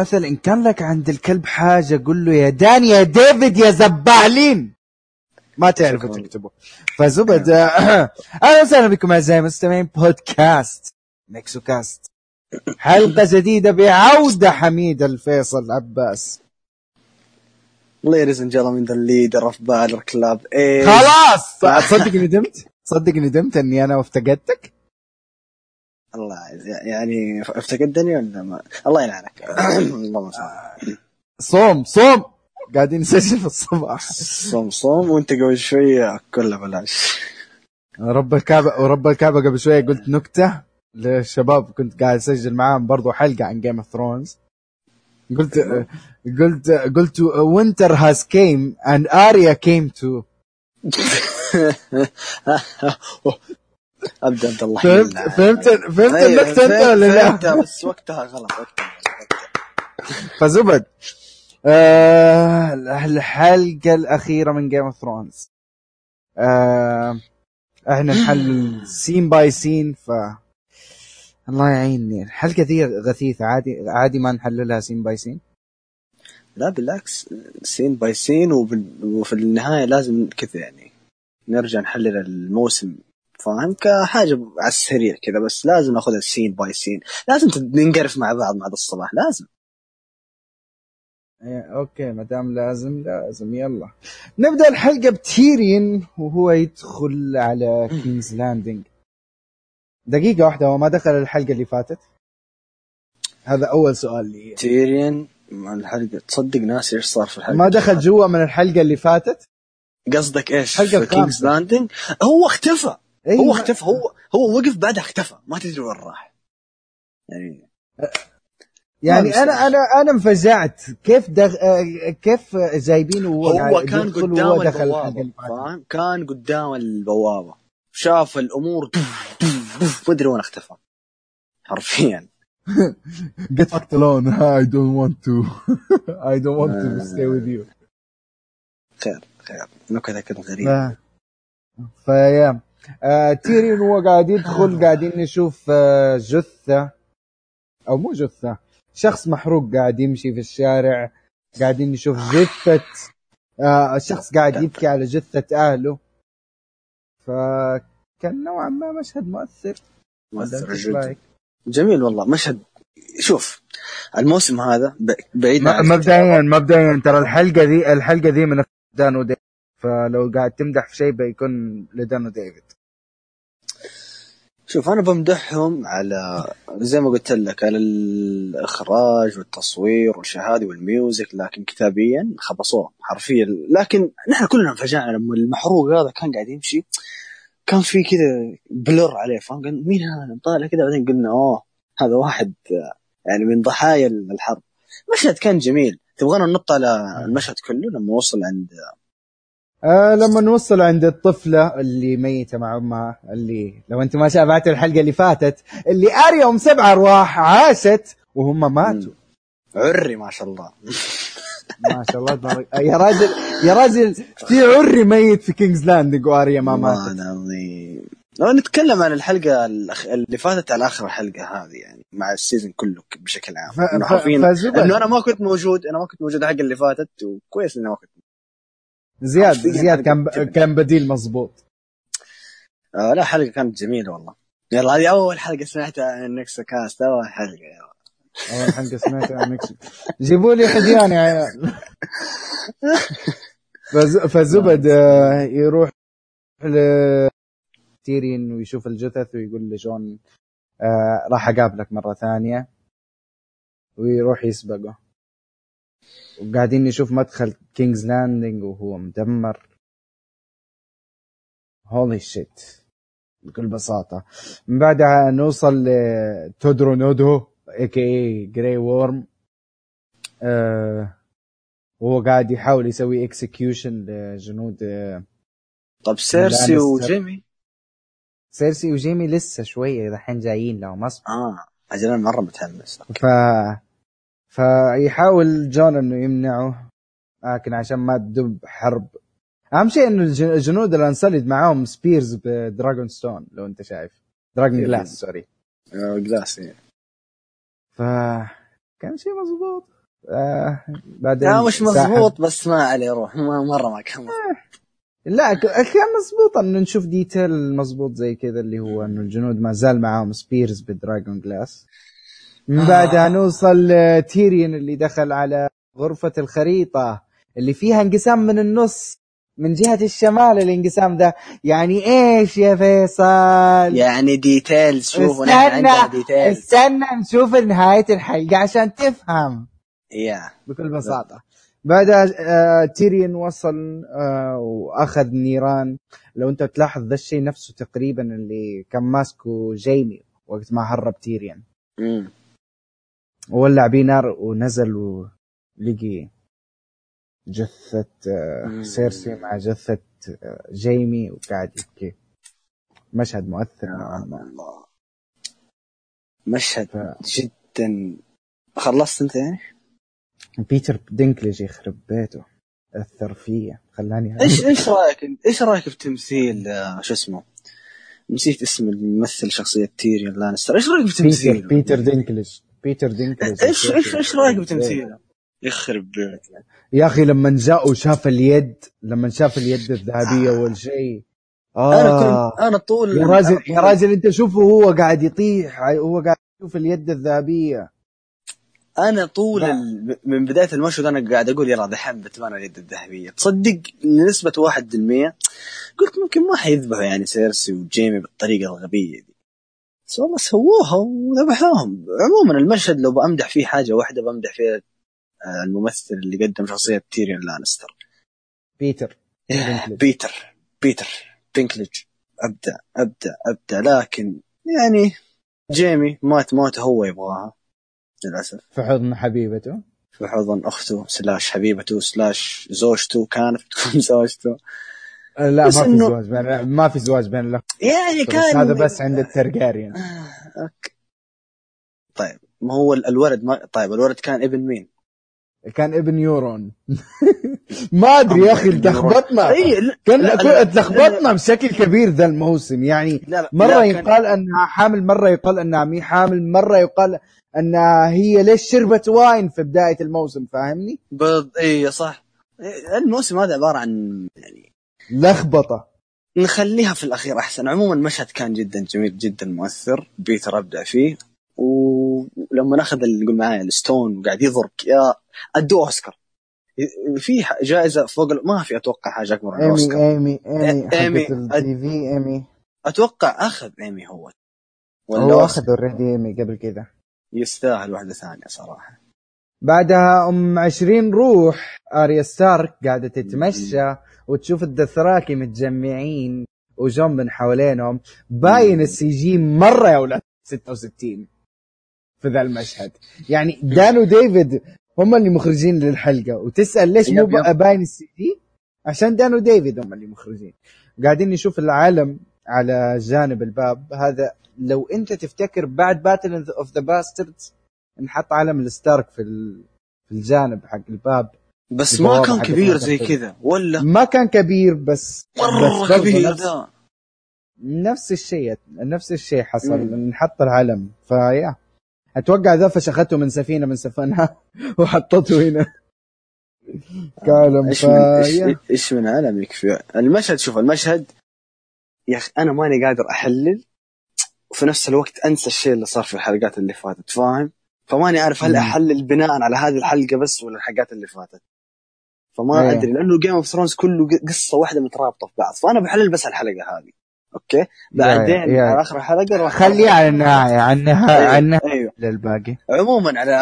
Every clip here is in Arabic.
المثل إن كان لك عند الكلب حاجة قل له يا داني يا ديفيد يا زبالين. ما تعرفوا. تكتبوا فزبد أهلا وسهلا بكم أعزائي المستمعين. بودكاست ميكسو كاست. حلقة جديدة بعودة حميد الفيصل عباس. Ladies and gentlemen, the leader of Baller Club is... خلاص! تصدق ندمت تصدق ندمت إني أنا افتقدتك الله يعني افتقدني ولا ما؟ الله يلعنك. اللهم صل صوم صوم! قاعدين نسجل في الصباح. صوم صوم وانت قبل شوية كله بلاش. رب الكعبة ورب الكعبة قبل شوية قلت نكتة للشباب كنت قاعد أسجل معاهم برضو حلقة عن Game of Thrones قلت قلت قلت winter has came and Arya came too ابدا انت الله فهمت. فهمت فهمت أيوة، النكتة انت فهمت- ولا لا؟ فهمتها، بس وقتها غلط وقتها فزبد. آه الحلقة الأخيرة من Game of Thrones آه إحنا نحلل scene by scene ف الله يعيني الحلقة ذي غثيثة عادي عادي ما نحللها scene by scene لا بالعكس scene by scene وفي النهاية لازم كذا يعني. نرجع نحلل الموسم فاهم؟ كحاجة على السريع كذا بس لازم ناخذها scene by scene لازم ننقرف مع بعض مع الصباح لازم. إيه، okay ما دام لازم لازم يلا. نبدأ الحلقة بتيرين وهو يدخل على King's Landing دقيقة واحدة هو ما دخل الحلقة اللي فاتت؟ هذا أول سؤال لي. تيريان مع الحلقة تصدق ناسي إيش صار في الحلقة؟ ما دخل جوا من الحلقة اللي فاتت؟ قصدك إيش؟ في King's. Landing هو اختفى. إيه هو اختفى هو هو وقف بعدها اختفى ما تدري وين راح. يعني يعني أنا أنا أنا انفجعت كيف دغ... آه، كيف جايبينه وهو هو قاعد كان قدام البوابة فاهم؟ كان قدام البوابة. شاف الأمور ما أدري وين اختفى. حرفيا. Get fucked alone. I don't want to. I don't want to stay with you. خير خير. نكتة كانت غريبة. ف... فيا. آه تيريون هو قاعد يدخل قاعدين نشوف آه جثة. أو مو جثة شخص محروق قاعد يمشي في الشارع قاعدين نشوف جثة آه شخص قاعد يبكي على جثة أهله. فكان نوعا ما مشهد مؤثر. مؤثر جدا؟ جميل والله مشهد. شوف الموسم هذا بعيد عن مبدئيا مبدئيا ترى الحلقة ذي الحلقة ذي من دان وديفيد فلو قاعد تمدح في شيء بيكون لدان وديفيد شوف أنا بمدحهم على زي ما قلت لك على الإخراج والتصوير والشهادة والميوزك لكن كتابيا خبصوه حرفيا. لكن نحن كلنا انفجعنا لما المحروق هذا كان قاعد يمشي. كان في كذا بلر عليه فاهم؟ مين هذا؟ طالع كذا بعدين قلنا أوه هذا واحد يعني من ضحايا الحرب. المشهد كان جميل. تبغانا ننط على المشهد كله لما وصل عند آه لما نوصل عند الطفلة اللي ميتة مع أمها اللي لو أنت ما شافت الحلقة اللي فاتت اللي أريا أم سبع أرواح عاشت وهم ماتوا. عري ما شاء الله. ما شاء الله تبارك. يا راجل يا راجل في عري ميت في كينجز لاندنج وأريا ما ماتت. لو نتكلم عن الحلقة الأخ... اللي فاتت على آخر الحلقة هذه يعني مع ال season كله بشكل عام. ف- إنه ف- حرفيا. إنه أنا ما كنت موجود أنا ما كنت موجود الحلقة اللي فاتت وكويس اني ما كنت زياد زياد كان. كان بديل مظبوط آه لا حلقة كانت جميلة والله. يلا هذه أول حلقة سمعتها عن نكسا كاست أول حلقة. يلا. أول حلقة سمعتها عن ميكس جيبوا لي حديان يا عيال. فز- فزبد آه، يروح لتيريون ويشوف الجثث ويقول لجون آه راح أقابلك مرة ثانية ويروح يسبقه. وقاعدين نشوف مدخل كينجز لاندنج وهو مدمر. holy shit بكل بساطة. من بعدها نوصل لتورجو نودو a.k.a جراي وورم آه وهو قاعد يحاول يسوي execution لجنود آه، تبع سيرسي. وجيمي؟ سيرسي وجيمي لسه شوية دحين جايين لهم اصبر آه أجل أنا مرة متحمس. ف فيحاول جون إنه يمنعه لكن عشان ما تدب حرب. أهم شيء إنه الج- الجنود الانسلد معاهم spears ب dragon stone لو أنت شايف. dragon. glass sorry آه، glass ف كان شيء مزبوط آه بعدين لا مش مضبوط بس ما عليه روح. ما- مرة ما كان مضبوط. لا كان مزبوط إنه نشوف detail مزبوط زي كذا اللي هو إنه الجنود ما زال معاهم spears بال dragon glass من آه. بعدها نوصل تيريون اللي دخل على غرفة الخريطة اللي فيها انقسام من النص من جهة الشمال الانقسام ده. يعني إيش يا فيصل؟ يعني details نحن استنى details استنى نشوف نهاية الحلقة عشان تفهم. يا. بكل بساطة. بعدها آه تيريون وصل آه وأخذ نيران. لو أنت تلاحظ ذا الشيء نفسه تقريبا اللي كان ماسكه جيمي وقت ما هرب تيريون مم. وولع بيه نار ونزل ولقي جثة آه. سيرسي مع جثة آه جيمي وقاعد يبكي. مشهد مؤثر نوعا ما. الله. مشهد ف- جدا. خلصت أنت يعني؟ بيتر دينكليج يخرب بيته. أثر فيا خلاني إيش إيش رأيك إيش رأيك في تمثيل آه، شو اسمه؟ نسيت اسم الممثل شخصية تيريون لانستر، إيش رأيك في بيتر تمثيله؟ بيتر دينكليج. بيتر دينكليج إيش إيش إيش رأيك في تمثيله؟ يخرب بيتك يا أخي لما جاء وشاف اليد لما شاف اليد الذهبية أول شيء. آه. أنا كنت أنا طول يا راجل يا راجل أنت شوفه هو قاعد يطيح هو قاعد يشوف اليد الذهبية. أنا طول. ال... من بداية المشهد أنا قاعد أقول يلا دحين بتبان اليد الذهبية. تصدق نسبة 1% قلت ممكن ما حيذبحوا يعني سيرسي وجيمي بالطريقة الغبية دي. بس والله سووها وذبحوهم. عموما المشهد لو بأمدح فيه حاجة واحدة بمدح فيها آه، الممثل اللي قدم شخصية تيريون لانستر بيتر. دينكليج. بيتر. بيتر. دينكليج أبدع أبدع أبدع. لكن يعني جيمي مات موته هو يبغاها للأسف. في حضن حبيبته. في حضن أخته slash حبيبته slash زوجته كانت تكون زوجته. لا بس ما في إنه- زواج بين ما في زواج بين الاخ يعني بس كان هذا بس عند الترجاريان. آه، okay. طيب ما هو ال- الولد ما طيب الولد كان ابن مين؟ كان ابن يورون. ما أدري يا أخي تلخبطنا لا كان لا، لا، تلخبطنا بشكل كبير ذا الموسم. يعني لا لا مرة لا، كان- يقال انها حامل مرة يقال انها مي حامل مرة يقال انها هي ليش شربت wine في بداية الموسم فاهمني؟ بض... اي صح. إيه، الموسم هذا عبارة عن يعني لخبطة. نخليها في الأخير أحسن. عموما المشهد كان جدا جميل جدا مؤثر. بيتر ابدع فيه. ولما نأخذ اللي يقول معايا الستون وقاعد يضرب يا ادوه أوسكار. في جائزة فوق ما في أتوقع حاجة أكبر من إيمي الأوسكار. إيمي إيمي. حقت ال TV إيمي. أتوقع أخذ إيمي هو. ولا هو. أخذ already إيمي قبل كذا. يستاهل واحدة ثانية صراحة. بعدها أم 20 روح آريا ستارك قاعدة تتمشى. وتشوف الدثراكي متجمعين وجون من حوالينهم باين. ال CG مرة يا ولاد 66 في ذا المشهد. يعني دان وديفيد هم اللي مخرجين للحلقة. وتسأل ليش مو باين ال CG؟ عشان دان وديفيد هم اللي مخرجين. قاعدين نشوف العالم على جانب الباب. هذا لو أنت تفتكر بعد Battle of the Bastards نحط علم الستارك في في الجانب حق الباب. بس ما كان كبير زي. كذا ولا؟ ما كان كبير بس مرة بس كبير. نفس, ذا نفس الشيء نفس الشيء حصل. مم. نحط العلم. فيا أتوقع ذا فشخته من سفينة من سفنها وحطته هنا. كعلم إيش من إيش, من علم يكفي؟ المشهد شوف المشهد يا أخي أنا ماني قادر أحلل. وفي نفس الوقت أنسى الشيء اللي صار في الحلقات اللي فاتت فاهم؟ فماني عارف هل. أحلل بناء على هذه الحلقة بس ولا الحلقات اللي فاتت. فما إيه. أدري لأنه Game of Thrones كله قصة واحدة مترابطة في بعض. فأنا بحلل بس الحلقة هذه. okay؟ بعدين يا- يا- على آخر الحلقة راح خليه على النهاية على النهاية أيوه, على النهاية أيوه. للباقي. عموما على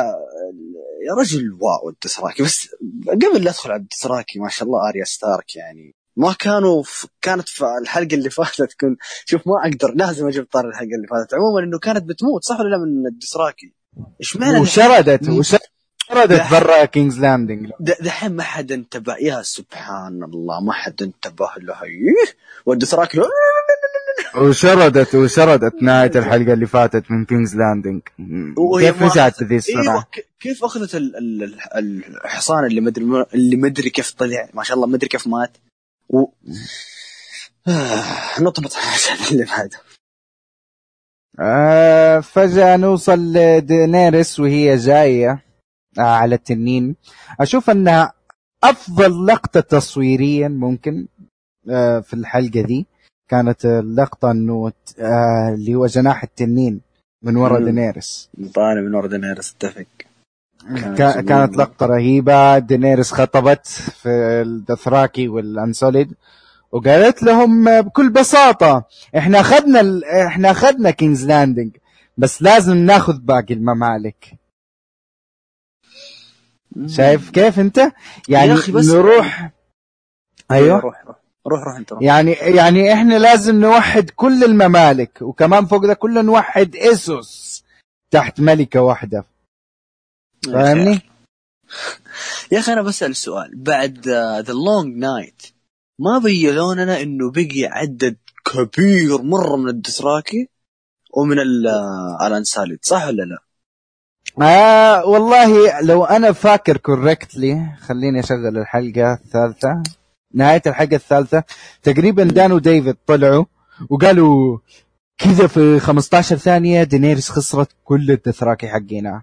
يا رجل wow الدثراكي بس قبل لا أدخل على الدثراكي ما شاء الله آريا ستارك يعني. ما كانوا في كانت في الحلقة اللي فاتت كنت شوف ما أقدر لازم أجيب طار الحلقة اللي فاتت. عموما إنه كانت بتموت صح ولا لا من الدثراكي إيش معنى وشردت. وشردت لا. برا كينجز لاندنج دحين ما حد انتبه. يا سبحان الله ما حد انتبه له. إيه؟ والدثراكي وشردت وشردت نهاية الحلقة اللي فاتت من كينجز لاندنج كيف رجعت ذي أيوه الصراحه ك- كيف أخذت ال- ال- ال- الحصان اللي مدري اللي مدري كيف طلع؟ ما شاء الله مدري كيف مات. و... آه، نطبط اللي بعده. آه فجأة نوصل لدينيرس وهي جاية. آه على التنين. أشوف انها أفضل لقطة تصويريا ممكن آه في الحلقة دي كانت اللقطة أنه آه اللي هو جناح التنين من ورا. دينيرس طالع من ورا دينيرس اتفق. كانت. كانت لقطة. رهيبة. دينيرس خطبت في الدثراكي والأنسوليد وقالت لهم بكل بساطة إحنا أخذنا ال... إحنا أخذنا كينجز لاندنج بس لازم ناخذ باقي الممالك. شايف كيف انت يعني يا أخي بس- نروح أيوه روح روح روح روح انت روح. يعني يعني إحنا لازم نوحد كل الممالك وكمان فوق ده كله نوحد اسوس تحت ملكة واحدة فاهمني؟ يا أخي أنا بسأل سؤال بعد the Long Night ما بينوا لنا إنه بقي عدد كبير مرة من الدثراكي ومن ال- آه، الأنساليد صح ولا لا؟ آه والله لو أنا فاكر correctly خليني أشغل الحلقة الثالثة. نهاية الحلقة الثالثة. تقريبا دان وديفيد طلعوا وقالوا كذا في 15 ثانية دينيرس خسرت كل الدثراكي حقينا.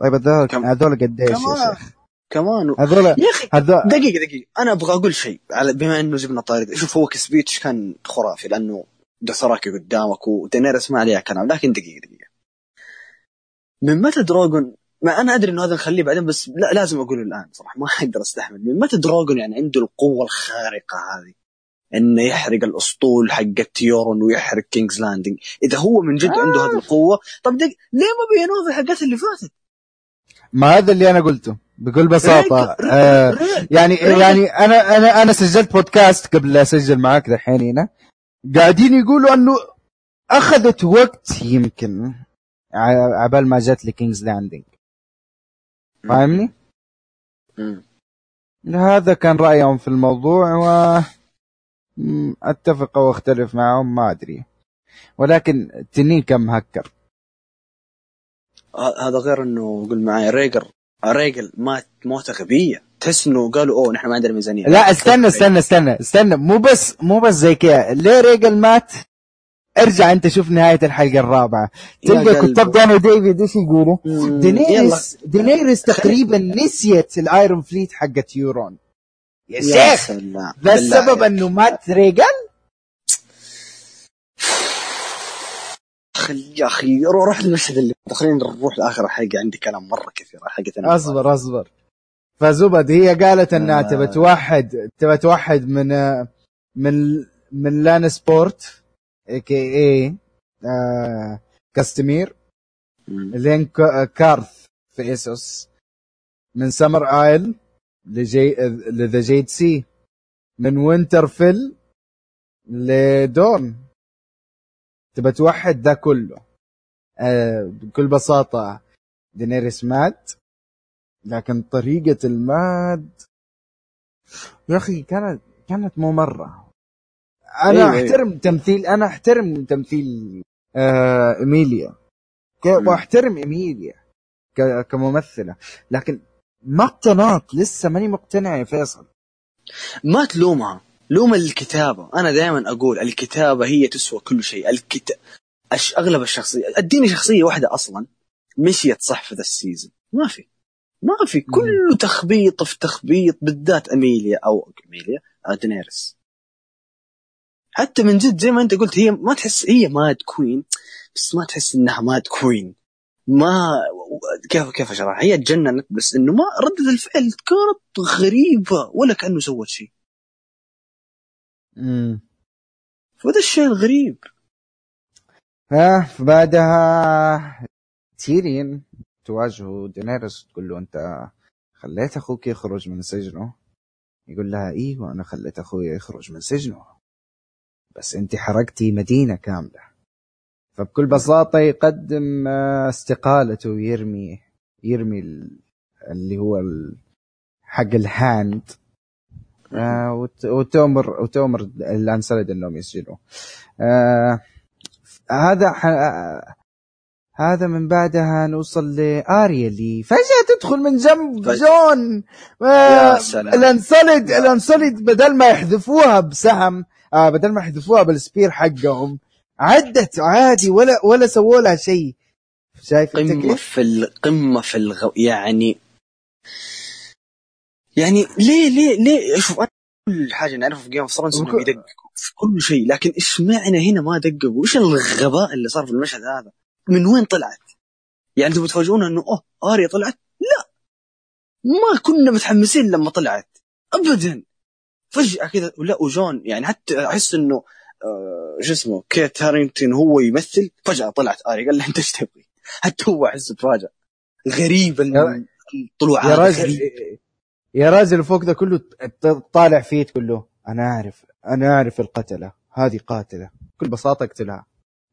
طيب هذول كم- هذول قديش يا شيخ؟ كمان هذول يا أخي هذول دقيقة دقيقة. أنا أبغى أقول شيء على بما إنه جبنا طاري شوف هو ك speech كان خرافي لأنه دثراكي قدامك ودينيرس ما عليها كلام. لكن دقيقة دقيقة. من متى دروجون ما أنا أدري إنه هذا نخليه بعدين بس لا لازم أقوله الآن صراحة ما أقدر أستحمل. من متى دروجون يعني عنده القوة الخارقة هذه؟ إنه يحرق الأسطول حق يورون ويحرق كينجز لاندنج إذا هو من جد عنده هذه القوة طب دق... ليه ما بينوها في الحلقات اللي فاتت؟ ما هذا اللي أنا قلته بكل بساطة. ريك- آه ريك- يعني ريك- يعني أنا أنا أنا سجلت بودكاست قبل لا أسجل معاك دحين هنا. قاعدين يقولوا أنه أخذت وقت يمكن. عبال ما جت لكينجز لاندنج فاهمني؟ هذا كان رأيهم في الموضوع و أتفق أو أختلف معهم ما أدري. ولكن التنين كان مهكر هذا غير إنه قول معي ريجر ريجل مات موته غبيه تحس إنه قالوا أوه نحن ما عندنا ميزانية. لا استنى استنى استنى استنى. مو بس مو بس زي كذا. ليه ريجل مات؟ ارجع انت شوف نهاية الحلقة الرابعة. تلقى. كتاب دان وديفيد إيش يقولوا؟ دينيريس دينيريس تقريبا نسيت ال Iron Fleet حقت يورون. يا شيخ! السبب عليك. إنه مات ريجل يا أخي رو- روح المشهد اللي خلينا نروح لآخر الحلقة عندي كلام مرة كثير حلقه أصبر أصبر. فزبدة هي قالت إنها آه. تبى توحد تبى توحد من من من لأن سبورت. اي كي اي كاستمير لين كا- كارث في ايسوس من سمر ايل لجي لذا جيد سي من وينترفيل لدون تبى توحد ذا كله. آه بكل بساطة دينيريس مات. لكن طريقة الماد يا أخي كانت كانت مو أنا أيوة، أيوة. أحترم تمثيل أنا أحترم تمثيل آه إيميليا. ك- مم. وأحترم إيميليا ك- كممثلة. لكن ما اقتنعت لسه ماني مقتنع يا فيصل. ما تلومها لوم الكتابه أنا دائما أقول الكتابة هي تسوى كل شيء. الكتاب أش... أغلب الشخصية أديني شخصية واحدة أصلا مشيت صح في ذا ال season. ما في. ما في. كله تخبيط في تخبيط بالذات اميليا أو اميليا آه، دينيرس حتى من جد زي ما انت قلت هي ما تحس هي mad queen بس ما تحس إنها mad queen. ما كيف كيف اشرح هي تجننت بس إنه ما ردة الفعل كانت غريبة ولا كأنه سوت شيء امم فهذا الشيء الغريب. ها بعدها تيريون تواجهه دينيرس تقول له أنت خليت أخوك يخرج من سجنه؟ يقول لها أيوه أنا خليت أخوي يخرج من سجنه. بس انت حرقتي مدينة كاملة فبكل بساطة يقدم آه، استقالته ويرمي يرمي ال- اللي هو حق ال Hand آه، وت- وتؤمر وتؤمر الانسلد إنهم يسجنوه آه، هذا ح... هذا من بعدها نوصل لاريا اللي فجأة تدخل من جنب فجأة. جون يا آه، سلام. الأنسلد الأنسلد بدل ما يحذفوها بسهم آه بدل ما يحذفوها بال spear حقهم عدت عادي ولا ولا سووا لها شيء شايف قمة التكليف؟ في القمه في الغ... يعني يعني ليه ليه ليه شوف كل حاجة نعرفها في Game of Thrones إنهم يدققوا في كل شيء لكن إيش معنى هنا ما دققوا؟ إيش الغباء اللي صار في المشهد هذا؟ من وين طلعت؟ يعني تبغوا تفاجئونا إنه أوه آريا طلعت؟ لا ما كنا متحمسين لما طلعت ابدا فجأة كذا ولا وجون يعني حتى أحس إنه آه شو اسمه كيت هارينغتون هو يمثل فجأة طلعت اريا قال له أنت إيش تبغي؟ حتى هو أحس تفاجأ غريب الطلوع يا راجل. يا راجل فوق ده كله طالع فيه تقول له أنا أعرف أنا أعرف القتلة هذه قاتلة بكل بساطة اقتلها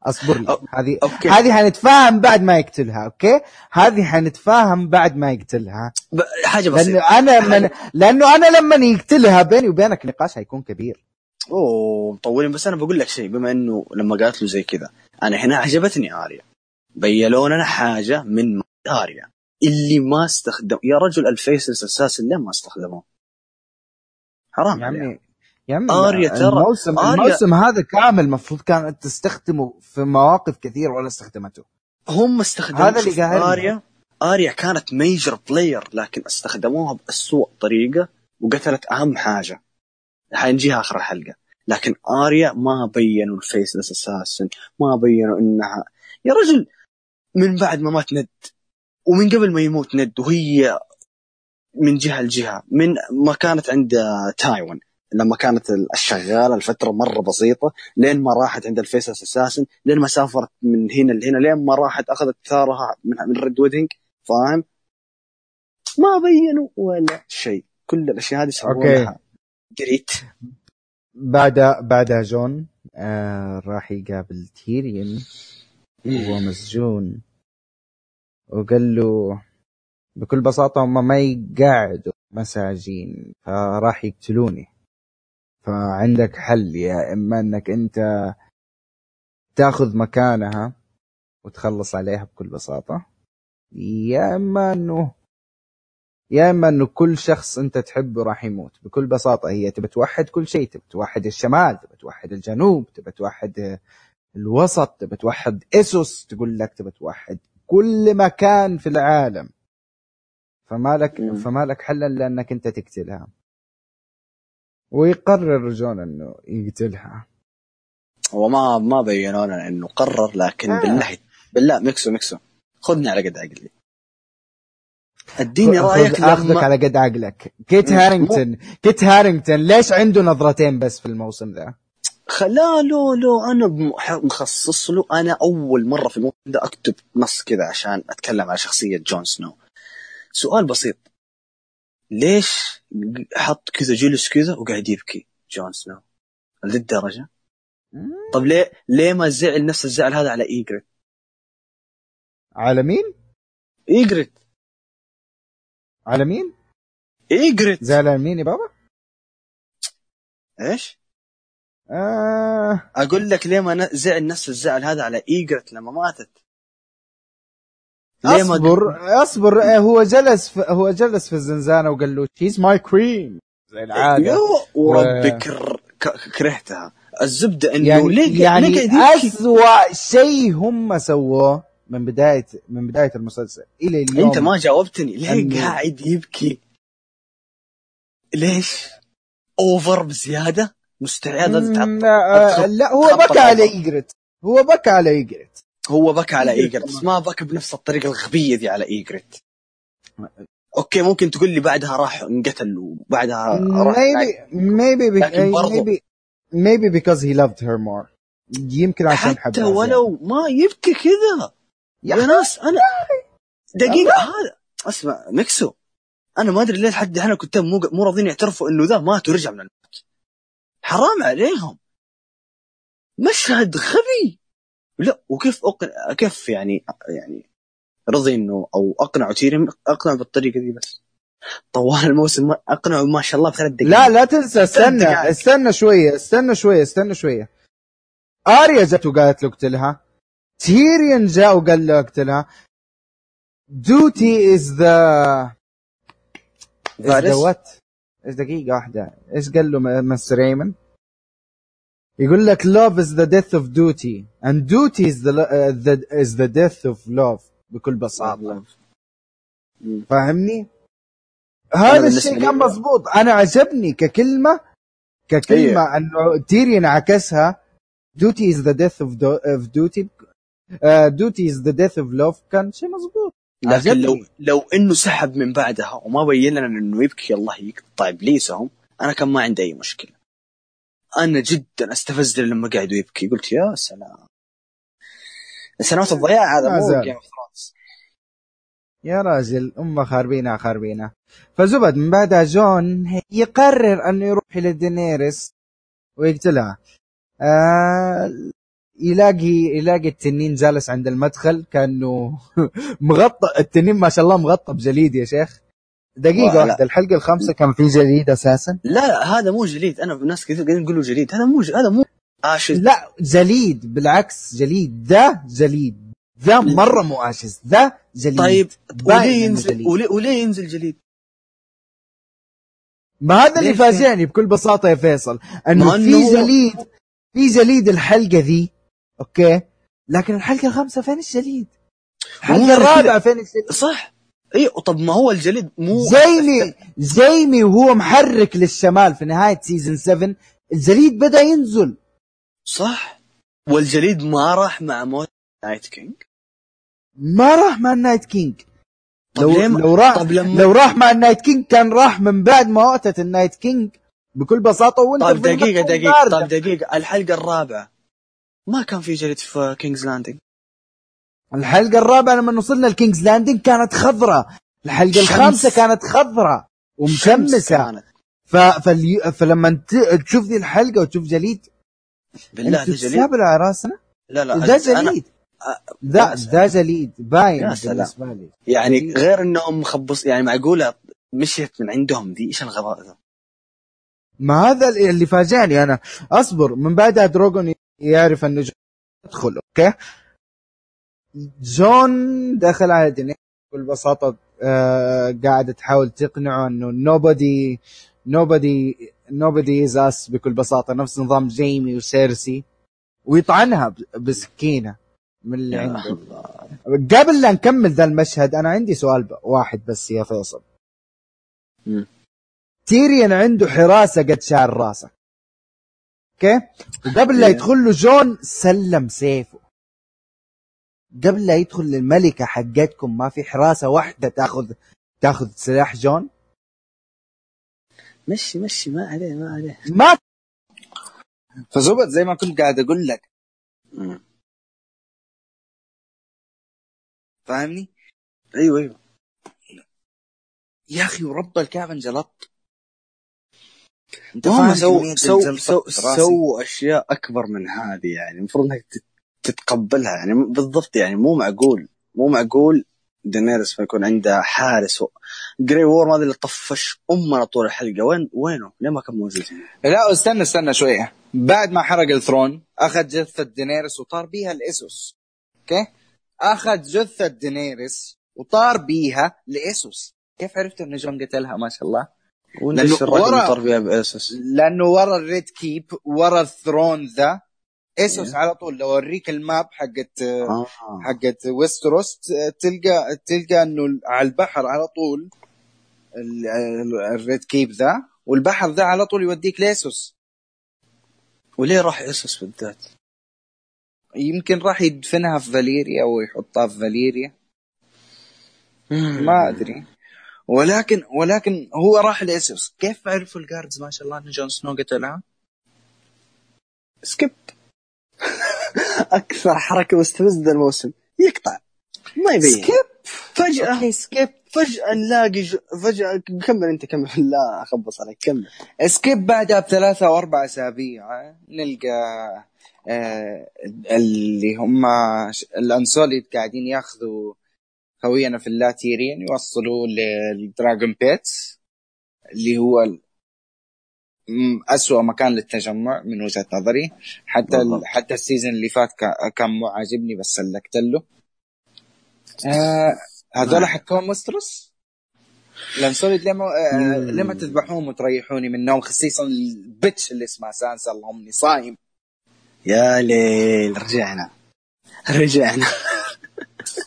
اصبر لي. هذه okay. هذه حنتفاهم بعد ما يقتلها okay؟ هذه حنتفاهم بعد ما يقتلها. ب- حاجة لأنه بسيطه أنا من لأنه أنا لما يقتلها بيني وبينك نقاش حيكون كبير. أوه مطولين بس أنا بقول لك شيء بما إنه لما قالت له زي كذا أنا هنا عجبتني آريا. بينوا لنا حاجة من آريا. اللي ما استخدم يا رجل ال faces أساسا ليه ما استخدموه؟ حرام يا. عمي يا عمي آريا ترى- الموسم آريا- الموسم هذا كامل المفروض كانت تستخدمه في مواقف كثير ولا استخدمته. هم استخدموا هذا اللي قاهرني. آريا آريا كانت major player لكن استخدموها بأسوأ طريقة وقتلت أهم حاجة. حنجيها آخر الحلقة لكن آريا ما بينوا ال faces أساسا ما بينوا انها يا رجل من بعد ما مات ند. ومن قبل ما يموت ند وهي من جهة لجهة من ما كانت عند تايوان. لما كانت الشغالة الفترة مرة بسيطة لين ما راحت عند الفيسلس أساسا لين ما سافرت من هنا لهنا لين ما راحت أخذت ثارها من ريد ويدنج فاهم؟ ما بينوا ولا شيء. كل الأشياء هذه. لها جريت بعد بعدها جون آه راح يقابل تيريون وهو مسجون. وقال له بكل بساطة هم ما يقعدوا مساجين فراح يقتلوني. فعندك حل يا إما أنك أنت تاخذ مكانها وتخلص عليها بكل بساطة يا إما أنه يا إما أنه كل شخص أنت تحبه راح يموت. بكل بساطة هي تبى توحد كل شيء تبى توحد الشمال تبى توحد الجنوب تبى توحد الوسط تبى توحد اسوس تقول لك تبى توحد كل مكان في العالم. فما لك. فما لك حل إلا إنك أنت تقتلها. ويقرر جون إنه يقتلها. هو ما ما بينوا لنا إنه قرر لكن آه. بالله بالله ميكسو ميكسو. خذني على قد عقلي. أديني رأيك آخذك لما على قد عقلك. كيت mm. هارينغتون كيت هارينغتون ليش عنده نظرتين بس في الموسم ذا؟ لا لو لو أنا مخصص له أنا أول مرة في الموسم ده أكتب نص كذا عشان أتكلم على شخصية جون سنو. سؤال بسيط. ليش حط كذا جلس كذا وقاعد يبكي؟ جون سنو. للدرجة. طب ليه ليه ما زعل نفس الزعل هذا على إيجريت؟ على مين؟ إيجريت. على مين؟ إيجريت. زعلان مين يا بابا؟ إيش؟ آه. أقول لك ليه ما زعل نفس الزعل هذا على إيجريت لما ماتت. ليه ما أصبر أصبر آه، هو جلس في هو جلس في الزنزانة وقال له she's my queen زي العادة. ك- كرهتها. الزبدة إنه يعني ليه يعني ليه؟ اسوء شيء هم سووه من بدايه من بداية المسلسل إلى اليوم. أنت ما جاوبتني. ليه قاعد يبكي؟ ليش؟ over بزيادة؟ مستعد آه، لا هو بكى على. ايجرت هو بكى على ايجرت هو بكى على إيجريت بس. ما بكى بنفس الطريقة الغبية دي على إيجريت. Okay ممكن تقول لي بعدها راح انقتل وبعدها راح maybe maybe be- لكن برضو- maybe maybe because he loved her more. يمكن عشان حتى. ولو ما يبكي كذا. يا يا ناس أنا دقيقة هذا اسمع ميكسو أنا ما أدري ليه لحد الحين الكتاب مو مو راضيين يعترفوا إنه ذا مات ورجع من الموت. حرام عليهم. مشهد غبي. لا وكيف أقنع كيف يعني يعني رضي إنه أو اقنعوا تيري اقنعوا بالطريقة دي بس. طوال الموسم ما اقنعوا ما شاء الله بثلاث دقائق لا لا تنسى استنى. استنى شوية استنى شوية استنى شوية. آريا جت وقالت له اقتلها تيريون جاء وقال له اقتلها دوتي از ذا از ذا وات دقيقة واحدة. إيش قال له مستر ريمن يقول لك love is the death of duty. And duty is the, uh, the is the death of love بكل بساطة. فاهمني؟ هذا الشيء كان مضبوط. أنا عجبني ككلمة ككلمة إنه تيريون عكسها duty is the death of, do- of duty. uh, duty is the death of love. كان شيء مضبوط. لكن. لو لو إنه سحب من بعدها وما بين لنا إنه يبكي الله يقطع ابليسهم أنا كان ما عندي أي مشكلة. أنا جدا استفزت لما قعدوا يبكي قلت يا سلام. سنوات الضياع هذا مو. Game of Thrones يا راجل امه خاربينها خاربينها فزبدة من بعدها جون يقرر انه يروح إلى دينيرس ويقتلها آه يلاقي يلاقي التنين جالس عند المدخل كأنه مغطى. التنين ما شاء الله مغطى بجليد يا شيخ. دقيقة. واحدة الحلقة الخامسة كان في جليد أساسا لا هذا مو جليد أنا ناس كثير قاعدين يقولوا جليد هذا مو هذا مو ashes لا جليد بالعكس جليد ذا جليد ذا مرة مو ashes ذا جليد طيب وليه ينزل. وليه, ينزل جليد؟ ما هذا اللي؟ فاجئني بكل بساطة يا فيصل إنه في جليد في جليد الحلقة ذي okay لكن الحلقة الخامسة فين الجليد؟ الحلقة. الرابعة فين الجليد؟ صح اي طب ما هو الجليد مو زي مي زي مي وهو محرك للشمال في نهاية season 7 الجليد بدأ ينزل. صح. والجليد ما راح مع موت Night King ما راح مع ال Night King طب لو ما- لو راح طب لما لو راح مع ال Night King كان راح من بعد ما ال Night King بكل بساطة وإنت المكان دقيقة باردة. طيب دقيقة. الحلقة الرابعة. ما كان في جليد في King's Landing الحلقة الرابعة لما وصلنا ال King's Landing كانت خضراء الحلقة. الخامسة كانت خضراء ومشمسة. ف... فالي... فلما انت تشوف ذي الحلقة وتشوف جليد بالله ده جليد. على راسنا؟ لا لا ذا أنا جليد. ذا سلام. ذا جليد. باين. بالنسبة لي. يعني غير إنهم مخبص يعني معقولة مشيت من عندهم دي؟ إيش الغباء ذا ما هذا اللي فاجأني أنا. أصبر. من بعدها دروجون يعرف أنه يدخل أوكي؟ جون دخل على دينيرس بكل بساطة آه قاعدة تحاول تقنعه إنه nobody nobody nobody is us بكل بساطة. نفس نظام جيمي وسيرسي. ويطعنها بسكينة من اللي عنده. قبل لا نكمل ذا المشهد أنا عندي سؤال واحد بس يا فيصل. تيريون عنده حراسة قد شعر راسه. أوكي؟ وقبل لا إيه. يدخل له جون سلم سيفه. قبل لا يدخل للملكة حقتكم ما في حراسة واحدة تاخذ تأخذ سلاح جون؟ مشي مشي ما عليه ما عليه. ما فزبد زي ما كنت قاعد أقول لك. فاهمني؟ أيوه أيوه. يا أخي ورب الكعبه انجلطت أنت هم فاهم سو سو سو؟ سووا أشياء أكبر من هذه يعني. المفروض إنك تتقبلها. يعني بالضبط يعني مو معقول. مو معقول دينيرس ما يكون عندها حارس و... جري وور ما أدري اللي طفش امنا طول الحلقة. وين وينه؟ ليه ما كان موجود؟ لا استنى استنى شوية. بعد ما حرق ال throne أخذ جثة دينيرس وطار بيها لإيسوس أوكي؟ أخذ جثة دينيرس وطار بيها لإيسوس كيف عرفت ان جون قتلها؟ ما شاء الله. إيش الرقم ورا- اللي طار فيها لإيسوس؟ لأنه ورا ال Red Keep ورا ال throne ذا إيسوس إيه. على طول لو أوريك ال map حقت آه. حقت ويستروس تلقى تلقى إنه على البحر على طول ال- ال- ال Red Keep ذا والبحر ذا على طول يوديك لإيسوس وليه راح إيسوس بالذات؟ يمكن راح يدفنها في فاليريا أو يحطها في فاليريا. ما أدري. ولكن ولكن هو راح لإيسوس كيف عرفوا ال guards ما شاء الله إن جون سنو قتلها؟ skip. أكثر حركة مستفزة الموسم. يقطع. ما يبين. skip. فجأة. أوكي skip. فجأة نلاقي ج... فجأة كمل أنت كمل. لا اخبص عليك كمل. skip بعدها بثلاثة أو أربع أسابيع نلقى آه اللي هم ال Unsullied قاعدين ياخذوا أخونا في الله تيريون يوصلوه لل Dragonpit اللي هو أسوأ مكان للتجمع من وجهة نظري. حتى. ال- حتى ال season اللي فات كا- كان مو عاجبني بس سلكت له. آه هذول حقهم مسترس؟ الانسوليد ليه ما آه. ليه ما تذبحوهم وتريحوني من النوم خصيصا البتش اللي اسمها سانسا اللهم صايم. يا ليل رجعنا. رجعنا.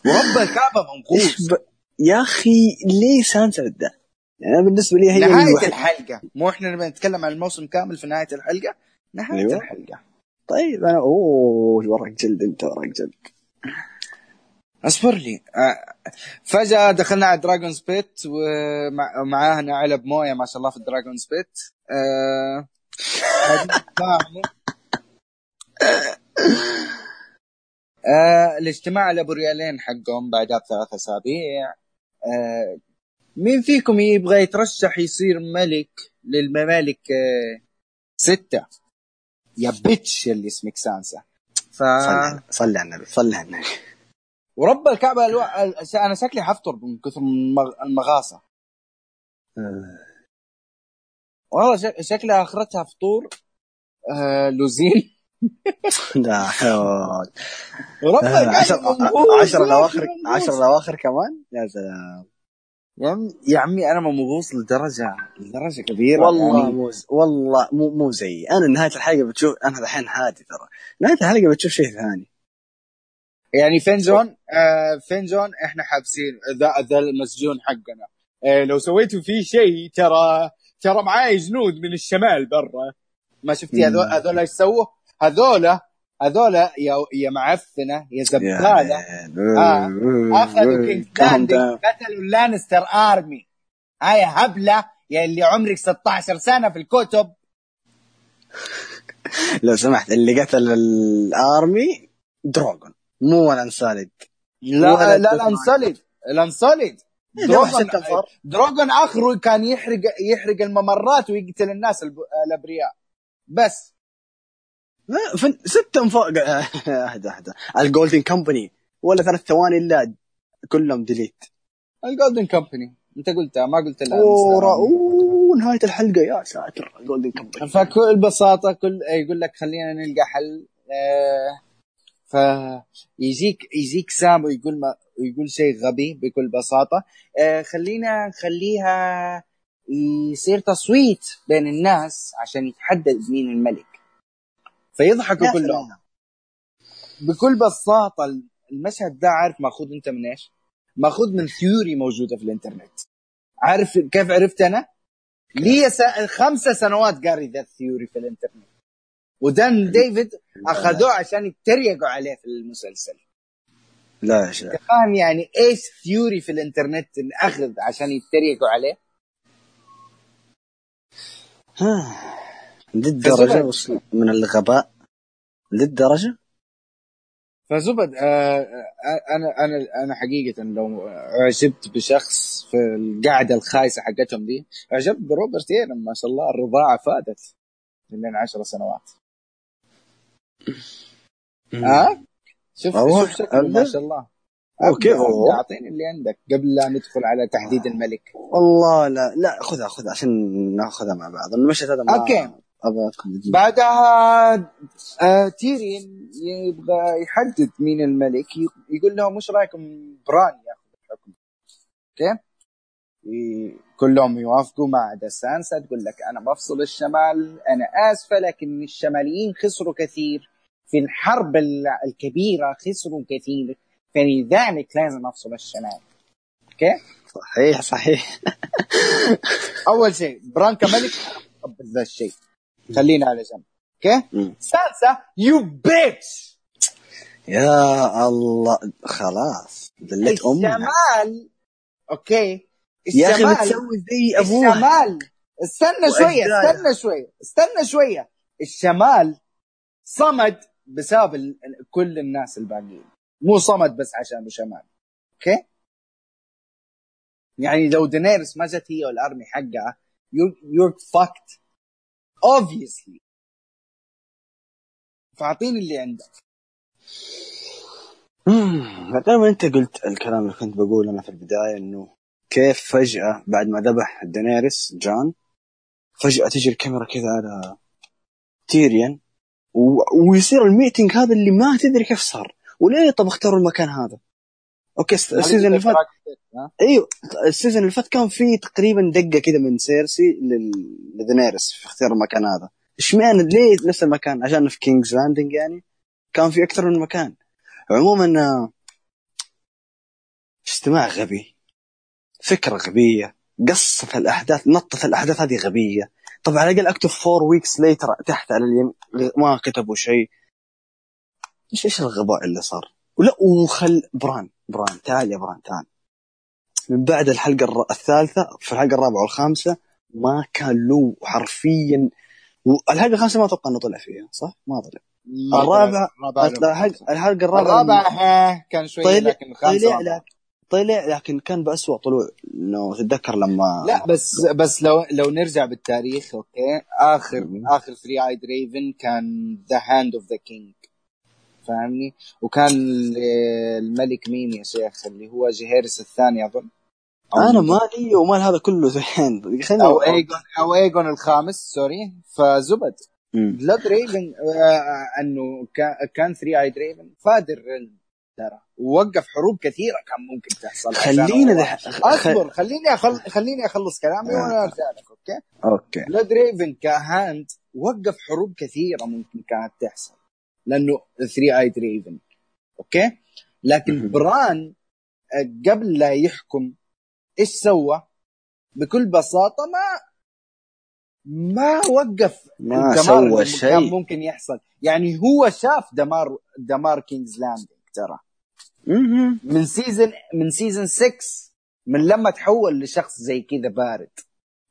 ورب الكعبه إيش منغوص ب... يا أخي ليه سانسا ده؟ يعني بالنسبة لي هي نهاية. الحلقة مو إحنا نبي نتكلم عن الموسم كامل في نهاية الحلقة نهاية أيوة. الحلقة طيب أنا أوه ورق جلد أنت ورق جلد اصبر لي آه، فجأة دخلنا على Dragonpit ومعاهنا علب موية ما شاء الله في آه، فاهمه. آه الاجتماع الابو ريالين حقهم بعدها بثلاث أسابيع آه مين فيكم يبغى يترشح يصير ملك للممالك آه ستة؟ يا bitch اللي اسمك سانسا. ف صلي على النبي صلي على النبي. ورب الكعبة ألو... ال- أنا شكلي حفطر من كثر المغ- المغاصة. والله شك... شكلها اخرتها فطور آه لوزين. لا حول. ورب آه، الاواخر منغوص. عشر الأواخر كمان؟ يا سلام. يا عمي يا عمي أنا مغوص لدرجة لدرجة كبيرة والله يعني. مو والله مو مو زيي. أنا نهاية الحلقة بتشوف أنا الحين هادي ترى. نهاية الحلقة بتشوف شيء ثاني. يعني فين جون آه فين جون إحنا حابسين ذا ذا المسجون حقنا. آه لو سويتوا فيه شيء ترى ترى معاي جنود من الشمال برا. ما شفتي هذول. هذول إيش سووا؟ هذول هذول يا يا معفنة يا زبالة. آه. أخذوا King's Landing قتلوا ال Lannister army. هاي هبلة يا اللي عمرك 16 سنة في الكتب. لو سمحت اللي قتل ال army دروجون مو ال Unsullied لا لا. ال Unsullied. ال Unsullied. انفار دروجون أخره كان يحرق يحرق الممرات ويقتل الناس الأبرياء. بس. فن- ست انفار اهدى اهدى ال Golden Company ولا ثلاث ثواني إلا كلهم delete ال Golden Company أنت قلتها ما قلت لا أوه نهاية الحلقة. يا ساتر ال Golden Company فكل بساطة كل يقول لك خلينا نلقى حل. آه فيجيك يجيك سام ويقول ما يقول شيء غبي بكل بساطة. آه خلينا نخليها يصير تصويت بين الناس عشان يتحدد مين الملك. فيضحكوا كلهم. بكل بساطة المشهد ده عارف ماخوذ انت من إيش؟ ماخوذ من theory موجودة في الإنترنت. عارف كيف عرفت أنا؟ لي س... خمسة سنوات قاري ذا ال theory في الإنترنت. ودان ديفيد أخذوه عشان يتريقوا عليه في المسلسل. لا يا شيخ. فاهم يعني إيش ثيوري في الإنترنت أخذ عشان يتريقوا عليه؟ للدرجة وصل من الغباء. للدرجة؟ فزبد آه آه، أنا أنا أنا حقيقة لو أعجبت بشخص في القعده الخايسة حقتهم دي أعجبت بروبرت إيرن ما شاء الله الرضاعة فادت من عشر سنوات. ها؟ شوف أوه، شوف شكله ما. شاء الله. أبدأ، أعطيني اللي عندك قبل لا ندخل على تحديد الملك. والله لا لا خذها خذها عشان ناخذها مع بعض. المشهد هذا ما أوكي. بعدها آه تيريون يبغى يحدد مين الملك. يقول لهم وش رأيكم بران ياخذ الحكم؟ okay؟ كلهم يوافقوا ما عدا سانسا. تقول لك أنا بفصل الشمال أنا اسفه لكن الشماليين خسروا كثير. في الحرب ال- الكبيرة خسروا كثير. فلذلك لازم أفصل الشمال. okay؟ صحيح صحيح. أول شيء بران كملك ذا الشيء. خلينا على جنب. okay. سانسا you bitch يا الله. خلاص. دلت أمها. الشمال أوكي. يا أخي الشمال بتسوي زي ابوها الشمال استنى شوية. استنى شوية استنى شوية. الشمال صمد بسبب ال- كل الناس الباقيين. مو صمد بس عشان شمال أوكي؟ يعني لو دينيرس ما جت هي والأرمي حقها يور فاكت obviously. فاعطيني اللي عندك. ما انت قلت الكلام اللي كنت بقوله أنا في البداية إنه كيف فجأة بعد ما ذبح دينيريس جان فجأة تجي الكاميرا كذا على تيريان و... ويصير ال meeting هذا اللي ما تدري كيف صار وليه طب اختاروا المكان هذا؟ okay ال s- ال season اللي فات؟ أيوه ال season اللي فات كان في تقريبا دقة كذا من سيرسي لدينيريس في اختيار المكان هذا. إشمعنى ليه نفس المكان؟ عشان في كينجز لاندنج يعني؟ كان في أكثر من مكان. عموما آه، اجتماع غبي فكرة غبية قصة الأحداث نطة الأحداث هذه غبية. طب على الأقل أكتب four weeks later تحت على اليمين ما كتبوا شيء. إيش إيش الغباء اللي صار؟ ولا وخل بران بران تعال يا بران تعال من بعد الحلقة الر- الثالثة في الحلقة الرابعة والخامسة ما كان له حرفيا والحلقة الخامسة ما أتوقع إنه طلع فيها صح؟ ما طلع. ما الرابع الرابع الحلقة الحلقة الرابعة الرابع ها كان شوي طلع لكن طلع لكن طلع لكن كان بأسوأ طلوع إنه تتذكر لما لا بس بس لو لو نرجع بالتاريخ okay آخر. آخر three-eyed raven كان the hand of the king فاهمني؟ وكان ال- الملك مين يا شيخ؟ اللي هو جهيرس الثاني أظن. أنا مالي ومال هذا كله خلينا أو ايجون أو ايجون الخامس سوري. فزبد. بلاد ريفن آه أنه كا- كان ثري ايد ريفن فادر ترى. ووقف حروب كثيرة كان ممكن تحصل. خلينا دح... أصبر. خليني أخل... خليني أخلص كلامي آه. وأنا ارجع لك أوكي؟ أوكي. بلاد ريفن كهاند وقف حروب كثيرة ممكن كانت تحصل. لأنه three-eyed raven okay لكن. بران آه، قبل لا يحكم إيش سوى؟ بكل بساطة ما ما وقف ما سوى اللي كان شيء ممكن يحصل يعني هو شاف دمار دمار كينجز لاندنج ترى. من season من season 6 من لما تحول لشخص زي كذا بارد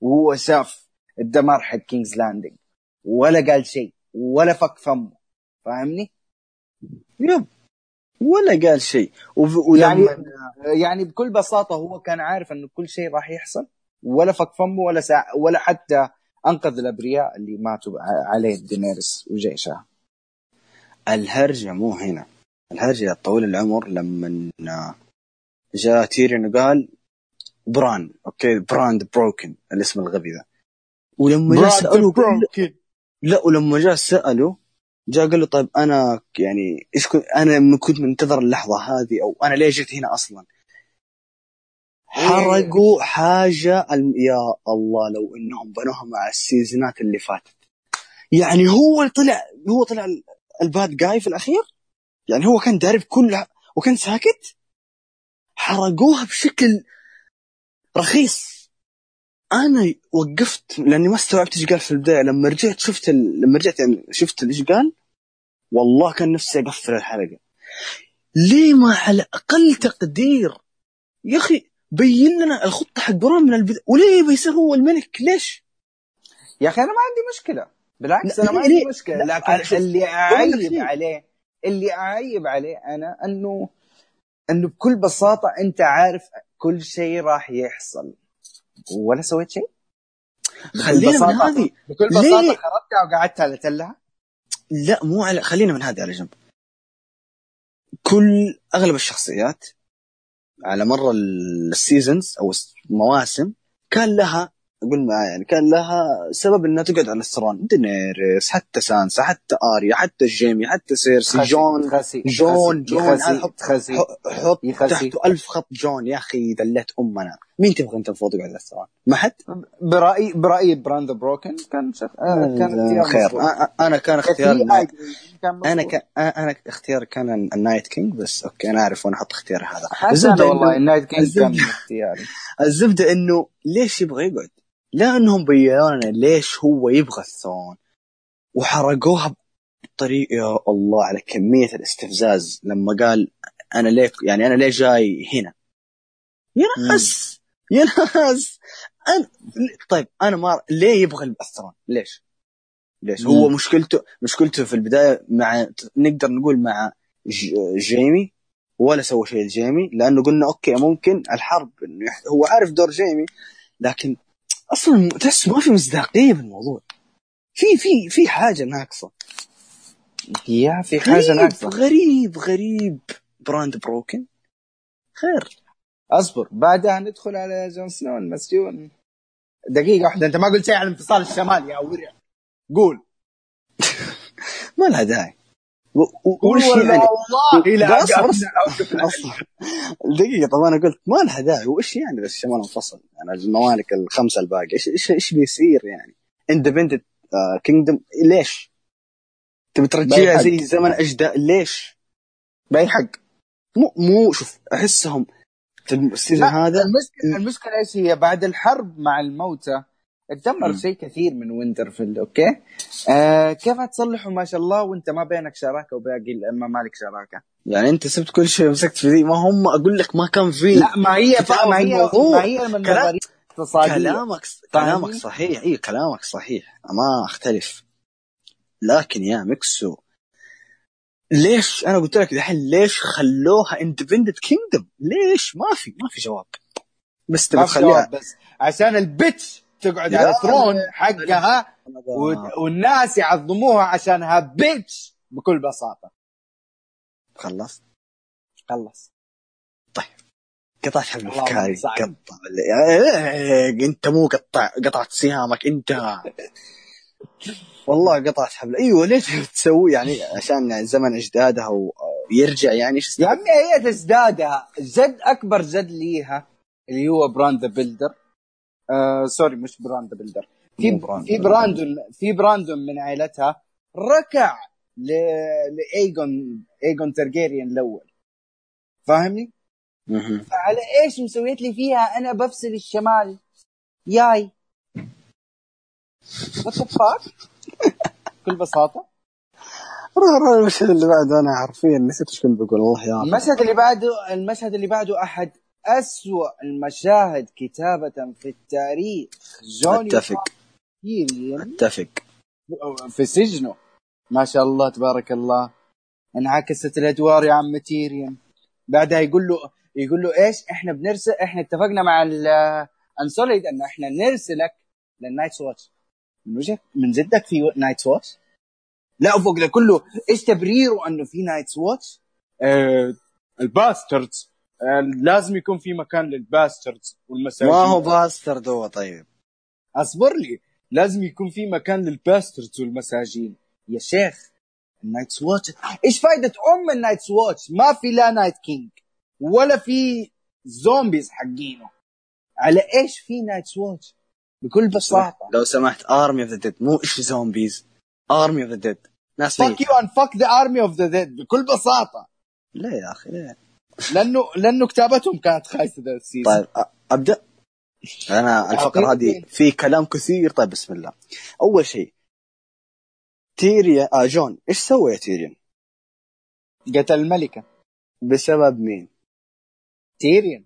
وهو شاف الدمار حق كينجز لاندنج ولا قال شيء ولا فك فمه فاهمني؟ yep ولا قال شيء. يعني يعني بكل بساطة هو كان عارف انه كل شيء راح يحصل ولا فك فمه ولا سا... ولا حتى أنقذ الأبرياء اللي ماتوا عليه دينيرس وجيشها الهرجة مو هنا. الهرجة طويل العمر لما جاء تيريون وقال بران okay؟ Bran the Broken الاسم الغبي ذا ولما جاء سأله لا. ولما جاء سأله جاء قال له طيب أنا يعني إيش كنت أنا كنت منتظر اللحظة هذه أو أنا ليه جيت هنا أصلا؟ حرقوا حاجة الم- يا الله لو إنهم بنوها مع ال seasonات اللي فاتت. يعني هو طلع هو طلع ال- ال bad guy في الأخير؟ يعني هو كان دارب كل وكان ساكت؟ حرقوها بشكل رخيص. أنا وقفت لأني ما استوعبت إيش قال في البداية. لما رجعت شفت ال... لما رجعت يعني شفت إيش قال؟ والله كان نفسي أقفل الحلقة. ليه ما على أقل تقدير؟ يا أخي بين لنا الخطة حق بران من البداية. وليه بيصير هو الملك؟ ليش؟ يا أخي أنا ما عندي مشكلة. بالعكس أنا ما عندي؟ مشكلة. لكن اللي أعيب. عليه اللي أعيب عليه أنا أنه أنه بكل بساطة أنت عارف كل شيء راح يحصل. ولا سويت شيء؟ خلينا من هذه. بكل؟ بساطة خرجتها وقعدت على تلها لا مو على خلينا من هذه على جنب. كل أغلب الشخصيات على مر ال seasons أو المواسم كان لها أقول معايا يعني كان لها سبب إنها تقعد على الثرون دينيريس حتى سانسا حتى آريا حتى جيمي حتى سيرسي جون خسي جون جون يخسي حط خسي حط يخسي. تحته ألف خط جون يا أخي دلت أمنا مين تبغى أنت المفروض يقعد على الثرون؟ ما حد؟ برايي برأيي براند بروكن كان شخ... آه كان اختيار خير أ- أنا كان اختيار عادي، كان. أنا ك... أنا اختيار كان النايت كينج بس أوكي أنا أعرف وأنا أحط اختياري هذا أنا والله النايت كينج كان اختياري الزبدة إنه ليش يبغى يقعد؟ لأنهم بينوا لنا ليش هو يبغى الثرون وحرقوها بطريقة يا الله على كمية الاستفزاز لما قال أنا ليه يعني أنا ليه جاي هنا؟ يا ناس يا ناس أنا... طيب أنا ما ليه يبغى الثرون؟ ليش؟ ليش؟ هو مم. مشكلته مشكلته في البداية مع نقدر نقول مع ج... جيمي ولا سوى شيء لجيمي لأنه قلنا okay ممكن الحرب هو عارف دور جيمي لكن أصلا تحس ما في مصداقية بالموضوع. في في في حاجة ناقصة. يا في حاجة ناقصة. غريب غريب. Bran the Broken خير. أصبر بعدها ندخل على جون سنو المسجون دقيقة واحدة أنت ما قلت شيء عن الانفصال الشمالي يا ورع. قول. ما لها داعي. وش يعني؟ والله لا دقيقة طب أنا قلت ما لها داعي. وش يعني بس الشمال انفصل يعني الممالك الخمسة الباقي. إيش إيش إيش بيصير يعني؟ independent kingdom ليش؟ تبي ترجعها. زي زمن أجدادها ليش؟ بأي حق؟ مو مو شوف أحسهم ال season هذا المشكلة المشكلة إيش هي بعد الحرب مع الموتى؟ تدمر. شيء كثير من وينترفيل okay؟ آه كيف هتصلحه ما شاء الله وأنت ما بينك شراكة وباقي ما مالك شراكة؟ يعني أنت سبت كل شيء ومسكت في ذي ما هم أقول لك ما كان في لا ما هي ما هي الموضوع. ما هي من كلام- نظرية اقتصادية. كلامك فاهمني؟ كلامك صحيح. اي كلامك صحيح. ما أختلف. لكن يا ميكسو ليش أنا قلت لك دحين ليش خلوها independent kingdom ليش؟ ما في ما في جواب. بس تبي تخليها بس. عشان البتش تقعد على الثرون لا. حقها والناس يعظموها عشانها. بيتش! بكل بساطة. خلص. خلص قطعت حبل افكاري. قطع إيه، أنت مو قطع قطعت سهامك أنت. والله قطعت حبل أيوه ليش تسوي؟ يعني عشان زمن اجدادها ويرجع يعني يا عمي هي تزدادها. زد أكبر زد ليها اللي هو براند ذا بيلدر. آه سوري مش براند ذا بيلدر في براند. في براندون في براندون من عائلتها ركع ل... لايجون ايجون ترجيريان الأول. فاهمني؟ على إيش مسويت لي فيها؟ أنا بفصل الشمال. ياي. وات بكل بساطة. روح روح المشهد اللي بعده أنا حرفيا نسيت إيش كنت بقول. الله يا المشهد اللي بعده المشهد اللي بعده أحد أسوأ المشاهد كتابة في التاريخ. جون وتيريون أتفق. في سجنه. ما شاء الله تبارك الله. انعكست الأدوار يا عم تيريون بعدها يقول له يقول له إيش؟ إحنا بنرسل إحنا اتفقنا مع ال Unsullied إن إحنا نرسلك لل Night Watch من وجهك من جدك في Night Watch لا وفوق ده كله. إيش تبريره إنه في Night Watch آه ال bastards. لازم يكون في مكان لل bastards والمساجين. ما هو bastard هو طيب. اصبر لي لازم يكون في مكان لل bastards والمساجين. يا شيخ ال Night Watch إيش فايدة أم ال Night Watch ما في لا Night King ولا في zombies حقينه. على إيش في Night Watch بكل بساطة. لو سمحت army of the dead مو إيش zombies army of the dead ناس ميت you and fuck the army of the dead بكل بساطة. لا يا أخي؟ لا لأنه لأنه كتابتهم كانت خايسة ذا ال season طيب أبدأ. أنا الفقره هذه. في كلام كثير. طيب بسم الله. أول شيء تيريا آه جون إيش سوى يا تيريون قتل الملكة. بسبب مين؟ تيريون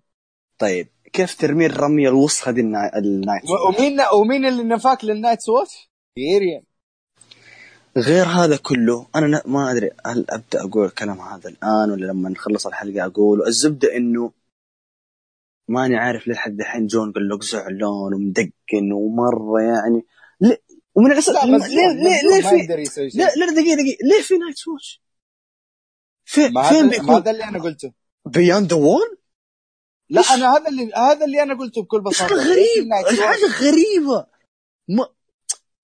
طيب كيف ترمي الرمية الوسخة دي ال Nigh- ال Night؟ ومين ومين اللي نفاك لل Night Watch؟ تيريون غير هذا كله أنا ما أدري هل أبدأ أقول الكلام هذا الآن ولا لما نخلص الحلقة أقول الزبدة إنه ماني عارف لحد الحين جون قال له زعلان ومدقن ومرة يعني ليه ومن الاساس لا ليه ليه ليه في لا لا دقيقة دقيقة ليه في Night Watch؟ فين هذا ما بيكون هذا اللي أنا قلته beyond the wall؟ لا؟ أنا هذا اللي هذا اللي أنا قلته بكل بساطة غريب. حاجة غريبة ما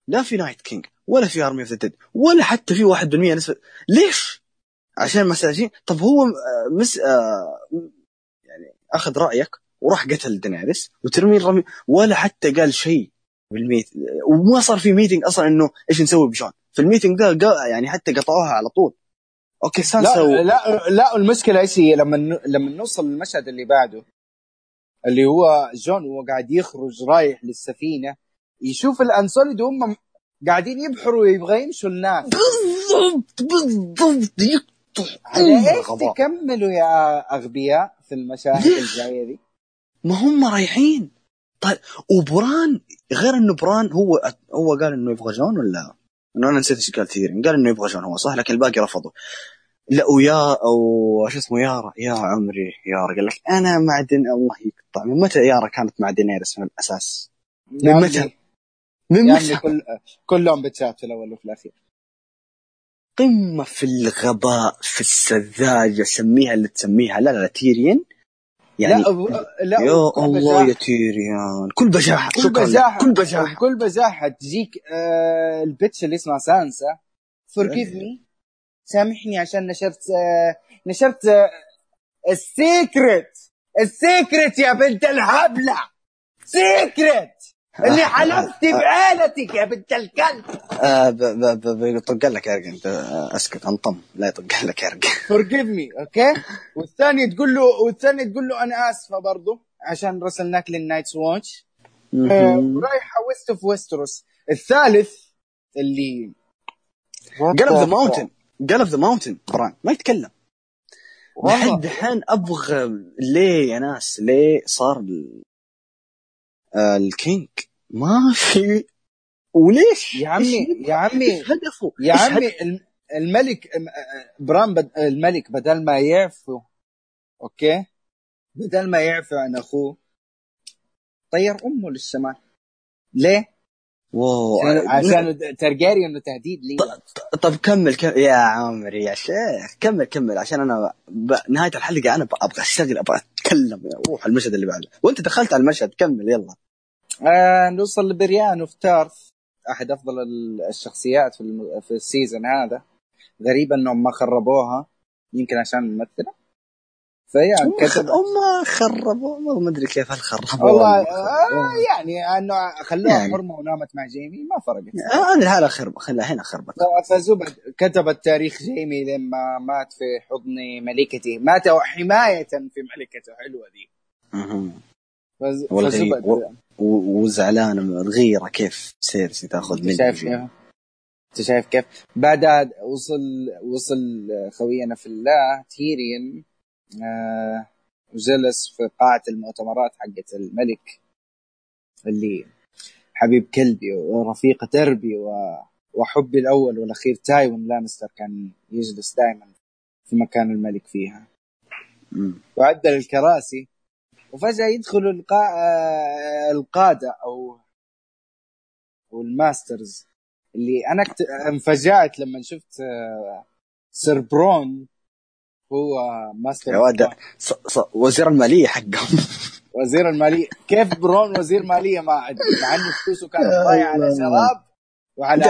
لا في Night King ولا في army of the ولا حتى في 1% نسبة. ليش؟ عشان مساجين طب هو آه، مس آه، يعني أخذ رأيك وراح قتل دينيريس وترمي الرمي ولا حتى قال شيء بالميت وما صار في meeting أصلا إنه إيش نسوي بجون. في ال meeting ده قا- يعني حتى قطعوها على طول. okay سانسا و... لا لا لا المشكلة إيش هي؟ لما ن- لما نوصل للمشهد اللي بعده اللي هو جون وهو قاعد يخرج رايح للسفينة يشوف ال Unsullied وهم قاعدين يبحروا يبغى يمشوا الناس بالضبط. بالضبط على إيش. تكملوا يا أغبياء في المشاهد؟ الجاية دي؟ ما هم رايحين. طيب وبران غير إنه بران هو هو قال إنه يبغى جون ولا؟ إنه أنا نسيت إيش قال كثير. قال إنه يبغى جون هو صح؟ لكن الباقي رفضوا. لا ويا أو شو اسمه يارا يا عمري يارا قال لك أنا معدن الله يقطع. من متى يارا كانت مع دينيرس من الأساس؟ من عمي- متى؟ من؟ عمي كل كلهم بتشات في الأول وفي الأخير. قمة في الغباء في السذاجة سميها اللي تسميها. لا لا, تيريان. يعني لا لا يا الله يا تيريان. كل بجاحة. لك. بجاحة. كل بجاحة. بكل بجاحة. تجيك آه البتش اللي اسمها سانسا. Forgive me. سامحني عشان نشرت آه نشرت آه السيكرت ال secret يا بنت الهبلة. secret اللي حلفت بعيلتك يا بنت الكلب. آه، ب- ب- ب- بيطق لك يا رجل. انت أسكت أنطم. لا يطق لك يا رجل. forgive me okay والثاني تقول له والثاني تقول له أنا آسفة برضو عشان رسلناك لل Night's Watch. آه، ورايحة west of Westeros. الثالث اللي قلب the Mountain قلب the Mountain بران ما يتكلم. والله. لحد الحين أبغى ليه يا ناس؟ ليه صار ال king ما في وليش؟ يا عمي يا عمي هدفه؟ يا عمي الم- الملك بران بد... الملك بدل ما يعفو okay بدل ما يعفو عن أخوه طير أمه للسماء ليه؟ wow عشان تارجاريان تهديد لي. طب كمل كمل يا عمري يا شيخ كمل كمل عشان أنا ب... نهاية الحلقة أنا أبغى أشتغل أبغى أتكلم روح المشهد اللي بعده. وأنت دخلت على المشهد كمل يلا. آه نوصل ل Brienne of Tarth أحد أفضل ال- الشخصيات في الم... في ال season هذا. غريب إنهم ما خربوها يمكن عشان الممثله خ- كتب هم خربوا. ما أدري كيف هل خربوا والله. آه يعني أنه خلوها يعني. حرمة ونامت مع جيمي ما فرقت. آه، هذه الحالة خرب خلها هنا خربت. فالزبدة كتبت تاريخ جيمي لما مات في حضن ملكته مات حماية في ملكته. دي مهم. فز... والغي- و- وزعلان من الغيرة كيف سيرسي تاخذ مني شايف كيف؟ أنت شايف كيف؟ بعدها وصل وصل خوينا في الله تيريون آه وجلس في قاعة المؤتمرات حقت الملك اللي حبيب قلبي ورفيق دربي. وحبي الأول والأخير تايوين لانستر كان يجلس دائما في مكان الملك فيها. وعدل الكراسي وفجأة يدخلوا القا... آه، القادة أو أو ال masters اللي أنا. انفجعت لما شفت آه، Ser برون هو ماستر يا ولد وزير المالية حقهم. وزير المالية. كيف برون وزير مالية؟ ما أدري مع إنه فلوسه كانت ضايعة على شراب وعلى.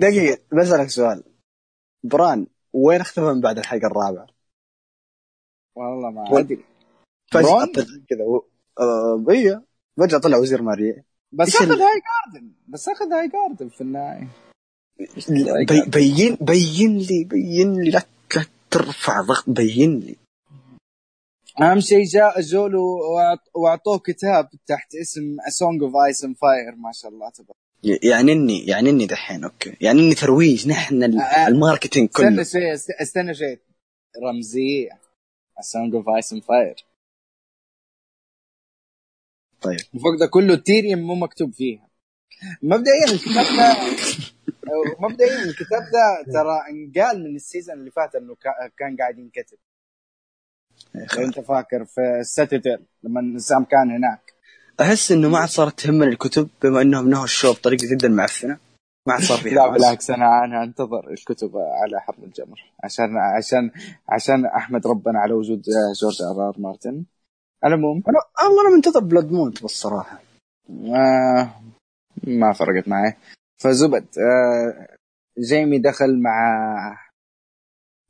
دقيقة بسألك سؤال. برون وين اختفى من بعد الحلقة الرابعة؟ والله ما برون؟ طلع كذا هي فجأة طلع وزير مالية. بس أخذ ال- هاي جاردن بس أخذ هاي جاردن في النهاية. بي بين بين لي بين لي لا ترفع ضغط بين لي. أهم شيء جاء وأعط- وأعطوه كتاب تحت اسم A Song of Ice and Fire ما شاء الله تبارك. يعني اني يعني اني دحين okay. يعني اني ترويج نحن ال-. ال marketing استنى كله شيء است- استنى رمزية A Song of Ice and Fire. طيب. وفوق ده كله تيريون مو مكتوب فيها. مبدئيا الكتاب ده مبدئيا الكتاب ده ترى انقال من ال season اللي فات انه كا- كان قاعد ينكتب. لو انت فاكر في السيتاديل لما سام كان هناك. أحس إنه ما عاد صارت تهمني الكتب بما إنهم نهوا ال show بطريقة جدا معفنة. ما عاد صار فيها لا. بالعكس أنا أنا أنتظر الكتب على أحر من الجمر. عشان عشان عشان أحمد ربنا على وجود جورج آر آر مارتن. على العموم. أنا والله أنا منتظر Blood Moon بالصراحة. آه ما فرقت معي. فالزبدة آه جيمي دخل مع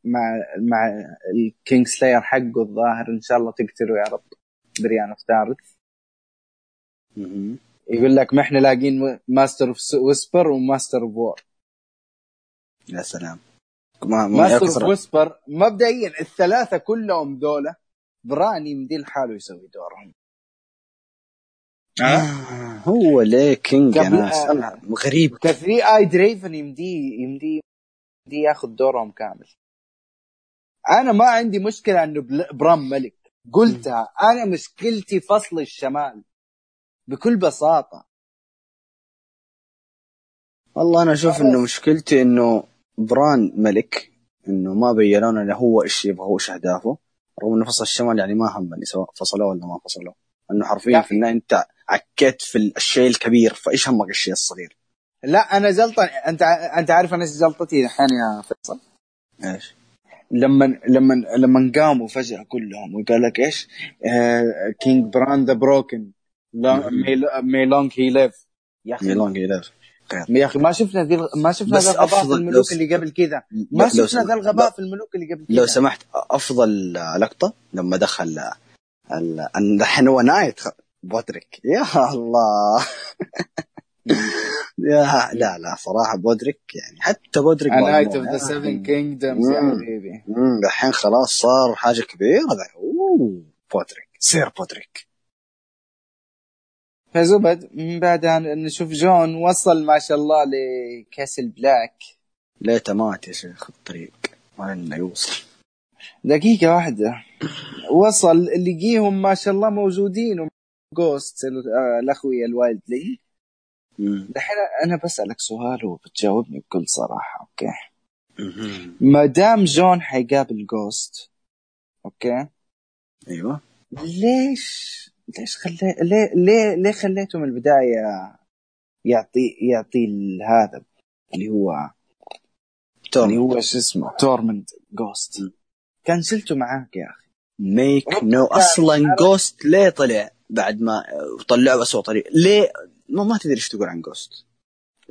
مع مع ال Kingslayer حقه الظاهر إن شاء الله تقتله يا رب بريان of مهم. يقول لك ما إحنا لاقين Master of Whisper و Master of War يا سلام. ما ما ماستر اوف ويسبر مبدئيا الثلاثة كلهم دولة بران يمدي لحاله يسوي دورهم. آه، هو ليه king ناس آه. أنا غريب. ك three-eyed raven يمدي يمدي يمدي ياخذ دورهم كامل. أنا ما عندي مشكلة إنه بران ملك. قلتها أنا مشكلتي فصل الشمال. بكل بساطة. والله أنا أشوف إنه مشكلتي إنه بران ملك إنه ما بينوا لنا هو إيش يبغى هو إيش اهدافه رغم إنه فصل الشمال يعني ما همني سواء فصلوه ولا ما فصلوه. انه حرفيا. في النهاية أنت عكيت في الشيء الكبير فإيش همك الشيء الصغير؟ لا أنا جلطه أنت أنت عارف أنا إيش جلطتي الحين يا فيصل؟ إيش؟ لما لما لما قاموا فجأة كلهم وقال لك إيش؟ آه King بران the Broken may long he live يا أخي. may long he live خير. يا أخي ما شفنا ذي ما شفنا ذا الغباء في الملوك اللي قبل كذا. ما شفنا ذا الغباء في الملوك اللي قبل كذا. لو سمحت أفضل لقطة لما دخل ال- ال- دحين هو knight بودريك. يا الله. يا لا لا صراحة بودريك يعني حتى بودريك knight. of the يعني- Kingdoms يا. حبيبي مم، دحين خلاص صار حاجة كبيرة أوه بودريك Ser بودريك. فالزبدة من بعدها نشوف جون وصل ما شاء الله لكاسل بلاك. ليته مات يا شيخ الطريق. ما لنا يوصل. دقيقة واحدة. وصل لقيهم ما شاء الله موجودين. جوست الاخوية ال Wildling مم. دحين أنا بسألك سؤال وبتجاوبني بكل صراحة okay. ما دام جون حيقابل جوست okay؟ أيوه. ليش؟ ليش خلي ليه ليه ليه خليته من البداية يعطي يعطي هذا اللي هو اللي تورن هو شو اسمه؟ تورمنت جوست كان شلته معاك يا أخي. ميك نو أصلا جوست ليه طلع؟ بعد ما طلعوا اسوء طريق. ليه؟ ما, ما تدري إيش تقول عن جوست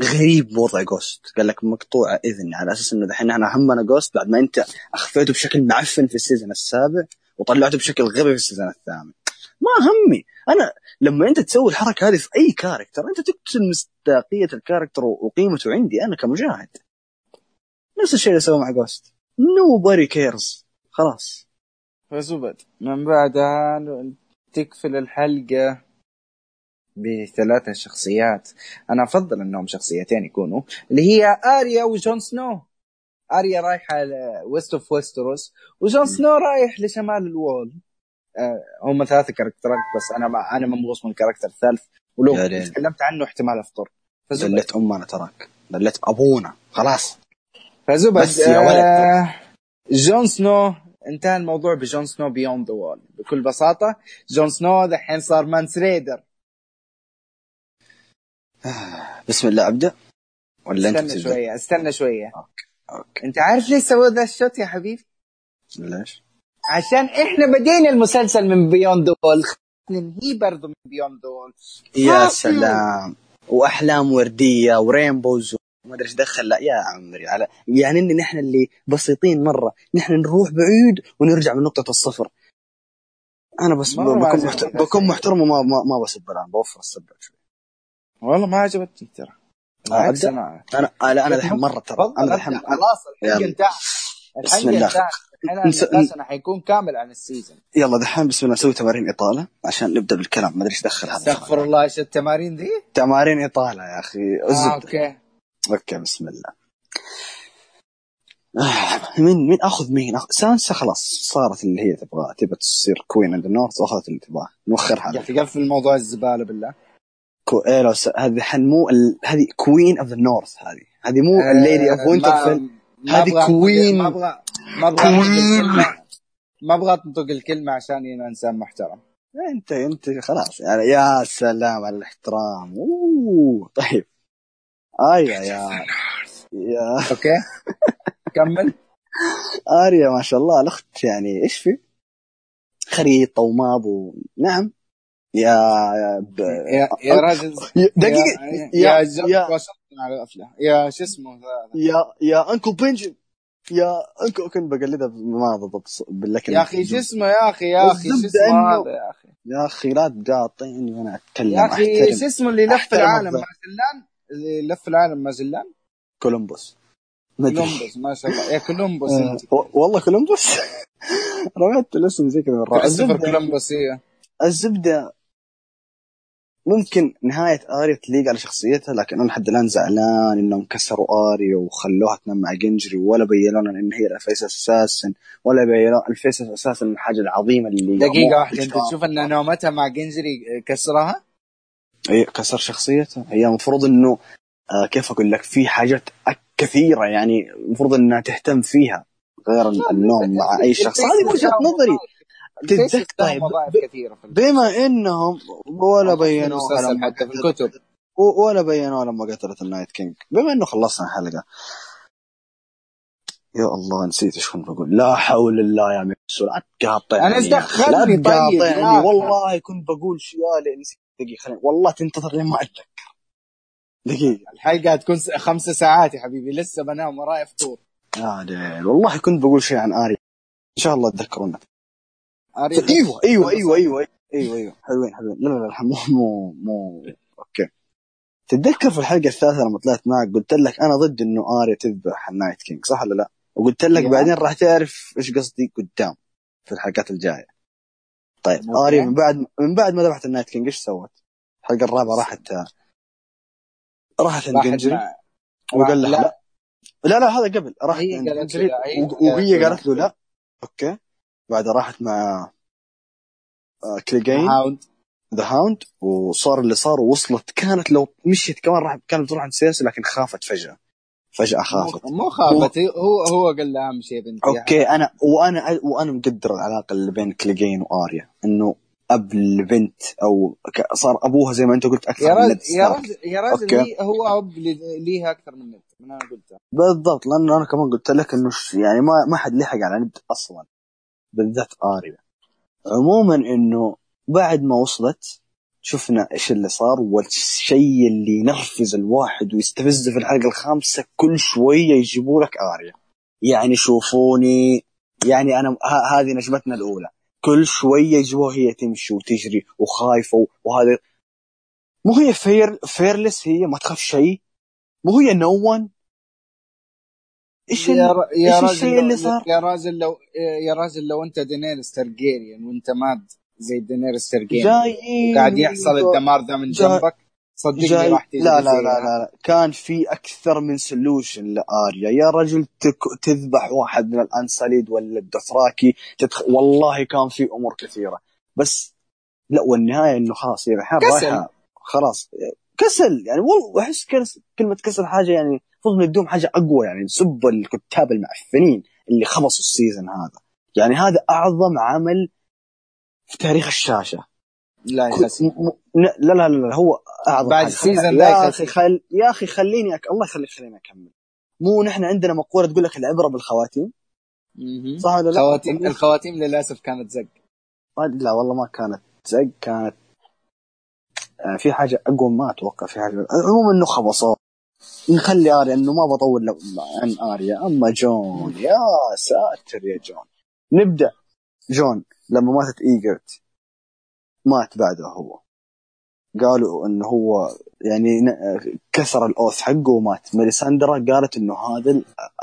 غريب وضع جوست قال لك مقطوعة اذن على أساس إنه دحين إحنا همنا جوست بعد ما أنت أخفيته بشكل معفن في ال season السابع وطلعته بشكل غبي في ال season الثامن. ما همي. أنا لما أنت تسوي الحركة هذه في أي character أنت تقتل مصداقية ال character وقيمته عندي أنا كمشاهد نفس الشيء اللي سووه مع جوست nobody cares خلاص فالزبدة من بعدها تقفل الحلقة بثلاثة شخصيات. أنا أفضل أنهم شخصيتين يكونوا اللي هي آريا وجون سنو. آريا رايحة west of Westeros وجون سنو رايح لشمال ال wall. آه هم ثلاثة character ات بس أنا ما أنا منبوس من ال character الثالث. ولو. تكلمت عنه احتمال أفطر. فزبد. دلت امنا تراك. دلت أبونا. خلاص. فزبد بس يا ولد. آه جون سنو انتهى الموضوع بجون سنو beyond the wall بكل بساطة جون سنو دحين صار مانس رايدر. بسم الله أبدأ؟ ولا أنت استنى؟ شوية استنى شوية. أوكي أنت عارف ليش سووا ذا ال shot يا حبيبي؟ ليش؟ عشان إحنا بدينا المسلسل من beyond the wall ننهي برضه من beyond the wall يا سلام. وأحلام وردية و rainbows وما أدري إيش دخل لا يا عمري على يعني ان نحن اللي بسيطين مرة نحن نروح بعيد ونرجع من نقطة الصفر أنا بس ما بكون عجبني محت... هالشيء. بكون محترم وما ما, ما بسب الان بوفر السب شوي والله ما عجبتني ترى أبدأ؟ أنا أنا أنا أنا الحين مرة ترى أنا. الحين خلاص الحلقة يلا. انتهت بسم الله. الحين حيكون كامل عن ال season يلا دحين بسم الله نسوي تمارين إطالة عشان نبدأ بالكلام ما أدري إيش دخل هذا استغفر الله إيش التمارين ذي؟ تمارين إطالة يا أخي آه أوكي أوكي بسم الله. آه، مين مين أخذ مين أخذ سانسا خلاص صارت اللي هي تبغى تبغى تصير queen عند ال north واخذت اللي تبغاه. نوخرها يا أخي قفل موضوع الزبالة بالله. كو... إيه س... هذه الحين مو ال... هذه queen of the north هذه. هذه مو ال lady of آه، وينترفيل هذه queen. ما أبغى ما أبغى ما أبغى انطق الكلمة عشان أنا إنسان محترم. انت أنت خلاص. يعني يا سلام على الاحترام. أوه طيب. آية يا يا. أوكي. كمل. آريا ما شاء الله الأخت يعني إيش في؟ خريطة وماب و... نعم. يا يا ب... يا يا راجل يا- دقيقة يا يا- يا على الأفلام. يا شو اسمه يا يا أنكل بنجن يا أنكل كنت بقلدها ما ضبط باللكن يا أخي شو اسمه يا أخي؟ يا أخي شو اسمه هذا يا أخي؟ يا أخي لا تقاطعني وأنا أتكلم. يا أخي شو اسمه اللي لف العالم. مع زلان اللي لف العالم مع زلان؟ كولومبوس. كولومبوس ما شاء الله. يا كولومبوس آه، والله كولومبوس؟ رميت الاسم زي كذا كريستوفر الزبدة كولومبوس هي الزبدة ممكن نهاية آريا تليق على شخصيتها لكن أنا لحد الآن زعلان إنهم كسروا آريا وخلوها تنام مع جندري ولا بينوا لنا إن هي ال face أساسا ولا بينوا ال face أساسا الحاجة العظيمة اللي دقيقة واحدة أنت تشوف إن نومتها مع جندري كسرها؟ هي كسر شخصيتها هي المفروض إنه آه كيف أقول لك في حاجات كثيرة يعني المفروض إنها تهتم فيها غير النوم مع أي شخص. هذه وجهة نظري. تتذكر طيب بما إنهم ولا بينوا حتى في الكتب. ولا بينوا لما قتلت ال Night King بما إنه خلصنا الحلقة. يا الله نسيت إيش كنت بقول. لا حول الله يا ميسو لا تقاطعني دخلني طيب؟ تقاطعني. يا أخي. والله كنت بقول شيء نسيت. دقيقة خليني والله تنتظر لين ما أتذكر. دقيقة الحلقة تكون س- خمسة ساعات يا حبيبي لسه بنام وراي فطور. يا ديل والله كنت بقول شيء عن آري. إن شاء الله تذكرونا أريد- إيوه إيوه إيوه إيوه إيوه إيوه حلوين حلوين. لا لا لا مو مو مو أوكي. تتذكر في الحلقة الثالثة لما طلعت معك قلت لك أنا ضد إنه اريا تذبح ال Night King صح ولا لا؟ وقلت لك يا. بعدين راح تعرف إيش قصدي قدام في الحلقات الجاية. طيب. اريا من بعد من بعد ما ذبحت ال Night King إيش سوت؟ الحلقة الرابعة راحت راحت عند جندري وقال لها لا. لا. لا هذا قبل راحت عند جندري وهي قالت له لا. أوكي. بعدها راحت مع آه، كليجين the Hound وصار اللي صار ووصلت كانت لو مشيت كمان راح كانت بتروح عند سيرسي لكن خافت فجأة. فجأة خافت. مو- خافت. هو هو قال لها أهم شيء بنتي. أوكي أنا وأنا وأنا مقدر العلاقة اللي بين كليجين وآريا. إنه أب لبنت أو صار أبوها زي ما أنت قلت أكثر يا من راجل يا. راجل يا راجل هو أب لي- ليها أكثر من نت من أنا قلتها بالضبط لأنه أنا كمان قلت لك إنه يعني ما ما حد لحق على ند أصلا بالذات آريا. عموما إنه بعد ما وصلت شفنا إيش اللي صار والشيء اللي ينرفز الواحد ويستفزه في الحلقة الخامسة كل شوية يجيبوا لك اريا يعني شوفوني يعني أنا ه- هذه نجمتنا الأولى كل شوية يجيبوها هي تمشي وتجري وخايفة وهذا مو هي fear fearless هي ما تخاف شيء مو هي no one إيش يا, ر... يا إيش الشيء. اللي صار؟ يا راجل لو يا راجل لو أنت دينيرس تارجيريان وأنت mad زي دينيرس تارجيريان جايين. قاعد يحصل الدمار ذا من جنبك. صدقني راح تجي لا لا. لا لا لا. كان في أكثر من solution لآريا. يا رجل تك... تذبح واحد من ال Unsullied ولا الدوثراكي تدخ... والله كان في أمور كثيرة. بس لا والنهاية إنه خلاص هي الحين كسل. رايحة. خلاص. كسل. يعني والله أحس كس... كلمة كسل حاجة يعني المفروض ندوم حاجة أقوى يعني نسب الكتاب المعفنين اللي خلصوا ال season هذا. يعني هذا أعظم عمل في تاريخ الشاشة. لا يخسر لا لا لا هو أعظم بعد. ال season ذا يا. أخي خل... يا أخي خليني أك... الله يخليك خليني أكمل. مو نحن عندنا مقولة تقول لك العبرة بالخواتيم. صح ولا لا؟ خواتيم الخواتيم للأسف كانت زق. لا والله ما كانت زق كانت آه، في حاجة اقوى ما أتوقع في حاجة. عموما إنه خبصوا نخلي آريا إنه ما بطول لو- عن آريا. أما جون يا ساتر يا جون. نبدأ. جون. لما ماتت إيجريت مات بعده هو. قالوا إنه هو يعني كسر ال oath حقه ومات. ميليساندرا قالت إنه هذا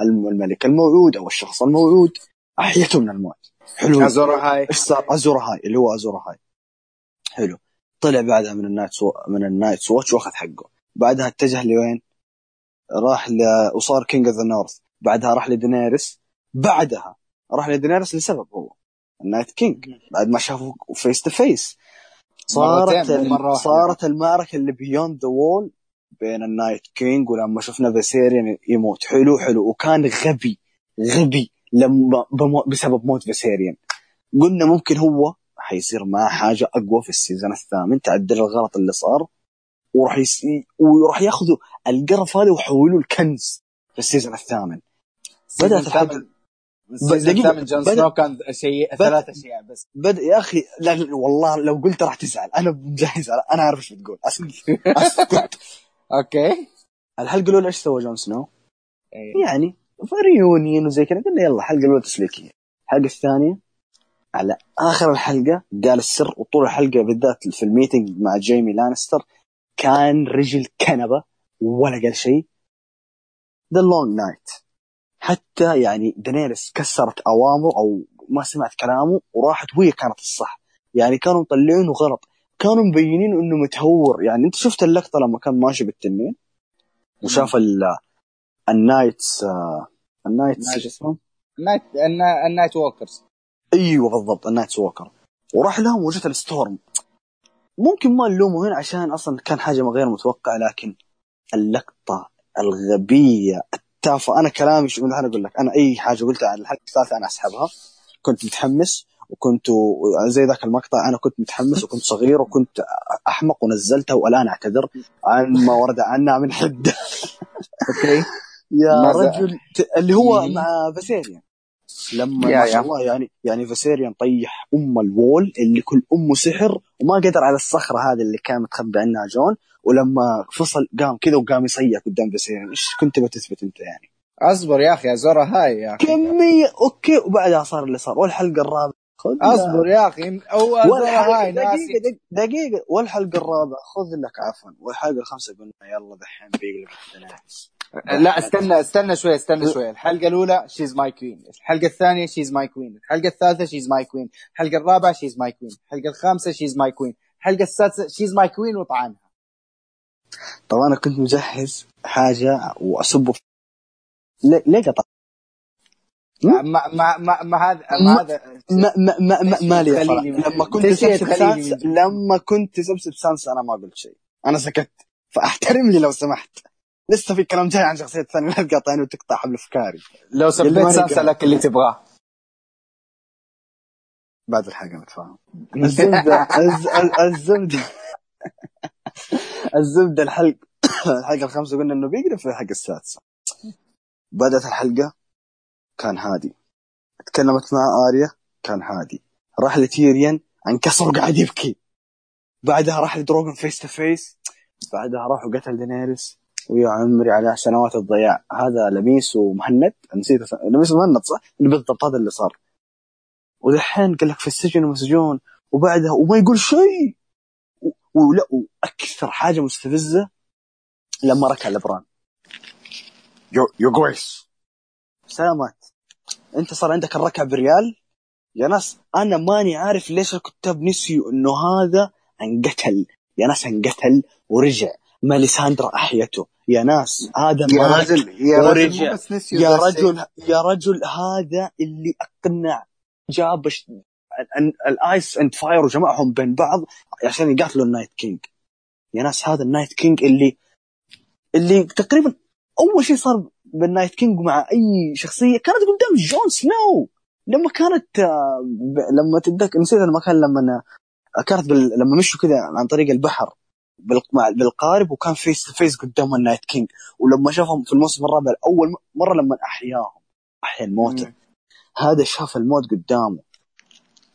الم- الملك الموعود أو الشخص الموعود أحيته من الموت. حلو. ازورا هاي. إيش صار؟ ازورا هاي اللي هو ازورا هاي. حلو. طلع بعدها من النايت سو... من النايت واتش وأخذ حقه. بعدها اتجه لوين؟ راح ل... وصار king of the north بعدها راح لدينيرس بعدها راح لدينيرس لسبب هو. النايت كينج بعد ما شافوا face to face صارت مرة. صارت المعركة اللي beyond the wall بين النايت كينج ولما شفنا فيسيريان يموت. حلو حلو. وكان غبي غبي لما. بسبب موت فيسيريان قلنا ممكن هو حيصير معاه حاجة أقوى في ال season الثامن تعدل الغلط اللي صار وراح يس... وراح ياخذوا القرف هذا ويحولوه الكنز في ال season الثامن. الحلقة- ال season دقيقة. الثامن جون سنو كان شيء ثلاث أشياء بس. بدأ يا أخي لا, لا والله لو قلت راح تزعل. أنا مجهز أنا عارف إيش بتقول. أسكت. okay. الحلقة الأولى إيش سوى جون سنو؟ إيه. يعني reunion وزي كذا قلنا يلا الحلقة الأولى تسليكية. الحلقة الثانية على آخر الحلقة قال السر وطول الحلقة بالذات في ال meeting مع جيمي لانستر كان رجل كنبة ولا قال شيء. The Long Night حتى يعني دينيرس كسرت أوامره أو ما سمعت كلامه وراحت وهي كانت الصح. يعني كانوا مطلعينه غلط كانوا مبينين إنه متهور. يعني أنت شفت اللقطة لما كان ماشي بالتنين؟ وشاف ال- ال nights آه، ال nights night. إيش اسمهم؟ ال night النا- ال night walkers أيوه بالضبط ال nights walker وراح لهم وجت ال storm ممكن ما نلومه هنا عشان أصلا كان حاجة غير متوقعة لكن اللقطة الغبية التافهه أنا كلامي شو أنا أقول لك أنا أي حاجة قلتها عن الحلقة الثالثة أنا أسحبها. كنت متحمس وكنت زي ذاك المقطع أنا كنت متحمس وكنت صغير وكنت أحمق ونزلتها والآن أعتذر. عن ما ورد عنا من حدة. okay. يا؟ رجل اللي هو مم. مع فيسيريان لما يا- ما شاء يا. الله يعني يعني فيسيريان طيح أم ال wall اللي كل امه سحر وما قدر على الصخرة هذه اللي كان متخبي عنها جون ولما فصل قام كذا وقام يصيح قدام فيسيريان إيش كنت بتثبت أنت يعني؟ أصبر يا أخي ازورا هاي يا أخي. كمية okay وبعدها صار اللي صار. والحلقة الرابعة خذ أصبر يا أخي هو والحلقة هاي ناسي. دقيقة دقيقة والحلقة الرابعة خذ لك عفوا. والحلقة الخامسة قلنا يلا دحين بيقلب التنافس لا استنى استنى شوي استنى شوي. الحلقة الأولى she's my queen الحلقة الثانية she's my queen الحلقة الثالثة she's my queen الحلقة الرابعة she's my queen الحلقة الخامسة she's my queen الحلقة السادسة she's my queen وطعنها. طبعا أنا كنت مجهز حاجة واسبه في- ليه ليه قطع؟ ما ما ما ما هذا ما هذا ما ما ما ما, ما لي لما كنت خليني سانس لما كنت تسبسب سانس أنا ما قلت شيء. أنا سكت. فاحترم لي لو سمحت. لسه في كلام جاي عن شخصية ثانية لا تقاطعني وتقطع حبل أفكاري. لو سبيت نقدر. لك اللي تبغاه. بعد الحلقة نتفاهم الزبدة الز- ال- الزبدة. الزبدة الحلقة الحلقة الخامسة قلنا إنه بيقرب في الحلقة السادسة. بدأت الحلقة كان هادي. تكلمت مع آريا كان هادي. راح لتيريان انكسر وقاعد يبكي. بعدها راح لدروجن face to face بعدها راح وقتل دينيريس. ويا عمري على سنوات الضياع. هذا لميس ومهند. نسيت لميس ومهند صح؟ بالضبط هذا اللي صار. ودحين قال لك في السجن ومسجون وبعدها وما يقول شيء. ولا وأكثر حاجة مستفزة لما ركع لبران your your grace سلامات. أنت صار عندك الركع بريال؟ يا ناس أنا ماني عارف ليش الكتاب نسيوا إنه هذا انقتل. يا ناس انقتل ورجع. ميليساندرا أحيته. يا ناس هذا يا رجل يا رجل. يا. رجل يا رجل هذا اللي أقنع جاب ال ice and fire وجمعهم بين بعض عشان يقاتلوا النايت كينج. يا ناس هذا النايت كينج اللي اللي تقريبا أول شيء صار بالنايت كينج مع أي شخصية كانت قدام جون سنو. لما كانت آه، ب- لما تتذكر نسيت المكان لما أنا- كانت بال... لما مشوا كذا عن طريق البحر. بالقارب وكان face face قدام النايت كينج. ولما شافهم في الموسم الرابع أول مرة لما أحياهم. احيا الموتى. هذا شاف الموت قدامه.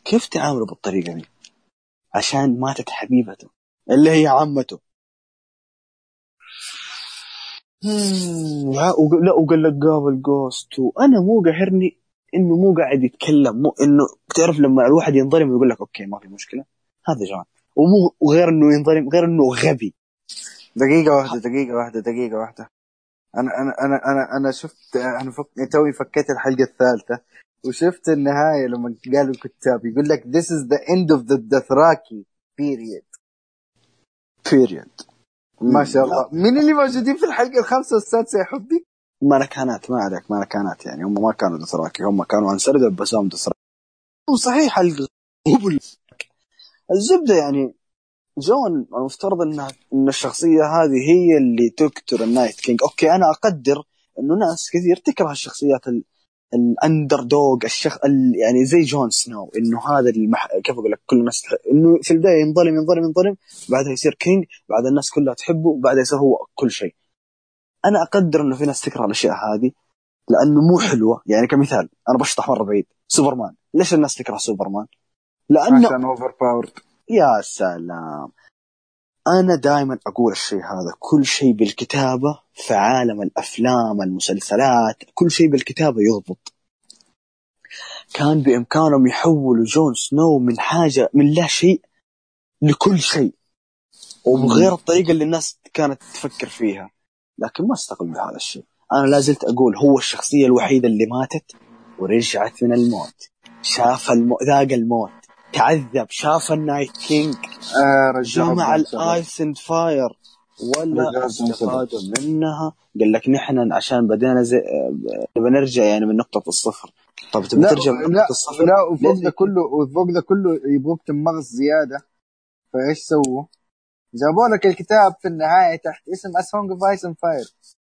كيف تعاملوا بالطريقة دي؟ عشان ماتت حبيبته. اللي هي عمته. لا وقال لك قابل جوست وأنا مو قاهرني إنه مو قاعد يتكلم مو إنه تعرف لما الواحد ينظلم ويقول لك okay ما في مشكلة. هذا جون ومو وغير إنه ينظلم غير إنه غبي. دقيقة واحدة دقيقة واحدة دقيقة واحدة. أنا أنا أنا أنا أنا شفت أنا فك... توي فكيت الحلقة الثالثة وشفت النهاية لما قالوا الكتاب يقول لك this is the end of the Dothraki period. بيريد ما شاء الله. مين اللي موجودين في الحلقة الخامسة والسادسة يا حبي؟ ملكانات ما عليك ملكانات يعني. هم ما كانوا دثراكي هم كانوا انسردوا بسام دثراكي وصحيح ال- الزبدة يعني جون المفترض انها إن الشخصية هذه هي اللي تقتل ال Night King okay أنا أقدر انه ناس كثير تكره الشخصيات ال... ال underdog الشخ ال... يعني زي جون سنو إنه هذا المح... كيف أقول لك كل الناس تح... إنه في البداية ينظلم ينظلم ينظلم بعدها يصير king بعد الناس كلها تحبه وبعدها يصير هو كل شيء. أنا أقدر إنه في ناس تكره الأشياء هذه لأنه مو حلوة. يعني كمثال أنا بشطح مرة بعيد. سوبرمان. ليش الناس تكره سوبرمان؟ لأنه عشان overpowered يا سلام. أنا دائما أقول الشيء هذا. كل شيء بالكتابة في عالم الأفلام المسلسلات كل شيء بالكتابة يضبط. كان بإمكانهم يحولوا جون سنو من حاجة من لا شيء لكل شيء. وبغير الطريقة اللي الناس كانت تفكر فيها. لكن ما استقبل بهذا الشيء. أنا لا زلت أقول هو الشخصية الوحيدة اللي ماتت ورجعت من الموت. شاف المو... ذاق الموت. تعذب شاف ال Night King آه جمع ال ice and fire ولا استفادوا منها قال لك نحن عشان بدينا زي نبغى نرجع يعني من نقطة الصفر طب تبي ترجع من لا نقطة الصفر لا وفوق؟ ده كله وفوق ده كله يبغوك تمغص زيادة فإيش سووا؟ جابوا لك الكتاب في النهاية تحت اسم A Song of Ice Fire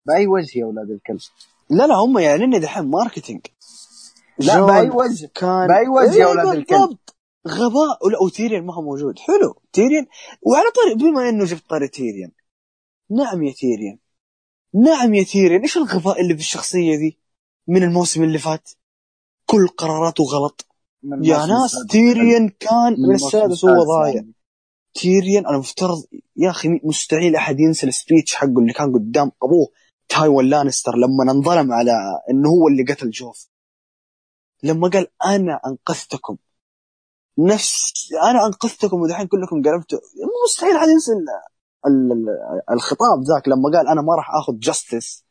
بأي وجه يا أولاد الكلب؟ لا لا هم يعني دحين marketing لا بأي وجه؟ كان بأي وجه يا إيه أولاد الكلب؟ غباء ولا وتيريان ما هو موجود. حلو. تيريان وعلى طاري بما إنه جبت طاري تيريان نعم يا تيريان نعم يا تيريان إيش الغباء اللي في الشخصية دي من الموسم اللي فات. كل قراراته غلط. يا ناس. تيريان كان من السادس هو ضايع. تيريان أنا مفترض يا أخي مستحيل أحد ينسى ال speech حقه اللي كان قدام أبوه تايون لانستر لما انظلم على إنه هو اللي قتل جوف. لما قال أنا أنقذتكم. نفس أنا أنقذتكم ودحين كلكم قلبتوا. مستحيل حد ينسى ال- ال- ال- الخطاب ذاك لما قال أنا ما راح آخذ justice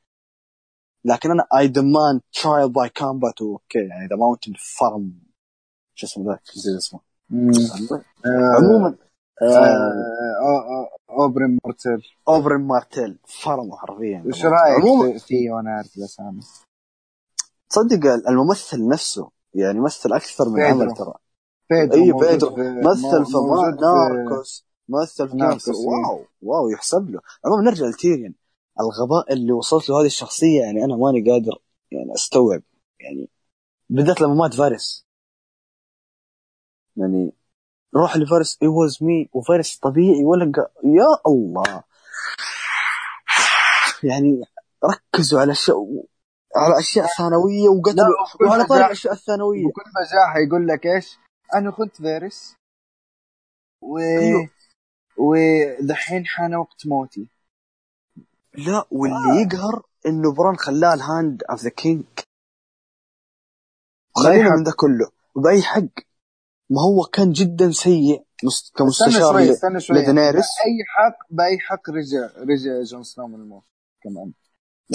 لكن أنا I demand trial by combat. okay يعني The Mountain فرم شو اسمه ذاك؟ نسيت اسمه. عموما آه، اوبرن مورتل اوبرن مارتيل. فرمه حرفيا. وش رأيك؟ فيه وأنا عارف الاسامي؟ تصدق الممثل نفسه يعني مثل أكثر من بيدرو. عمل ترى. بيدرو أي بيدرو مثل في ناركوس. مثل في ناركوس، إيه. wow. wow يحسب له. عموما نرجع لتيريان. الغباء اللي وصلت له هذه الشخصية يعني أنا ماني قادر يعني أستوعب. يعني بالذات لما مات فارس. يعني روح لفارس it was me وفارس طبيعي ولا قا... يا الله. يعني ركزوا على اشياء على أشياء ثانوية وقتلوا وعلى طاري الأشياء الثانوية. بكل بجاحه يقول لك إيش؟ أنا كنت فارس. و أيوه. ودحين حان وقت موتي. لا واللي يقهر إنه بران خلاه ال Hand of the King خلينا. من ذا كله؟ وباي حق. ما هو كان جدا سيء كمستشار شوي ل- استنى شوي لدينيريس بأي حق بأي حق رجع رجع جون سنو من الموت كمان.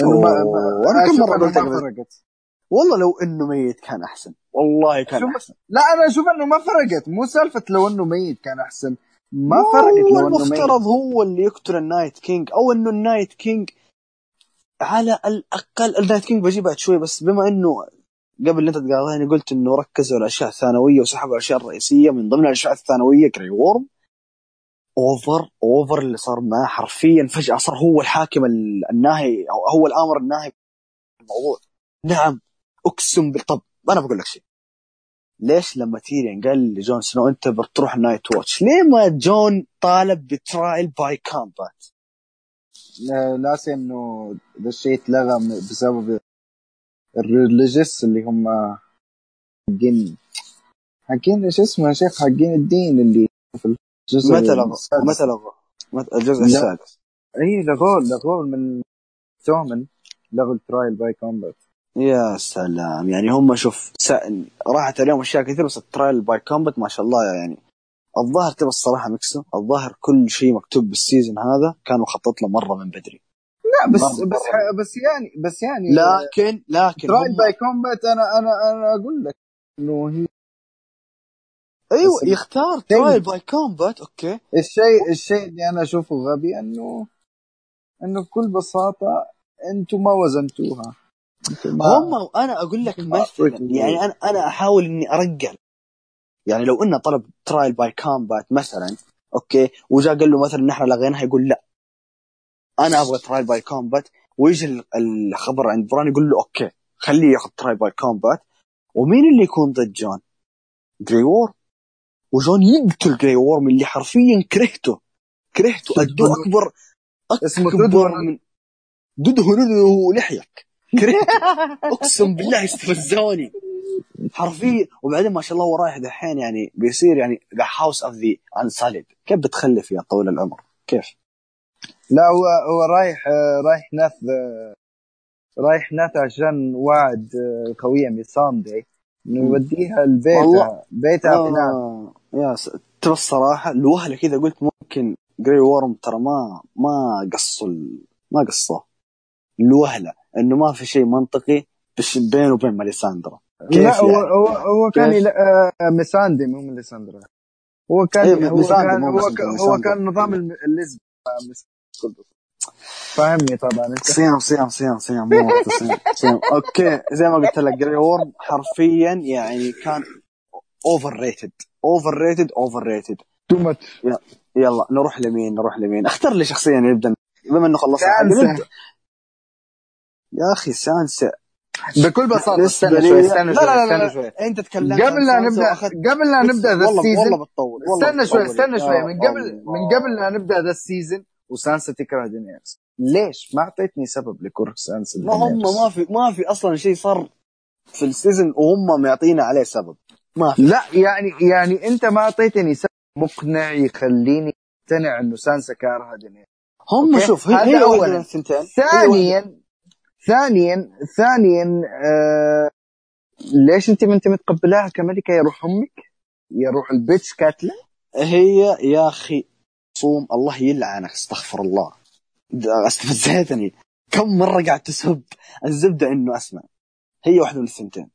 أوه، أنا كم أشوف مرة إنه قلت والله لو إنه ميت كان أحسن. والله كان شوف أحسن. لا أنا أشوف إنه ما فرقت. مو سالفة لو إنه ميت كان أحسن. ما فرقت هو لو المفترض هو اللي يقتل ال Night King أو إنه ال Night King على الأقل ال Night King بجيب بعد شوي بس بما إنه قبل انت تقاطعني قلت إنه ركزوا على الأشياء الثانوية وسحبوا الأشياء الرئيسية. من ضمن الأشياء الثانوية جري وورم over over اللي صار معاه حرفيا فجأة صار هو الحاكم ال- الناهي أو هو الآمر الناهي الموضوع. نعم. أقسم بال طب أنا بقول لك شيء. ليش لما تيريان قال لجون سنو أنت بتروح Night Watch؟ ليه ما جون طالب ب trial by combat لا- لا سي إنه ذا الشيء اتلغى بسبب ال religious اللي هم حقين حقين إيش اسمه يا شيخ؟ حقين الدين اللي في الجزء متى لغوا. متى لغوا؟ الجزء. السادس. اي لغوه لغوه من تومن لغوا ال trial by combat يا سلام يعني هم شوف س... راحت عليهم أشياء كثير بس ال trial by combat ما شاء الله يعني الظاهر تبى الصراحة ميكسو الظاهر كل شيء مكتوب بال season هذا كان مخطط له مرة من بدري لا بس مرة. بس بس يعني بس يعني لكن لكن trial. by combat أنا أنا أنا أقول لك إنه هي أيوه يختار trial by combat okay الشيء الشيء اللي أنا أشوفه غبي إنه إنه بكل بساطة أنتم ما وزنتوها هم أنا أقول لك مثلا يعني أنا أنا أحاول إني أرجع. يعني لو إنه طلب trial by combat مثلا okay وجاء قال له مثلا نحن لغيناها يقول لا. أنا أبغى trial by combat ويجي ال- الخبر عند بران يقول له okay خليه ياخذ trial by combat ومين اللي يكون ضد جون؟ جري وورم وجون يقتل جري وورم اللي حرفيا كرهته. كرهته. أدوه أكبر اسمه أكبر. من دده لحيك. كرهته اقسم بالله استفزوني. حرفيا. وبعدين ما شاء الله هو رايح دحين يعني بيصير يعني the House of the Unsullied كيف بتخلف يا طويل العمر؟ كيف؟ لا هو هو رايح آه، رايح ناث آه، رايح ناث عشان وعد آه، خويه ميساندي انه يوديها لبيتها. بيتها في آه يا س... ترى الصراحة الوهلة كذا قلت ممكن جري وورم ترى ما ما قصوا. ما قصوه. الوهلة. إنه ما في شيء منطقي بينه وبين ماليساندرا لا هو يعني؟ هو هو كان آه، ميساندي مو ميساندرا هو كان أيوة، هو كان هو كان هو ميساندرا. كان نظام الم- اللزب فاهمني طبعا أنت. صيام صيام صيام صيام مو وقت صيام صيام. أوكي زي ما قلت لك جري وورم حرفيا يعني كان اوفر ريتد اوفر ريتد اوفر ريتد too much يلا نروح لمين؟ نروح لمين؟ اختار لي شخصيا نبدا بما إنه خلصنا. يا أخي سانسا بكل بساطة استنى شوي استنى شوي لا لا, استنى لا, شوي. أنت تكلمت قبل لا نبدا قبل لا نبدأ ذا ال season والله بتطول والله استنى شوي. استنى شوي من قبل. من قبل لا نبدأ ذا ال season وسانسا تكره دينيرس ليش ما أعطيتني سبب لكره سانسا ما هم؟ ما في ما في أصلا شيء صار في ال season وهم معطينا عليه سبب ما في لا يعني يعني أنت ما أعطيتني سبب مقنع يخليني أقتنع إنه سانسا كارهه دينيرس هم. شوف هي هي واحدة- ثانيا ثانيا ثانيا آه ليش أنت ما أنت متقبلاها كملكة يا روح أمك؟ يروح ال bitch كاتله هي يا أخي صوم الله يلعنك أستغفر الله. استفزتني كم مرة قاعد تسب الزبدة إنه أسمع. هي واحدة من الثنتين.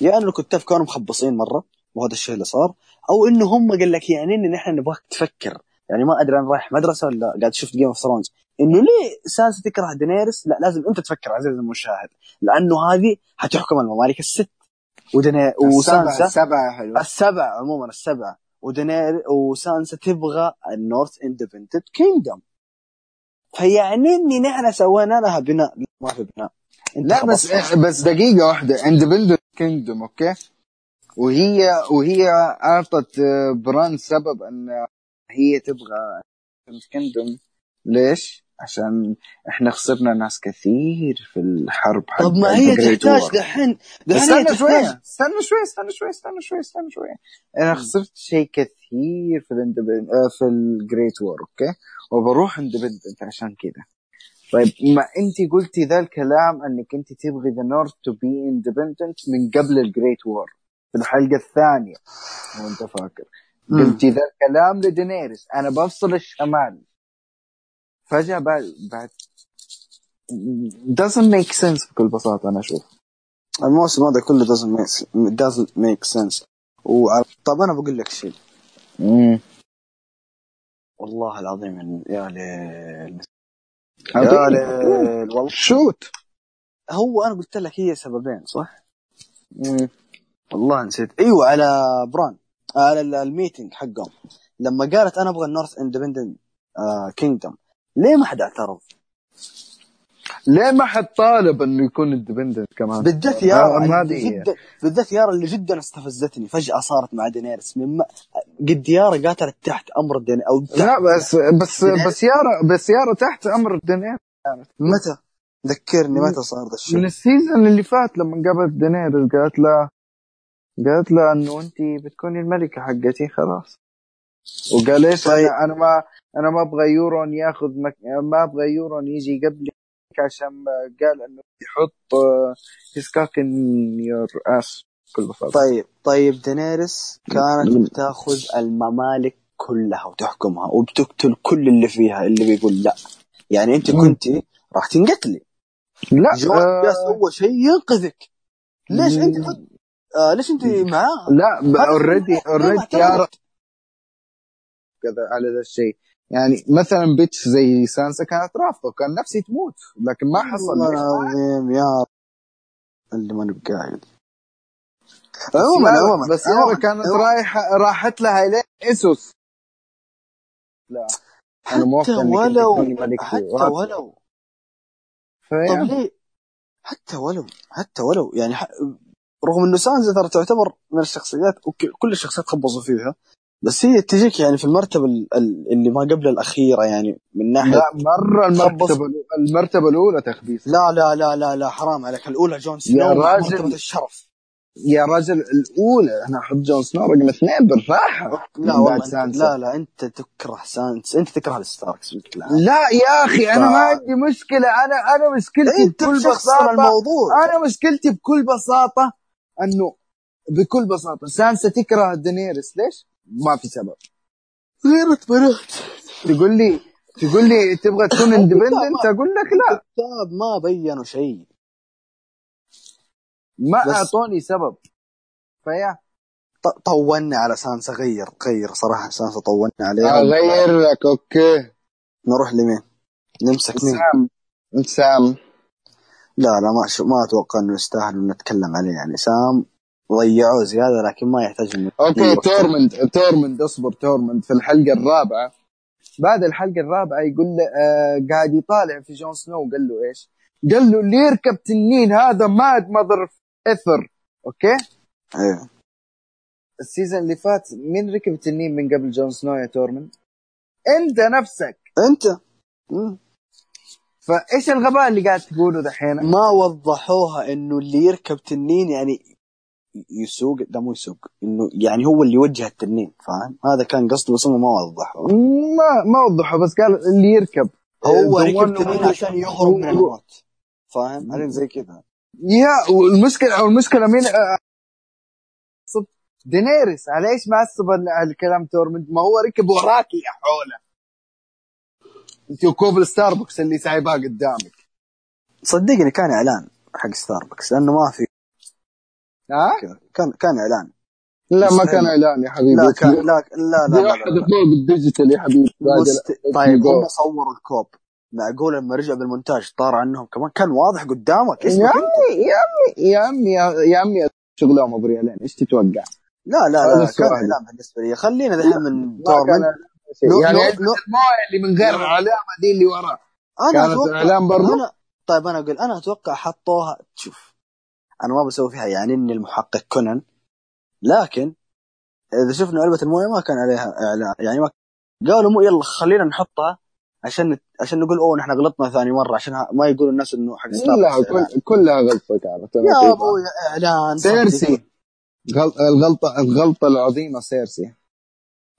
يا انه الكتاب كانوا مخبصين مرة وهذا الشيء اللي صار أو إنه هم قال لك يعني إن نحن نبغاك تفكر. يعني ما أدري أنا رايح مدرسة ولا قاعد شفت Game of Thrones إنه ليه سانسا تكره دينيرس لا لازم أنت تفكر عزيزي المشاهد. لأنه هذه حتحكم الممالك الست. ودنا وسانسا سبعة حلوة. السبع عموما السبع. ودنير وسانسا تبغى ال North independent kingdom. فيعني إني نحن سوينا لها بناء. ما في بناء. لا بس خبصت. بس دقيقة واحدة. independent kingdom أوكي؟ وهي وهي أعطت بران سبب إن هي تبغى kingdom. ليش؟ عشان إحنا خسرنا ناس كثير في الحرب حق طب ما هي تحتاج. دحين استنى شوية استنى شوية استنى شوية استنى شوية استنى شوية. أنا خسرت شيء كثير في ال independent في ال Great War okay؟ وبروح independent عشان كذا طيب ما أنت قلتي ذا الكلام إنك أنت تبغي the North to be independent من قبل ال Great War في الحلقة الثانية لو أنت فاكر. قلتي ذا الكلام لدينيريس. أنا بفصل الشمال. فجأة بعد بعد doesn't make sense بكل بساطة أنا أشوف. الموسم هذا كله doesn't make, doesn't make sense. وع... طب أنا بقول لك شيء. والله العظيم يا ليل. يا ليل. والله. shoot. هو أنا قلت لك هي سببين صح؟ والله نسيت. أيوه على بران. على ال- ال meeting حقهم. لما قالت أنا أبغى ال North independent kingdom ليه ما حد اعترض؟ ليه ما حد طالب إنه يكون independent كمان بالذات يارا. جدا بالذات يارا اللي جدا استفزتني فجأة صارت مع دينيرس مما قد يارا قاتلت تحت أمر دين أو تحت لا بس بس بس يارا بس يارا تحت أمر دينير متى؟ ذكرني متى صار ذا من الشيء؟ ال season اللي فات لما قابلت دينير قالت له قالت له إنه انت بتكوني الملكة حقتي خلاص وقال إيش؟ طيب. أنا أنا ما أنا ما أبغى يورون ياخذ مك... ما أبغى يورون يجي قبلي عشان قال إنه يحط his in your ass بكل بساطة. طيب طيب دينيرس كانت بتاخذ الممالك كلها وتحكمها وبتقتل كل اللي فيها اللي بيقول لا. يعني أنت. كنت راح تنقتلي. لا جون آه سوى شيء ينقذك. ليش أنت كنت آه ليش أنت معاه؟ لا already already اعترضت؟ كذا على ذا الشيء يعني مثلا بيتش زي سانسا كانت رافضة كان نفسي تموت لكن ما حصل؟ العظيم يا اللي ماني بقاعد عموما عموما بس عموماً، كانت. رايحه راحت لها لين اسوس لا أنا موافق حتى ولو حتى ولو. طب ليه؟ حتى ولو حتى ولو يعني. رغم إنه سانزا ترى تعتبر من الشخصيات وك- كل الشخصيات خبصوا فيها بس هي تجيك يعني في المرتبة ال- ال- اللي ما قبل الأخيرة يعني من ناحية لا مرة. المرتبة المرتبة الأولى تخبيص لا لا لا لا لا حرام عليك. الأولى جون سنو يا راجل. مرتبه الشرف. يا رجل الأولى. أنا أحط جون سنو رقم اثنين بالراحة. لا والله. لا لا أنت تكره سانس أنت تكره ال Starks لا يا أخي أنا ما عندي مشكلة. أنا أنا مشكلتي أنت بكل بساطه الموضوع. أنا مشكلتي بكل بساطة انه بكل بساطة سانسا تكره دينيرس ليش؟ ما في سبب. غيرة بنات. تقول لي تقول لي تبغى تكون independent أقول لك لا. الكتاب ما بينوا شيء. ما بس- أعطوني سبب. فيا. ط- طولنا على سانسا غير غير صراحة سانسا طولنا عليها. اغير لك okay. نروح لمين؟ نمسك مين؟ سام. سام. لا لا ما شو ما أتوقع إنه يستاهل إنه نتكلم عليه يعني. سام. ضيعوه زيادة لكن ما يحتاج إنه أوكي يروح. تورمند تورمند اصبر تورمند في الحلقة الرابعة بعد الحلقة الرابعة يقول له آه قاعد يطالع في جون سنو قال له إيش؟ قال له اللي يركب تنين هذا mad mother إثر أوكي؟ أيوه ال season اللي فات مين ركب تنين من قبل جون سنو يا تورمند؟ أنت نفسك أنت مم. فإيش الغباء اللي قاعد تقوله دحين؟ ما وضحوها إنه اللي يركب تنين يعني يسوق ده مو يسوق إنه يعني هو اللي يوجه التنين فاهم؟ هذا كان قصده بس ما وضحوه ما ما وضحوا بس قال اللي يركب. هو ركب تنين عشان يهرب من الموت. فاهم؟ عليك زي كذا. يا والمشكلة والمشكلة مين؟ آه، صد دينيريس. على إيش معصب ال- الكلام تورمنت ما هو ركب وراكي يا حولة. أنت وكوب الستاربكس اللي سايباه قدامك. صدقني كان إعلان حق ستاربكس لأنه ما في ها كان كان إعلان لا ما كان إعلان يا حبيبي لا كان لا لا لا, لا, لا, لا. فوق ال digital يا حبيبي مست... طيب. هم صوروا الكوب معقول لما رجع بالمونتاج طار عنهم كمان كان واضح قدامك إيش يا عمي يا عمي يا عمي يا عمي شغلهم أبو ريالين إيش تتوقع؟ لا لا لا. كان إعلان بالنسبة لي خلينا دحين من. نو- يعني الموية اللي من غير العلامه دي اللي ورا أنا كانت برضو؟ أنا... طيب أنا أقول أنا أتوقع حطوها شوف أنا ما بسوي فيها يعني إني المحقق كونان لكن إذا شفنا علبة الموية ما كان عليها إعلان يعني ما قالوا مو يلا خلينا نحطها عشان. عشان نقول أوه نحن غلطنا ثاني مرة عشان ما يقولوا الناس إنه حق لا إعلان. كل كلها غلطة كانت يا. أبوي إعلان سيرسي غل- الغلطه الغلطة العظيمة سيرسي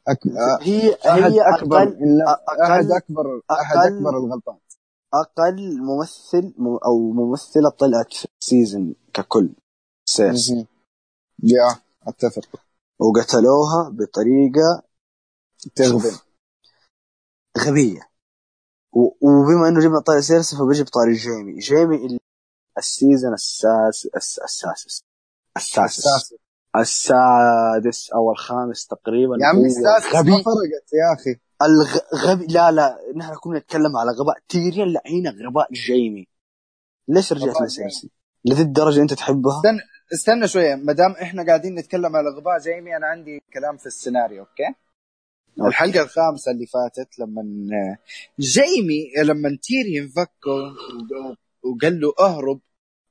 أك... هي أحد هي اكبر لا- أقل- أحد اكبر أحد أقل- أكبر الغلطات أقل ممثل أو ممثلة طلعت في ال season ككل. سيرسي مهم. يا أتفق. وقتلوها بطريقة تغبن غبية. و- وبما إنه جبنا طاري سيرسي فبيجي بطاري جيمي. جيمي اللي ال season الساس الس- السادس السادس السادس. السادس أو الخامس تقريبا يا عمي السادس ما فرقت يا أخي. الغبي لا لا نحن كنا نتكلم على غباء تيريان هنا غباء جيمي ليش رجعت لسيرسي؟ لذي الدرجه أنت تحبها؟ استنى استنى شوية ما دام إحنا قاعدين نتكلم على غباء جيمي أنا عندي كلام في السيناريو أوكي الحلقة الخامسة اللي فاتت لما جيمي لما تيريان فكه وقال له اهرب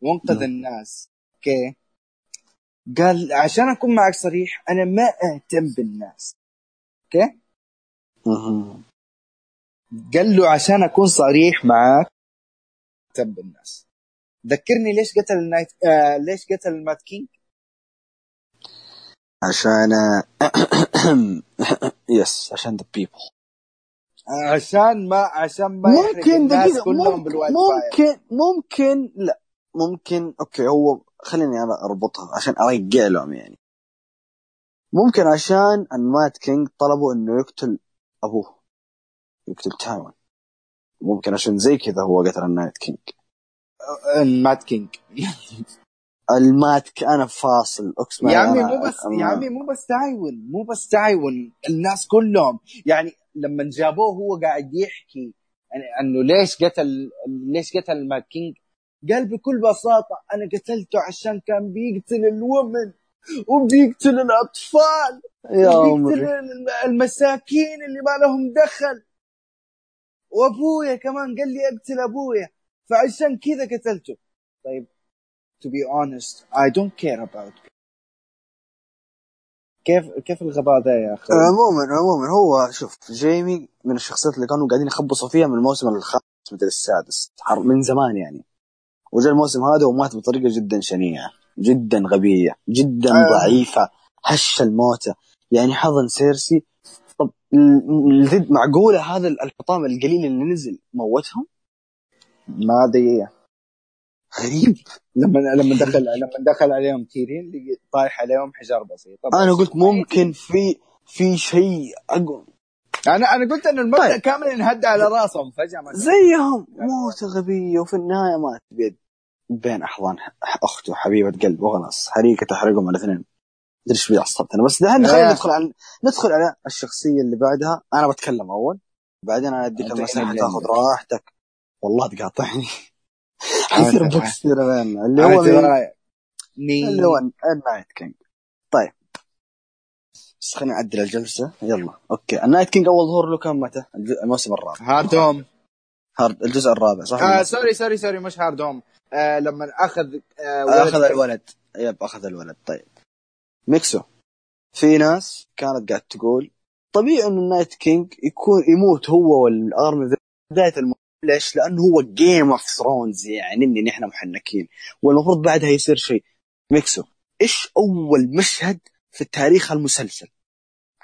وانقذ نعم. الناس أوكي قال عشان أكون معك صريح أنا ما أهتم بالناس أوكي. قال له عشان أكون صريح معك اهتم بالناس ذكرني ليش قتل ال Night آه ليش قتل ال Mad King؟ عشان yes عشان the people عشان ما عشان ما يحرق ممكن الناس دقيقة كلهم ممكن ممكن ممكن لا. ممكن أوكي هو خليني أنا أربطها عشان ارجع لهم يعني. ممكن عشان ال Mad King طلبوا إنه يقتل أبوه. يقتل تايون ممكن عشان زي كذا هو قتل ال Night King. ال Mad King. ال Mad K- أنا فاصل. أقسم يا عمي مو بس يا عمي مو بس تايون مو بس تايون الناس كلهم. يعني لما جابوه هو قاعد يحكي انه ليش قتل ليش قتل ال Mad King. قال بكل بساطة أنا قتلته عشان كان بيقتل ال women وبيقتل الأطفال yeah وبيقتل المساكين اللي ما لهم دخل. وأبويا كمان قال لي أقتل أبويا فعشان كذا قتلته. طيب to be honest I don't care about كيف كيف الغباء ذا يا أخي؟ عموما عموما هو شوف جيمي من الشخصيات اللي كانوا قاعدين يخبصوا فيها من الموسم الخامس مدري السادس من زمان يعني. وجاء الموسم هذا ومات بطريقة جدا شنيعة جدا غبية جدا آه. ضعيفة هش الموتى يعني حضن سيرسي. طب ال- الذد معقولة هذا الحطام القليل اللي نزل موتهم؟ ما أدري. غريب. لما لما دخل لما دخل عليهم تيرين طايح عليهم حجار بسيط. أنا قلت ممكن في في شيء أقوى. أنا أنا قلت إن المبدأ طيب. كامل انهد على راسهم فجأة ما زيهم. موتة غبية وفي النهاية مات بيد بين أحضان ح- أخته حبيبة قلب وخلاص. حريقة تحرقهم على اثنين. مدري إيش عصبت أنا بس دحين خلينا. ندخل على ندخل على الشخصية اللي بعدها. أنا بتكلم أول بعدين أنا أديك اللي تاخذ. راحتك. والله تقاطعني. حيصير. بوكس بيننا اللي هو اللي هو ال Night King طيب. بس خلينا نعدل الجلسة. يلا. أوكي. ال Night King أول ظهور له كان متى؟ الموسم الرابع. Hardhome. Hard الجزء الرابع صح؟ آه sorry sorry sorry مش Hardhome. آه لما أخذ آه ولد أخذ الولد. yep أخذ الولد. طيب. ميكسو. في ناس كانت قاعد تقول طبيعي انه ال Night King يكون يموت هو وال army في بداية الم... ليش؟ لأنه هو Game of Thrones يعني إني نحن محنكين والمفروض بعدها يصير شيء ميكسو إيش أول مشهد في تاريخ المسلسل؟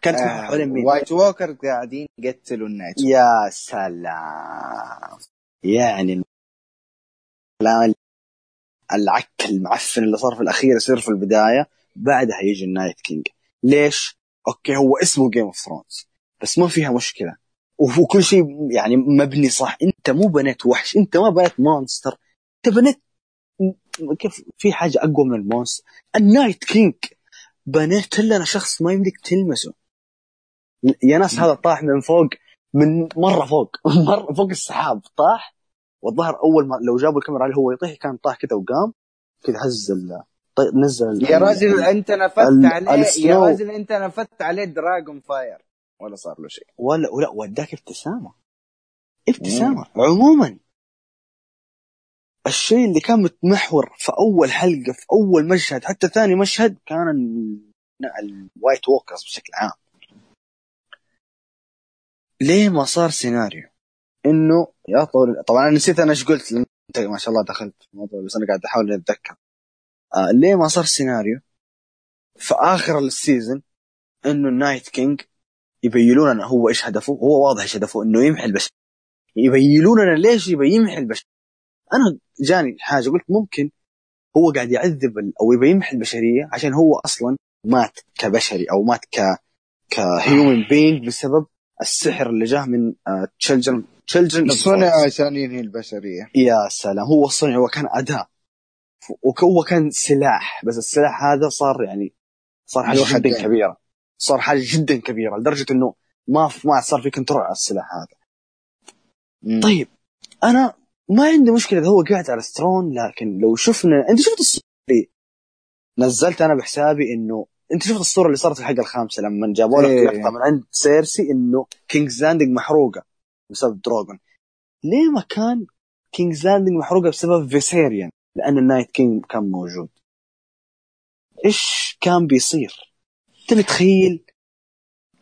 كانت آه حوالين مين؟ وايت ووكر قاعدين يقتلوا ال Night يا سلام. يعني الكلام العك المعفن اللي صار في الأخير يصير في البداية بعدها يجي ال Night King. ليش؟ أوكي هو اسمه Game of Thrones بس ما فيها مشكلة. وكل شيء يعني مبني صح. أنت مو بنيت وحش أنت ما بنيت monster أنت بنيت كيف في حاجة أقوى من ال monster ال Night King. بنيت لنا شخص ما يمديك تلمسه. يا ناس هذا طاح من فوق من مرة فوق مرة فوق السحاب طاح. والظهر أول ما لو جابوا الكاميرا عليه هو يطيح كان طاح كذا وقام كذا هز ال طيب نزل يا راجل أنت نفذت عليه يا. راجل أنت نفذت عليه dragon fire ولا صار له شيء. ولا ولا وداك ابتسامة. ابتسامة. عموما. الشيء اللي كان متمحور في أول حلقة في أول مشهد حتى ثاني مشهد كان ال- ال White Walkers بشكل عام. ليه ما صار سيناريو؟ إنه يا طول طبعا أنا نسيت أنا إيش قلت أنت ما شاء الله دخلت في الموضوع بس أنا قاعد أحاول أتذكر. آه ليه ما صار سيناريو؟ في آخر ال season إنه ال Night King يبينون لنا هو إيش هدفه هو واضح إيش هدفه إنه يمحي البشر يبينون لنا ليش يبي يمحي البشر أنا جاني حاجة قلت ممكن هو قاعد يعذب أو يبي يمحي البشرية عشان هو أصلا مات كبشري أو مات ك ك human being بسبب السحر اللي جاه من children children صنع عشان ينهي البشرية. يا سلام هو صنع هو كان اداه وهو كان سلاح بس السلاح هذا صار يعني صار حاجة جدا. كبيرة. صار حاجة جدا كبيرة لدرجة إنه ما ما صار في control على السلاح هذا. مم. طيب أنا ما عندي مشكلة إذا هو قاعد على سترون لكن لو شفنا أنت شفت الصورة؟ اللي نزلت أنا بحسابي إنه أنت شفت الصورة اللي صارت في الحلقة الخامسة لما جابوا لك إيه. لقطة من عند سيرسي إنه King's Landing محروقة بسبب دروجون ليه ما كان King's Landing محروقة بسبب فيسيريان لأن ال Night King كان موجود. إيش كان بيصير؟ أنت متخيل؟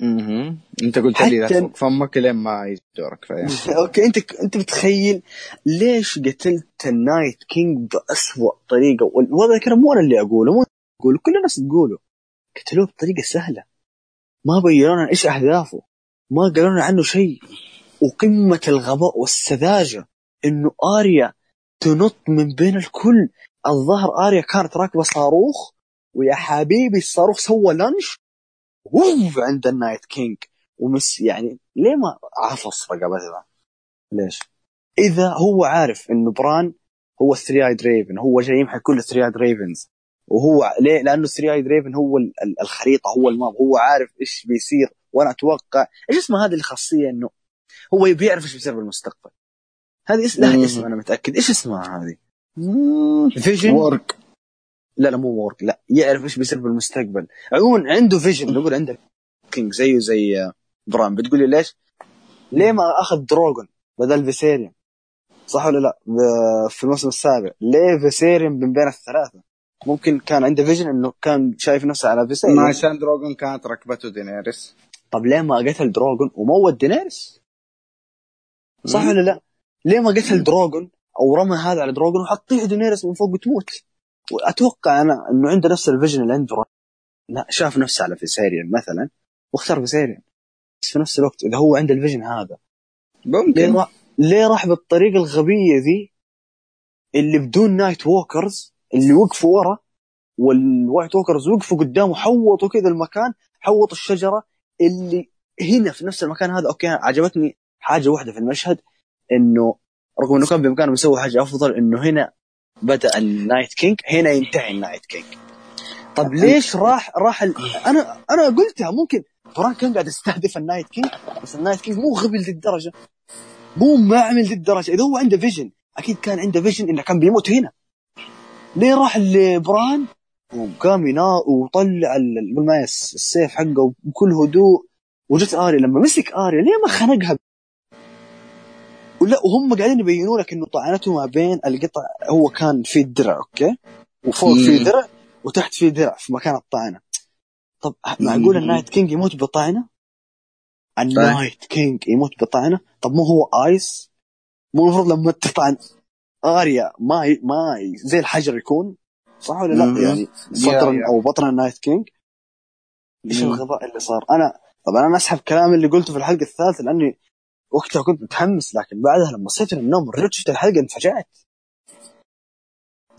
مهم. انت قلت لي لا تفك فمك لين ما يجي دورك فاهم أوكي أنت أنت متخيل ليش قتلت ال Night King بأسوأ طريقة؟ وال- وهذا الكلام مو أنا اللي أقوله مو أنت تقوله كل الناس تقوله. قتلوه بطريقة سهلة. ما بينوا لنا إيش أهدافه. ما قالوا لنا عنه شيء. وقمة الغباء والسذاجة إنه آريا تنط من بين الكل. الظهر آريا كانت راكبة صاروخ ويا حبيبي الصاروخ سوى launch ووف عند ال Night King ومس يعني ليه ما عفص رقبتها ليش؟ إذا هو عارف إنه بران هو ال three-eyed raven هو جاي يمحي كل ال three-eyed ravens وهو ليه؟ لأنه ال three-eyed raven هو ال- ال- الخريطة هو ال map هو عارف إيش بيصير وأنا أتوقع إيش اسمها هذه الخاصية إنه هو بيعرف إيش بيصير بالمستقبل هذه اس... لها. اسم أنا متأكد إيش اسمها هذه؟ vision ورق لا لا مو warg لا يعرف إيش بيصير بالمستقبل عموما عنده vision نقول عنده كينج زيه زي آه، بران بتقول لي ليش؟ ليه ما أخذ دروجون بدل فيسيريان صح ولا لا؟ في الموسم السابع ليه فيسيريان من بين الثلاثة؟ ممكن كان عنده vision إنه كان شايف نفسه على ما فيسيريان عشان دروجون كانت ركبته دينيريس طب ليه ما قتل دروجون وموت دينيرس؟ صح. ولا لا؟ ليه ما قتل دروجون أو رمى هذا على دروجون وحطيه دينيرس من فوق وتموت؟ وأتوقع أنا إنه عنده نفس ال vision اللي عند بران لا شاف نفسه على فيسيريان مثلا واختار فيسيريان بس في نفس الوقت إذا هو عنده ال vision هذا. ليه ممكن راح ليه راح بالطريقة الغبية ذي اللي بدون White Walkers اللي وقفوا ورا وال White Walkers وقفوا قدامه حوطوا كذا المكان حوط الشجرة اللي هنا في نفس المكان هذا. أوكي عجبتني حاجة واحدة في المشهد إنه رغم إنه كان بامكانه يسوي حاجة أفضل إنه هنا بدأ ال Night King هنا ينتهي ال Night King. طب ليش راح راح ال... أنا أنا قلتها ممكن بران كان قاعد يستهدف ال Night King بس ال Night King مو غبي لذي الدرجه مو معمل ذي الدرجه إذا هو عنده vision أكيد كان عنده vision إنه كان بيموت هنا. ليه راح لبران؟ وقام ينا وطلع السيف حقه بكل هدوء. وجت آريا لما مسك آريا ليه ما خنقها؟ ولا وهم قاعدين يبينوا لك إنه طعنته ما بين القطع هو كان في الدرع أوكي وفوق في. درع وتحت في درع في مكان الطعنة طب معقول. ال Night King يموت بطعنة؟ ال Night King يموت بطعنة؟ طب مو هو ice؟ مو المفروض لما تطعن آريا ما ي... ما ي... زي الحجر يكون صح ولا لا؟ يعني صدر يا- يا. أو بطن ال Night King إيش. الغباء اللي صار؟ أنا طبعا أنا أسحب كلامي اللي قلته في الحلقة الثالثة لأني وقتها كنت متحمس لكن بعدها لما صحيت من النوم رجعت شفت الحلقة انفجعت.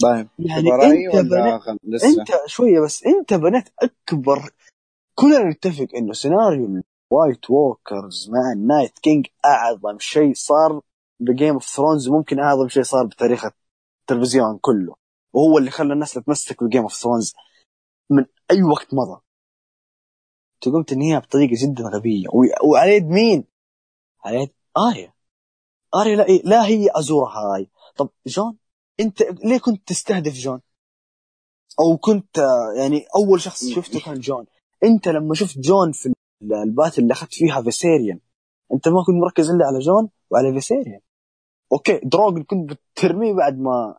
طيب يعني أنت بنيت لسه؟ أنت شوية بس أنت بنيت اكبر كلنا نتفق إنه سيناريو ال White Walkers مع ال Night King أعظم شيء صار ب Game of Thrones وممكن أعظم شيء صار بتاريخ التلفزيون كله. وهو اللي خلى الناس تتمسك ب Game of Thrones من أي وقت مضى. تقوم تنهيها بطريقة جدا غبية. وعلى يد مين؟ يد آريا. آريا لا, لا هي ازورا هاي. طب جون أنت ليه كنت تستهدف جون؟ أو كنت يعني أول شخص شفته كان جون. أنت لما شفت جون في ال- ال battle اللي أخذت فيها فيسيريان أنت ما كنت مركز إلا على جون وعلى فيسيريان أوكي دروجون كنت بترميه بعد ما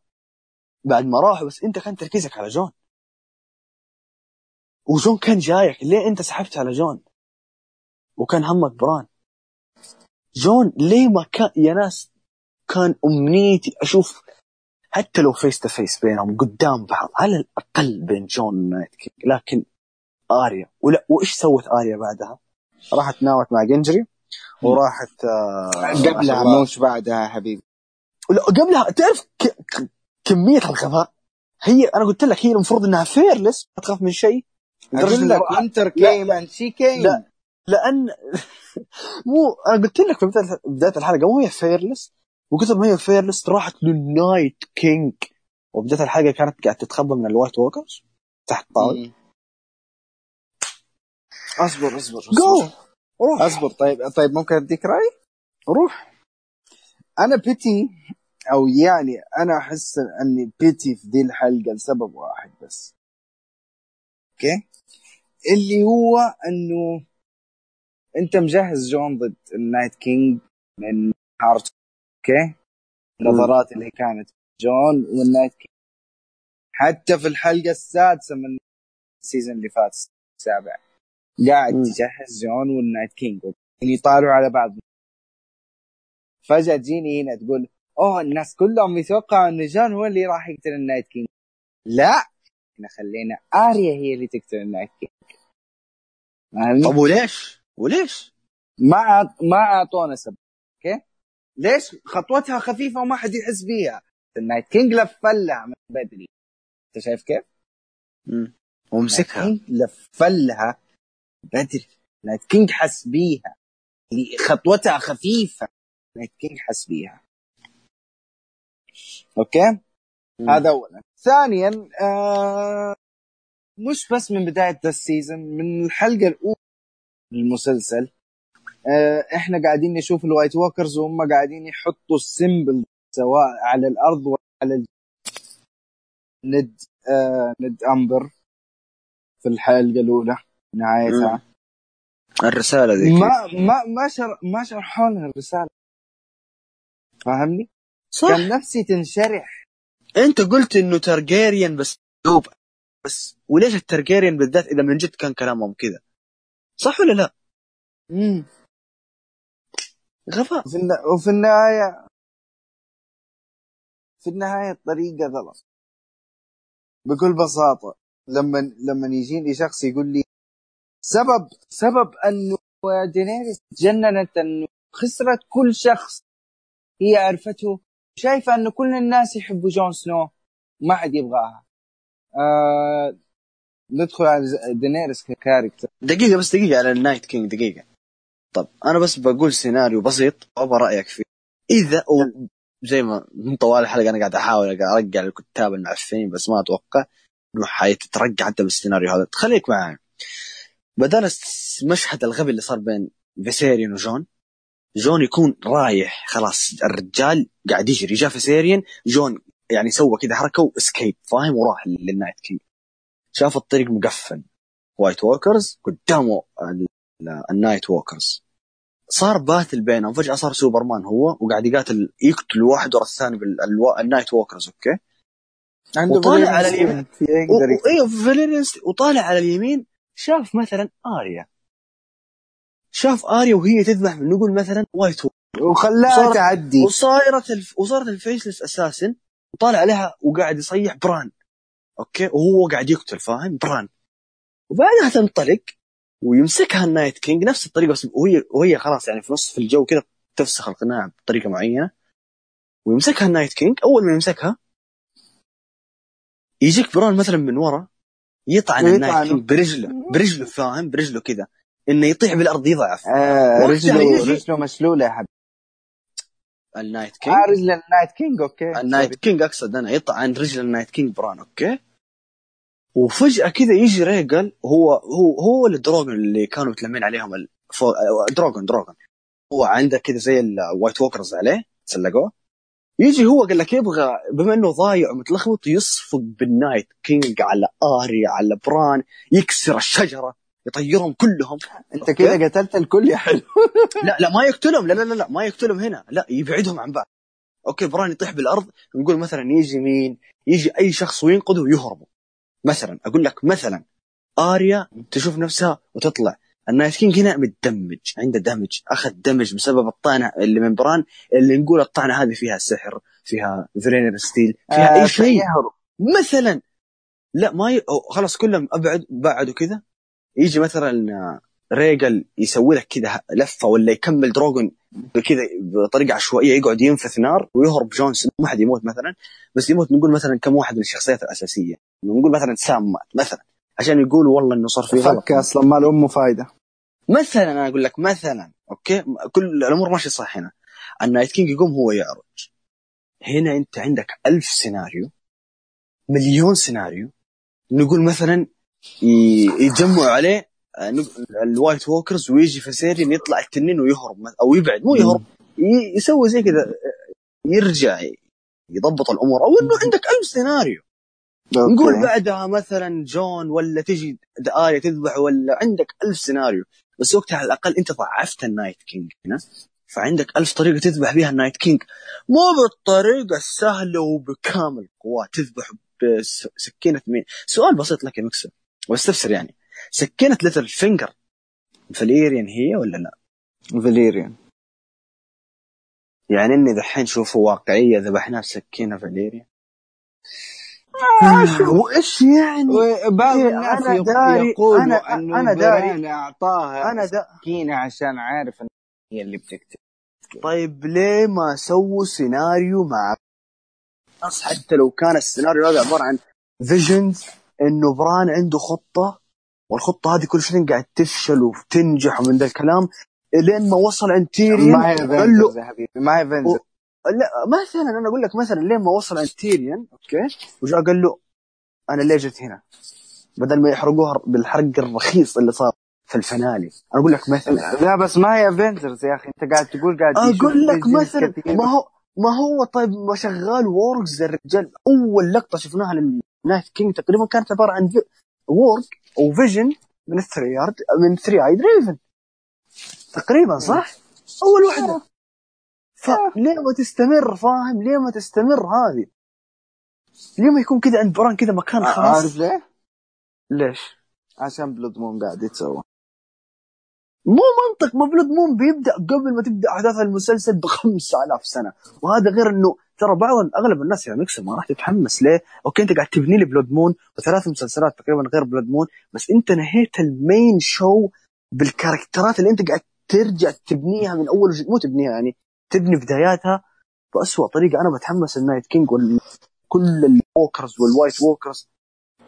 بعد ما راحوا بس أنت كان تركيزك على جون. وجون كان جايك ليه أنت سحبت على جون؟ وكان همك بران. جون ليه ما كان يا ناس كان أمنيتي أشوف حتى لو face to face بينهم قدام بعض على الأقل بين جون و Night King لكن آريا ولا وإيش سوت آريا بعدها؟ راحت نامت مع جندري وراحت آه قبلها ما مش بعدها يا حبيبي لا قبلها تعرف. كمية الغباء هي أنا قلت لك هي المفروض إنها fearless ما تخاف من شيء أقول لك winter came and she came لا. لأن مو أنا قلت لك في بدايه الحلقة مو هي fearless وكثر ما هي fearless راحت لل Night King وبداية الحلقة كانت قاعدة تتخبى من ال White Walkers تحت طاولة. أصبر أصبر جو اصبر روح. أصبر طيب طيب ممكن أديك رأي؟ روح. أنا petty أو يعني أنا أحس إني petty في دي الحلقة لسبب واحد بس. okay؟ اللي هو إنه انت مجهز جون ضد ال Night King من Hardhome okay؟ النظرات اللي كانت جون وال Night King. حتى في الحلقة السادسة من ال season اللي فات السابع قاعد. تجهز جون وال Night King. يطالعوا على بعض. فجأة تجيني هنا تقول أوه الناس كلهم يتوقعوا إن جون هو اللي راح يقتل ال Night King. لا! إحنا خلينا آريا هي اللي تقتل ال Night King؟ طب وليش؟ وليش؟ ما ما أعطونا سبب okay؟ ليش؟ خطوتها خفيفة وما حد يحس بيها. ال Night King لفلها من بدري. أنت شايف كيف؟ ومسكها Night King لفلها بدري. Night King حس بيها. خطوتها خفيفة. Night King حس بيها. okay؟ مم. هذا اولا. ثانيا آه مش بس من بداية ذا ال season من الحلقة الأولى المسلسل. آه إحنا قاعدين نشوف ال White Walkers وهم قاعدين يحطوا ال symbol سواء على الأرض ولا على الج... Ned آه Ned Umber في الحلقة الأولى نهايتها. الرسالة ذيك. ما ما ما شر ما شرحوا لنا الرسالة. فاهمني؟ صح. كان نفسي تنشرح. أنت قلت إنه Targaryen بس دوب. بس وليش الترجيريان بالذات إذا من جد كان كلامهم كذا؟ صح ولا لا؟ مم. غباء وفي, الن... وفي النهاية في النهاية الطريقة غلط بكل بساطة لما لما يجيني شخص يقول لي سبب سبب أنه دينيريس تجننت أنه خسرت كل شخص هي عرفته شايفة أنه كل الناس يحبوا جون سنو ما حد يبغاها آه ندخل على دينيريس ك character. دقيقة بس دقيقة على ال Night King دقيقة. طب أنا بس بقول سيناريو بسيط وأبغى رأيك فيه. إذا أو زي ما من طوال الحلقة أنا قاعد أحاول أرجع الكتاب المعفنين بس ما أتوقع إنه حيترجع حتى بالسيناريو هذا. خليك معي بدل مشهد الغبي اللي صار بين فيسيريان وجون جون يكون رايح خلاص الرجال قاعد يجري. جاء فيسيريان جون يعني سوى كذا حركة و escape فاهم؟ وراح لل Night King شاف الطريق مقفل. White Walkers قدامه ال- ال- ال Night Walkers صار battle بينهم. فجأة صار سوبرمان هو وقاعد يقاتل يقتل واحد ورا الثاني بال Night Walkers okay؟ عنده وطالع على اليمين. أيوه فاليريان وطالع على اليمين شاف مثلا آريا. شاف آريا وهي تذبح نقول مثلا wight وخلاها تعدي وصارت الف... وصارت ال faceless assassin وطالع عليها وقاعد يصيح بران okay؟ وهو قاعد يقتل فاهم؟ بران. وبعدها تنطلق ويمسكها ال Night King نفس الطريقة بس وهي وهي خلاص يعني في نص الجو كذا تفسخ القناع بطريقة معينة. ويمسكها ال Night King. أول ما يمسكها يجيك بران مثلا من ورا يطعن. ال Night King برجله برجله فاهم؟ برجله كذا. إنه يطيح بالأرض يضعف. آه رجله رجله مشلوله يا حبيبي. ال Night King. آه رجل ال Night King okay. ال Night King أقصد أنا. يطعن رجل ال Night King بران okay. وفجأة كذا يجي ريجل هو هو هو الدروجن اللي كانوا متلمين عليهم الفو... دروجن دروجن هو عنده كذا زي ال White Walkers عليه تسلقوه يجي هو قال لك يبغى بما إنه ضايع ومتلخبط يصفق بال Night King على اريا على بران يكسر الشجرة يطيرهم كلهم. أنت كده قتلت الكل يا حلو. لا لا ما يقتلهم. لا لا لا, لا ما يقتلهم هنا. لا يبعدهم عن بعض. okay بران يطيح بالأرض نقول مثلا يجي مين؟ يجي أي شخص وينقذه ويهربوا مثلا أقول لك مثلا آريا تشوف نفسها وتطلع. ال Night King هنا متدمج عنده damage أخذ damage بسبب الطعنة اللي من بران اللي نقول الطعنة هذه فيها سحر فيها Valyrian steel فيها آه، اي شيء. مثلا لا ما ي... خلاص كلهم أبعد بعدوا كذا. يجي مثلا آه، ريجل يسوي لك كذا لفة ولا يكمل دروجون بكذا بطريقة عشوائية يقعد ينفث نار ويهرب جون سنو ما حد يموت مثلا بس يموت نقول مثلا كم واحد من الشخصيات الأساسية. نقول مثلا سام مات مثلا عشان يقولوا والله إنه صار في غلط. فك أصلا ما له أمه فايدة. مثلا أنا أقول لك مثلا okay؟ كل الأمور ماشية صح هنا. ال Night King يقوم هو يعرج. هنا أنت عندك ألف سيناريو مليون سيناريو. نقول مثلا ي- يتجمعوا عليه ال White Walkers ويجي فسيريان يطلع التنين ويهرب أو يبعد مو يهرب يسوي زي كذا آه، يرجع يضبط الأمور أو إنه عندك ألف سيناريو نقول. بعدها مثلا جون ولا تجي آريا تذبح ولا عندك ألف سيناريو بس وقتها على الأقل أنت ضعفت ال Night King هنا. فعندك ألف طريقة تذبح بها ال Night King. مو بالطريقة السهلة وبكامل قواه تذبح بسكينة مين. سؤال بسيط لك يا مكسر واستفسر يعني. سكينة Littlefinger Valyrian هي ولا لا؟ Valyrian يعني إني دحين شوفوا واقعية ذبحناه بسكينة Valyrian وإيش يعني؟ وبعض إيه، الناس أنا داري- يقولوا أنا- إنه أنا داري. أعطاها أنا دا سكينة عشان عارف ان هي اللي بتقتل طيب ليه ما سووا سيناريو مع حتى لو كان السيناريو هذا عبارة عن visions إنه بران عنده خطة والخطة هذه كل شوي قاعد تفشل وتنجح ومن ذا الكلام لين ما وصل عند تيريون ما هي Avengers يا حبيبي ما هي Avengers لا مثلا أنا أقول لك مثلا لين ما وصل عند تيريون أوكي وجاء قال له أنا ليه جيت هنا؟ بدل ما يحرقوها بالحرق الرخيص اللي صار في ال finale أنا أقول لك مثلا. لا بس ما هي Avengers يا أخي أنت قاعد تقول قاعد أقول لك مثلا. ما هو ما هو طيب ما شغال ووركس الرجال. أول لقطة شفناها لل Night King تقريبا كانت عبارة عن وورك أو vision من ال Three-Eyed من Three-Eyed Raven تقريبا صح؟ أول واحدة فليه ما تستمر فاهم؟ ليه ما تستمر هذه؟ ليه ما يكون كذا عند بران كذا مكان عارف خاص؟ ليه؟ ليش؟ عشان Bloodmoon قاعد يتسوى مو منطق م Bloodmoon بيبدأ قبل ما تبدأ أحداث المسلسل ب 5000 سنة وهذا غير إنه ترى بعض أغلب الناس يا ميكسر ما راح تتحمس ليه؟ أوكي أنت قاعد تبني لي Bloodmoon وثلاث مسلسلات تقريبا غير Bloodmoon بس أنت نهيت ال main show بال characters اللي أنت قاعد ترجع تبنيها من أول وجديد مو تبنيها يعني تبني بداياتها باسوء طريقة أنا بتحمس ال Night King وكل ال walkers وال White Walkers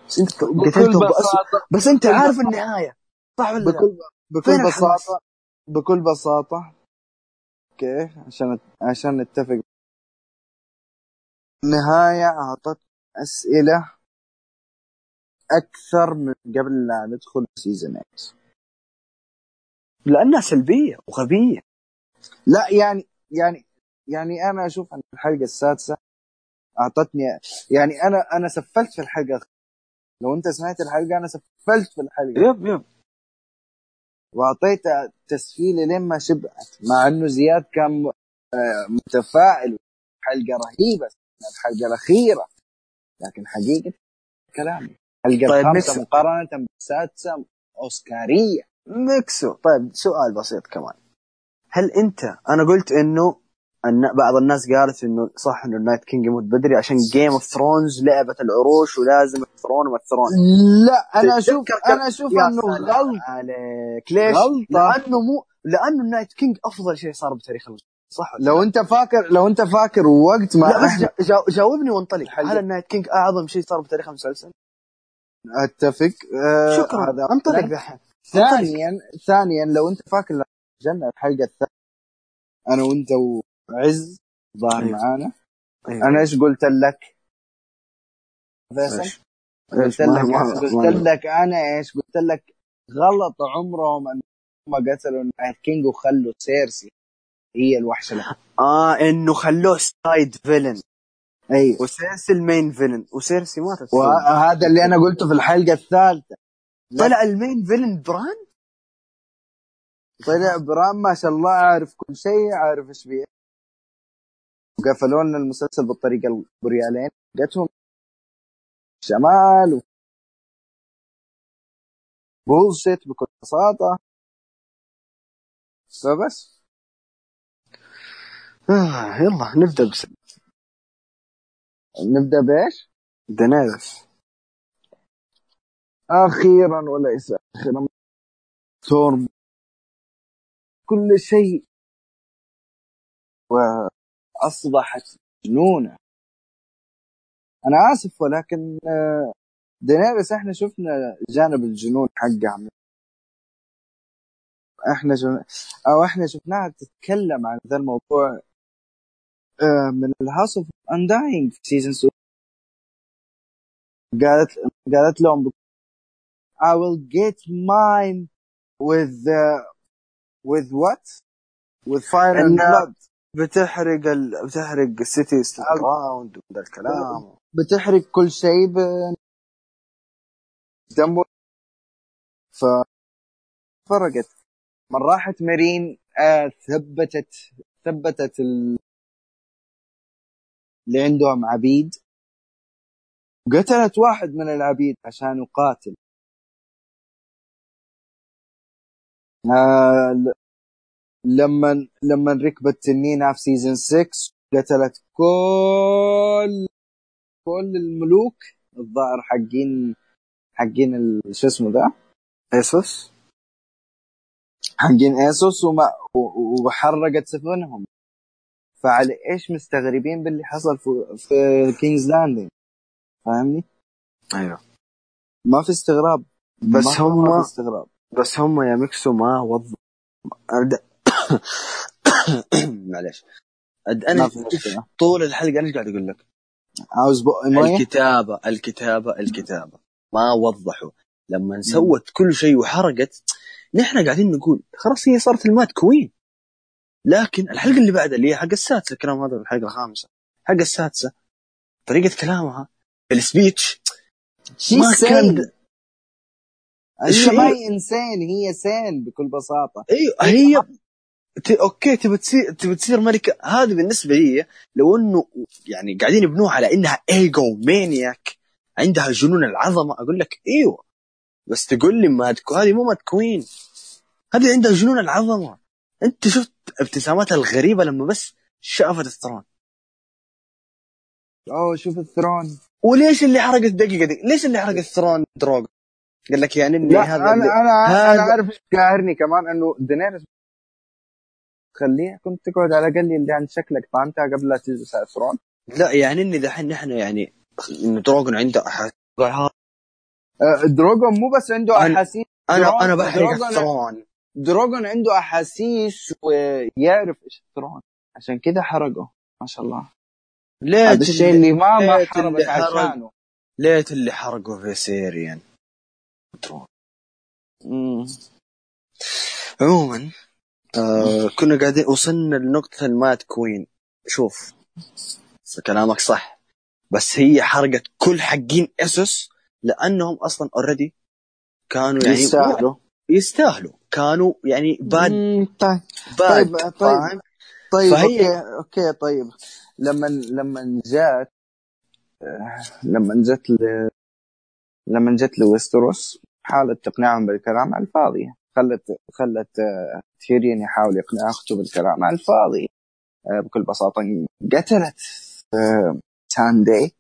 بس أنت قتلتهم باسوء بس أنت عارف. النهاية صح ولا لا؟ بكل بكل؟ بساطة بكل بساطة أوكي عشان عشان نتفق النهاية أعطت أسئلة أكثر من قبل لا ندخل season six لأنها سلبية وغبية. لا يعني يعني يعني أنا أشوف أن الحلقة السادسة أعطتني يعني أنا أنا سفلت في الحلقة. لو أنت سمعت الحلقة أنا سفلت في الحلقة. yep yep. وأعطيت تسفيله لين ما شبعت مع إنه زياد كان آه، متفائل. حلقة رهيبة. الحلقة الأخيرة. لكن حقيقة كلامي. الحلقة طيب الخامسة. مقارنة بالسادسه أوسكارية. ميكسو. طيب سؤال بسيط كمان. هل أنت أنا قلت إنه أن بعض الناس قالت إنه صح إنه ال Night King يموت بدري عشان Game of Thrones لعبة العروش ولازم ال throne وال throne. لا أنا أشوف أنا أشوف إنه غلط. عليك. ليش؟ غلطة. لأنه مو لأنه ال Night King أفضل شيء صار بتاريخ المسلسل صح لو انت فاكر لو انت فاكر وقت ما لا بس إحنا جا- جاوبني وانطلق. هل ال Night King أعظم شيء صار بتاريخ المسلسل؟ أتفق. آه شكرا. هذا انطلق. دحين. ثانيا ثانيا لو انت فاكر جنة الحلقة الثانية. أنا وأنت وعز ظاهر أيوة. معانا. أيوة. أنا إيش قلت لك؟ فيصل؟ قلت لك قلت لك أنا إيش؟ قلت لك غلط عمرهم إن هم قتلوا ال Night King وخلوا سيرسي. هي الوحشة اللي آه إنه خلوه side villain أيوه. وسيرسي المين فيلن وسيرسي ماتت وهذا اللي أنا قلته في الحلقة الثالثة. طلع المين فيلن بران؟ طلع برام ما شاء الله عارف كل شيء عارف إيش بيه وقفلوا لنا المسلسل بالطريقة بريالين جتهم شمال و... بولشيت بكل بساطة. فبس. آه يلا نبدأ بس. نبدأ بإيش؟ دنيرس أخيرا وليس أخيرا تورم كل شيء. وأصبحت مجنونه أنا آسف ولكن آه، دينيريس إحنا شفنا جانب الجنون حقها إحنا شف... أو إحنا شفناها تتكلم عن ذا الموضوع. من ال House of Undying في season 2 قالت قالت لهم I will get mine with uh, with what? With fire and blood. بتحرق ال... بتحرق ال city round وذا الكلام بتحرق كل شيء ب ف فرقت من راحت مارين آه ثبتت ثبتت ال... اللي عندهم عبيد. قتلت واحد من العبيد عشان يقاتل. آه لما لما ركبت تنين في سيزون 6 قتلت كل كل الملوك. الظاهر حقين حقين شو اسمه ذا؟ ايسوس حقين ايسوس وما وحرقت سفنهم. فعلى إيش مستغربين باللي حصل في, في King's Landing فاهمني؟ أيوه. ما في استغراب. بس هم- ما في استغراب. بس هم يا ميكسو ما وضحوا معلش أنا. طول الحلقة أنا إيش قاعد أقول لك؟ عاوز الكتابة الكتابة الكتابة. ما وضحوا. لما سوت كل شيء وحرقت نحن قاعدين نقول خلاص هي صارت ال Mad Queen. لكن الحلقة اللي بعدها اللي هي حق السادسة الكلام هذا الحلقة الخامسة. حق السادسة طريقة كلامها ال speech ما كان. هي ما هي إنسان هي سين بكل بساطة. أيوه هي ت... أوكي تبي تصير تبي تصير ملكة. هذه بالنسبة لي لو إنه يعني قاعدين يبنوها على إنها egomaniac عندها جنون العظمة أقول لك إيوه. بس تقول لي mad qu- هذه مو mad queen هذه عندها جنون العظمة. أنت شفت ابتساماتها الغريبة لما بس شافت ال throne أوه شوف ال throne وليش اللي حرقت دقيقه دي؟ ليش اللي حرق ال throne دروغ؟ قال لك يعني إني هذا أنا. أنا هذا- أنا عارف إيش قاهرني كمان إنه دينيرس خليها كنت تقعد على الأقل اللي عند شكلك فهمتها قبل لا تجلس على الثرون لا يعني إني دحين نحن يعني إنه دروغون عنده أحد آه، دروجون مو بس عنده أحاسيس أنا دروغون- أنا بحرق دروغون- الثرون دروجون عنده أحاسيس ويعرف إيش الثرون عشان كذا حرقه ما شاء الله. ليت الشيء اللي ما حرق. عشانه. ليت اللي حرقوا فيسيريان مم. عموما آه كنا قاعدين وصلنا لنقطة ال mad queen. شوف كلامك صح. بس هي حرقت كل حقين ايسوس لأنهم أصلا already كانوا يعني يستاهلوا. يستاهلوا. كانوا يعني bad طيب. bad طيب، طيب. طيب فهي- okay okay طيب. لما لما جات آه، لما جت ل... لما جت لويستيروس حاولت تقنعهم بالكلام على الفاضي. خلت خلت آه، تيريون يحاول يقنع أخته بالكلام على الفاضي. آه، بكل بساطة قتلت ميساندي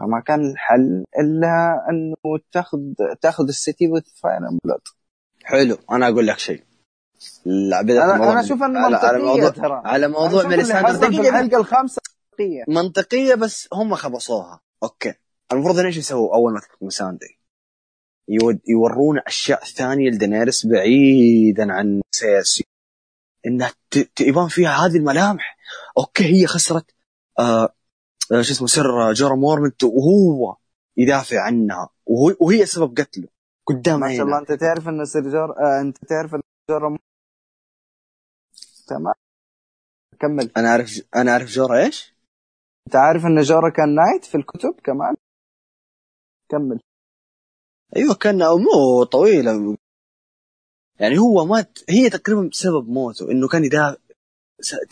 فما كان الحل إلا أنه تاخذ تاخذ ال city with fire blood حلو أنا أقول لك شيء. أنا أنا أشوف انه على, على منطقية موضوع ترى. على موضوع ميليساندر دقيقه الحلقة الخامسة منطقية. منطقية بس هم خبصوها. أوكي. المفروض إيش يسووا أول ما تكون مساندي يود يورونا أشياء ثانية لدينيرس بعيدا عن سياسي. انها ت- ت- يبان فيها هذه الملامح. أوكي هي خسرت آه آه، شو اسمه سر جورا مورمنت وهو يدافع عنها. وهو وهي سبب قتله. قدام ما شاء الله. أنت تعرف ان سيرجور آه أنت تعرف ان جورا م- تمام. كمل. أنا أعرف أنا أعرف جورا إيش؟ أنت عارف إن جورا كان knight في الكتب كمان؟ كمل. أيوه كان مو طويله يعني هو مات هي تقريبا سبب موته إنه كان يدافع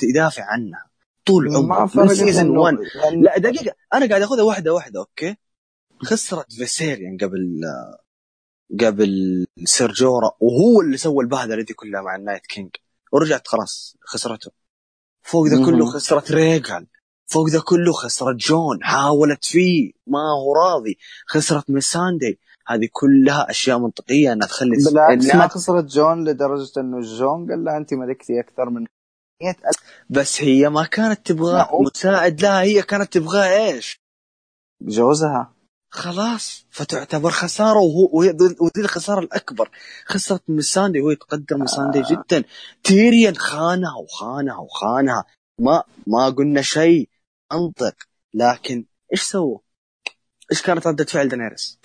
يدافع عنها طول عمره. من season إنه- 1 يعني لا دقيقة. أنا قاعد أخذها واحدة واحدة okay؟ خسرت فيسيريون قبل قبل Ser جورا وهو اللي سوى البهدلة دي كلها مع ال Night King. ورجعت خلاص خسرته. فوق ذا كله. خسرت ريغال فوق ذا كله خسرت جون. حاولت فيه. ما هو راضي. خسرت ميساندي. هذه كلها أشياء منطقية إنها تخلي بالعكس ما خسرت جون لدرجة إنه جون قال لها انت ملكتي أكثر من 100000 بس هي ما كانت تبغى مساعد. لها هي كانت تبغى إيش؟ جوزها. خلاص فتعتبر خسارة وهو وذي الخسارة الأكبر. خسرت مساندي وهي تقدر مساندي آه. جدا. تيريان خانها وخانها وخانها. ما ما قلنا شيء. منطق لكن إيش سووا؟ إيش كانت ردة فعل دينيرس؟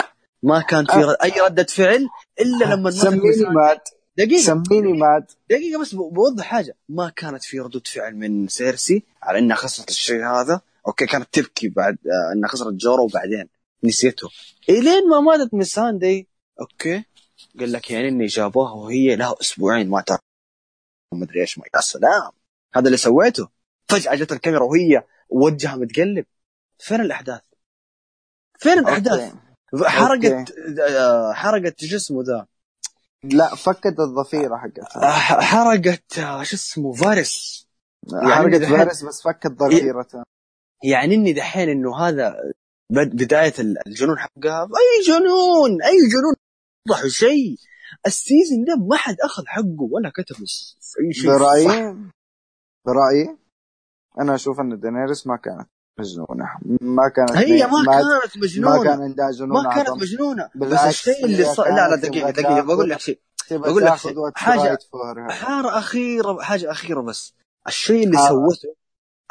ما كان في رد... أي ردة فعل إلا لما آه. سميني مساندي. مات. دقيقة. سميني مات. دقيقة بس بوضح حاجة. ما كانت في ردود فعل من سيرسي على إنها خسرت الشيء هذا. أوكي كانت تبكي بعد آه، إنها خسرت جورا وبعدين. نسيته. الين ما ماتت ميساندي okay. قال لك يعني إني جابوها وهي لها أسبوعين ما تعرف ما أدري إيش يا سلام. هذا اللي سويته. فجأة جت الكاميرا وهي وجهها متقلب. فين الأحداث؟ فين الأحداث؟ okay. حرقت آه، حرقت شو اسمه ذا. لا فكت الضفيره حقتها. آه، حرقت آه، شو اسمه فارس يعني حرقت دحين- فاريس بس فكت ضفيرتها يعني إني دحين إنه هذا بداية الجنون حقها أي جنون! أي جنون! وضحوا شيء. ال season ده ما حد أخذ حقه ولا كتب أي شيء. برأيي برأيي أنا أشوف أن دينيريس ما كانت مجنونة. ما كانت هي ما ما, كانت ما مجنونه كان عندها جنون ما كانت عظم. مجنونة. بس الشيء اللي صار لا لا دقيقة دقيقة بقول لك شيء. بقول لك شيء. فور حارة أخيرة حاجة أخيرة بس. الشيء اللي. سوته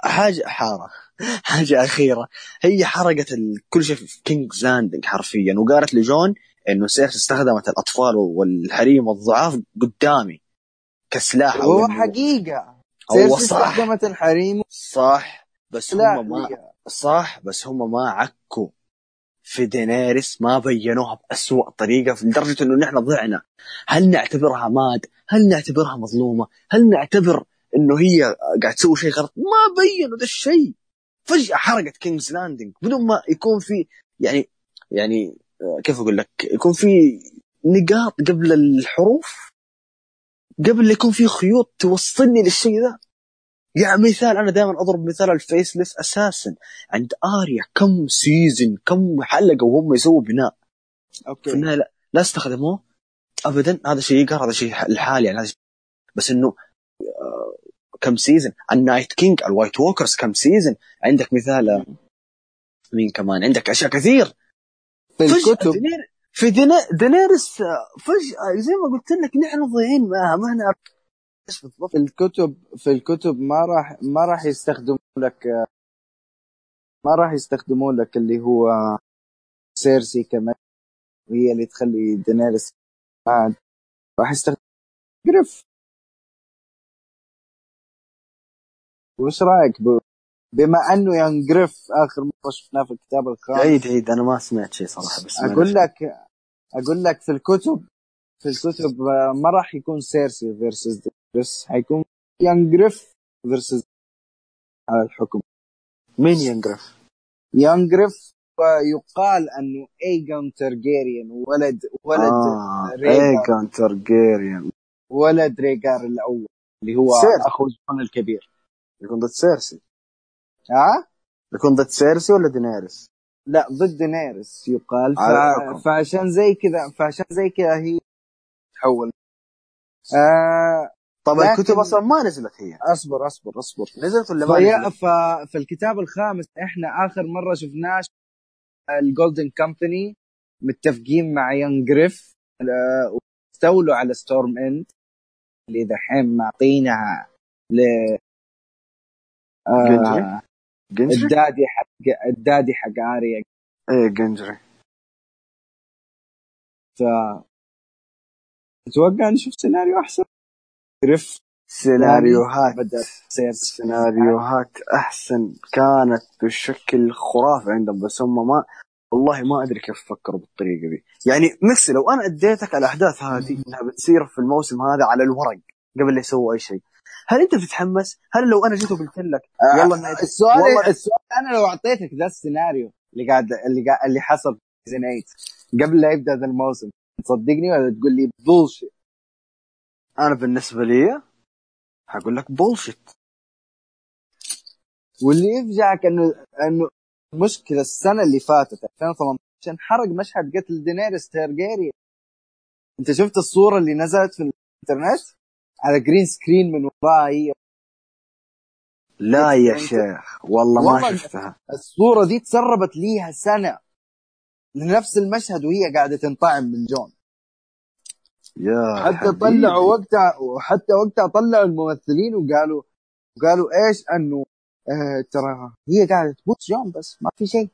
حاجة حارة. حاجة أخيرة. هي حرقت. كل شيء في كينجز لاندنج حرفيا وقالت لجون إنه سيرس استخدمت الأطفال والحريم والضعاف قدامي كسلاح هو حقيقة. هو صح. استخدمت الحريم صح بس هم ما. صح بس هم ما عكوا في دينيريس ما بينوها بأسوأ طريقة لدرجة إنه نحن ضعنا. هل نعتبرها mad؟ هل نعتبرها مظلومة؟ هل نعتبر إنه هي قاعد تسوي شيء غلط؟ ما بينوا ذا الشيء. فجأة حرقت كينجز لاندنج بدون ما يكون في يعني يعني كيف أقول لك؟ يكون في نقاط قبل الحروف قبل يكون في خيوط توصلني للشيء ذا. يعني مثال أنا دائما أضرب مثال ال Faceless assassin. عند آريا كم season كم حلقة وهم يسووا بناء. في okay النهاية لا, لا استخدموه ابدا. هذا شيء يقهر هذا شيء الحالي يعني هذا شيء. بس إنه آه، كم season ال Night King ال White Walkers كم season عندك مثال مين كمان؟ عندك أشياء كثير. في الكتب. دينير في دينيرس فجأة زي ما قلت لك نحن ضايعين معها ما نعرف إيش بالضبط في الكتب في الكتب ما راح ما راح يستخدموا لك ما راح يستخدموا لك اللي هو سيرسي كمان وهي اللي تخلي دينيريس mad راح يستخدم Griff. وش رأيك ب... بما أنه Young Griff آخر مرة شفناه في الكتاب الخامس؟ عيد عيد أنا ما سمعت شيء صراحة بس أقول لك أقول لك في الكتب في الكتب آه، ما راح يكون سيرسي versus بس حيكون Young Griff versus على الحكم. مين Young Griff؟ Young Griff آه، يقال أنه ايجون ترجيريان ولد ولد آه. ايجون ترجيريان ولد ريجار الأول اللي هو. اخو جون الكبير. يكون ضد سيرسي ها يكون ضد سيرسي ولا دينيريس؟ لا ضد دينيريس يقال. الحكم. فعشان زي كذا فعشان زي كذا هي تحول آه طب لكن- الكتب أصلا ما نزلت هي أصبر أصبر أصبر نزلت ولا ما نزلت؟ ف- فالكتاب الخامس إحنا آخر مرة شفناه ال Golden Company متفقين مع Young Griff آه، واستولوا على Storm's End اللي دحين معطينها ل آه، جندري؟ ال daddy حق ال daddy حق اريا إيه جنجري. ف أتوقع نشوف سيناريو أحسن؟ جريف سيناريوهات. بدأ تصير سيناريوهات أحسن كانت بشكل خرافي عندهم بس هم ما والله ما أدري كيف فكروا بالطريقة دي. يعني نفسي لو أنا أديتك الأحداث هذه إنها بتصير في الموسم هذا على الورق قبل لا يسووا أي شيء هل انت بتتحمس؟ هل لو أنا جيت وقلت لك والله إنها- السؤال والله- السؤال أنا لو اعطيتك ذا السيناريو اللي قاعد اللي قاعد اللي حصل في season 8 قبل لا يبدأ ذا الموسم تصدقني ولا تقول لي bullshit أنا بالنسبة لي حقول لك bullshit واللي يفجعك انه إنه المشكلة السنة اللي فاتت 2018 انحرق مشهد قتل دينيريس تيرجيريان. أنت شفت الصورة اللي نزلت في الإنترنت؟ على green screen من وراها هي لا يا شيخ والله ما شفتها. الصورة دي تسربت ليها سنة لنفس المشهد وهي قاعدة تنطعم من جون. يا حتى حبيبي. طلعوا وقتها وحتى وقتها طلعوا الممثلين وقالوا وقالوا إيش إنه آه ترى هي قاعدة تموت جون بس ما في شيء.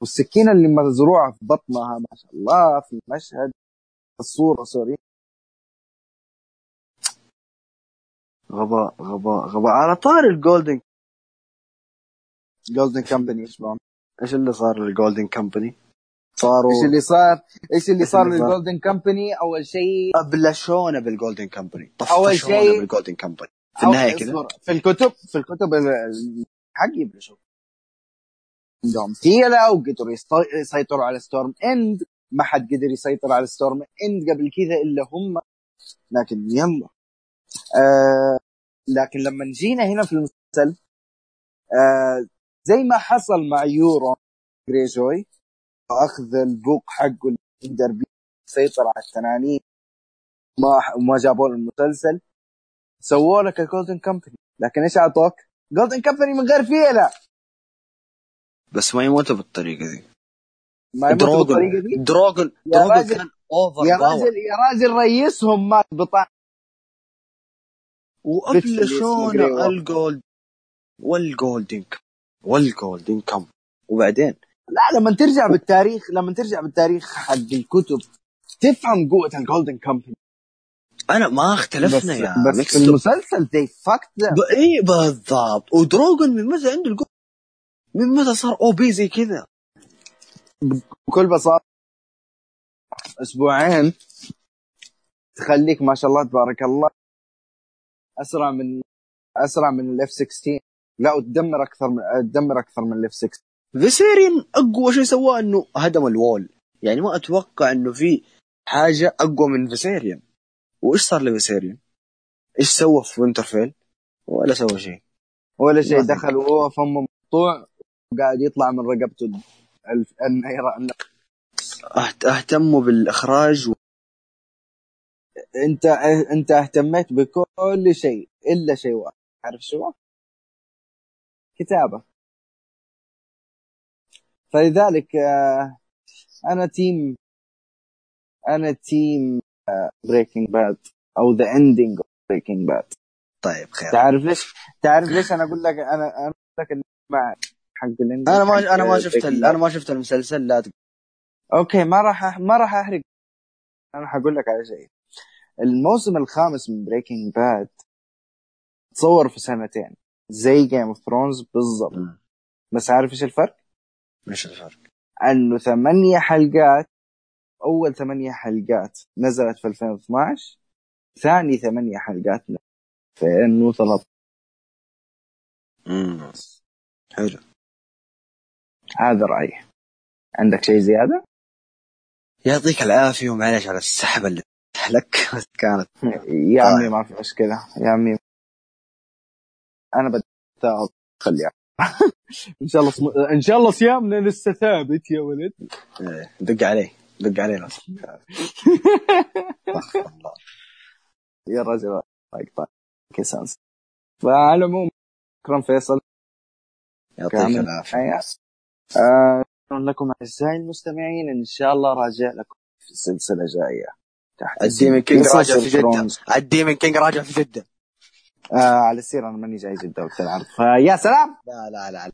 والسكينة اللي مزروعة في بطنها ما شاء الله في المشهد. الصورة sorry. غباء غباء غباء. على طار ال Golden Golden Company إيش بهم إيش اللي صار لل Golden Company؟ صاروا إيش اللي صار؟ إيش اللي صار؟ لل Golden Company أول شيء ابلشونا بال Golden Company طفشونا شيء- بال Golden Company في النهاية كذا في الكتب في الكتب ال- حق يبلشوا. عندهم فيلة وقدروا يسيطروا على Storm's End ما حد قدر يسيطر على Storm's End قبل كذا إلا هم. لكن يلا. آه لكن لما جينا هنا في المسلسل آه زي ما حصل مع يورون جريجوي واخذ البوق حقه اللي يقدر يسيطر على التنانين ما وما جابوا له المسلسل سووا لك ال Golden Company لكن إيش أعطوك؟ Golden Company من غير فيلة. بس ما يموتوا بالطريقة دي. ما يموتوا بالطريقة دي؟ راجل- كان over يا راجل يا راجل ريسهم مات بطقة. وابلشونا ال Gold وال Golden Com وال Golden Com وبعدين؟ لا لما ترجع بالتاريخ لما ترجع بالتاريخ حق الكتب تفهم قوة ال Golden Company أنا ما بس اختلفنا يا بس في ميكستو المسلسل them. ب- إي بالضبط. ودروجون من متى عنده القوة؟ من متى صار أو بي زي كذا؟ بكل بساطة أسبوعين تخليك ما شاء الله تبارك الله أسرع من أسرع من الاف 16 لا وتدمر أكثر من تدمر أكثر من الاف 6 فيسيريان أقوى شيء سواه إنه هدم الوول. يعني ما أتوقع إنه في حاجة أقوى من فيسيريان وإيش صار لفيسيريان؟ إيش سوى في وينترفيل؟ ولا سوى شيء. ولا شيء دخل وهو فمه مقطوع وقاعد يطلع من رقبته أهت- أهتموا بالإخراج و... انت انت اهتميت بكل شيء إلا شيء واحد عارف شو؟ كتابة فلذلك آه، أنا team أنا team Breaking Bad أو the ending of Breaking Bad طيب خير تعرف ليش؟ تعرف ليش أنا أقول لك أنا أنا أقول لك مع حق ال ending أنا ما أنا ما شفت. أنا ما شفت المسلسل لا تق- okay ما راح. ما راح أحرق أنا حقول لك على شيء الموسم الخامس من Breaking Bad تصور في سنتين زي Game of Thrones بالضبط. بس عارف إيش الفرق؟ إيش الفرق؟ إنه ثمانية حلقات أول ثمانية حلقات نزلت في 2012 ثاني ثمانية حلقات في 2013 مم. حلو هذا رأيي عندك شيء زيادة؟ يعطيك العافية ومعلش على السحبه اللي لك. بس كانت يا. عمي ما في مشكلة. يا عمي أنا بدي خليها. إن شاء الله سم... إن شاء الله صيامنا لسه ثابت يا ولد. إيه، دق عليه. دق عليه. لو يا رجل. طيب طيب. كيسانس فعلى العموم شكرا فيصل. يعطيك. العافية. حياة. آه، شكرا لكم أعزائي المستمعين. إن شاء الله راجع لكم في سلسلة جاية. الديمن كينج راجع في جدة. الديمن كينج راجع في جدة. آه على السيرة أنا ماني جاي جدة وقت العرض فيا سلام! لا لا لا.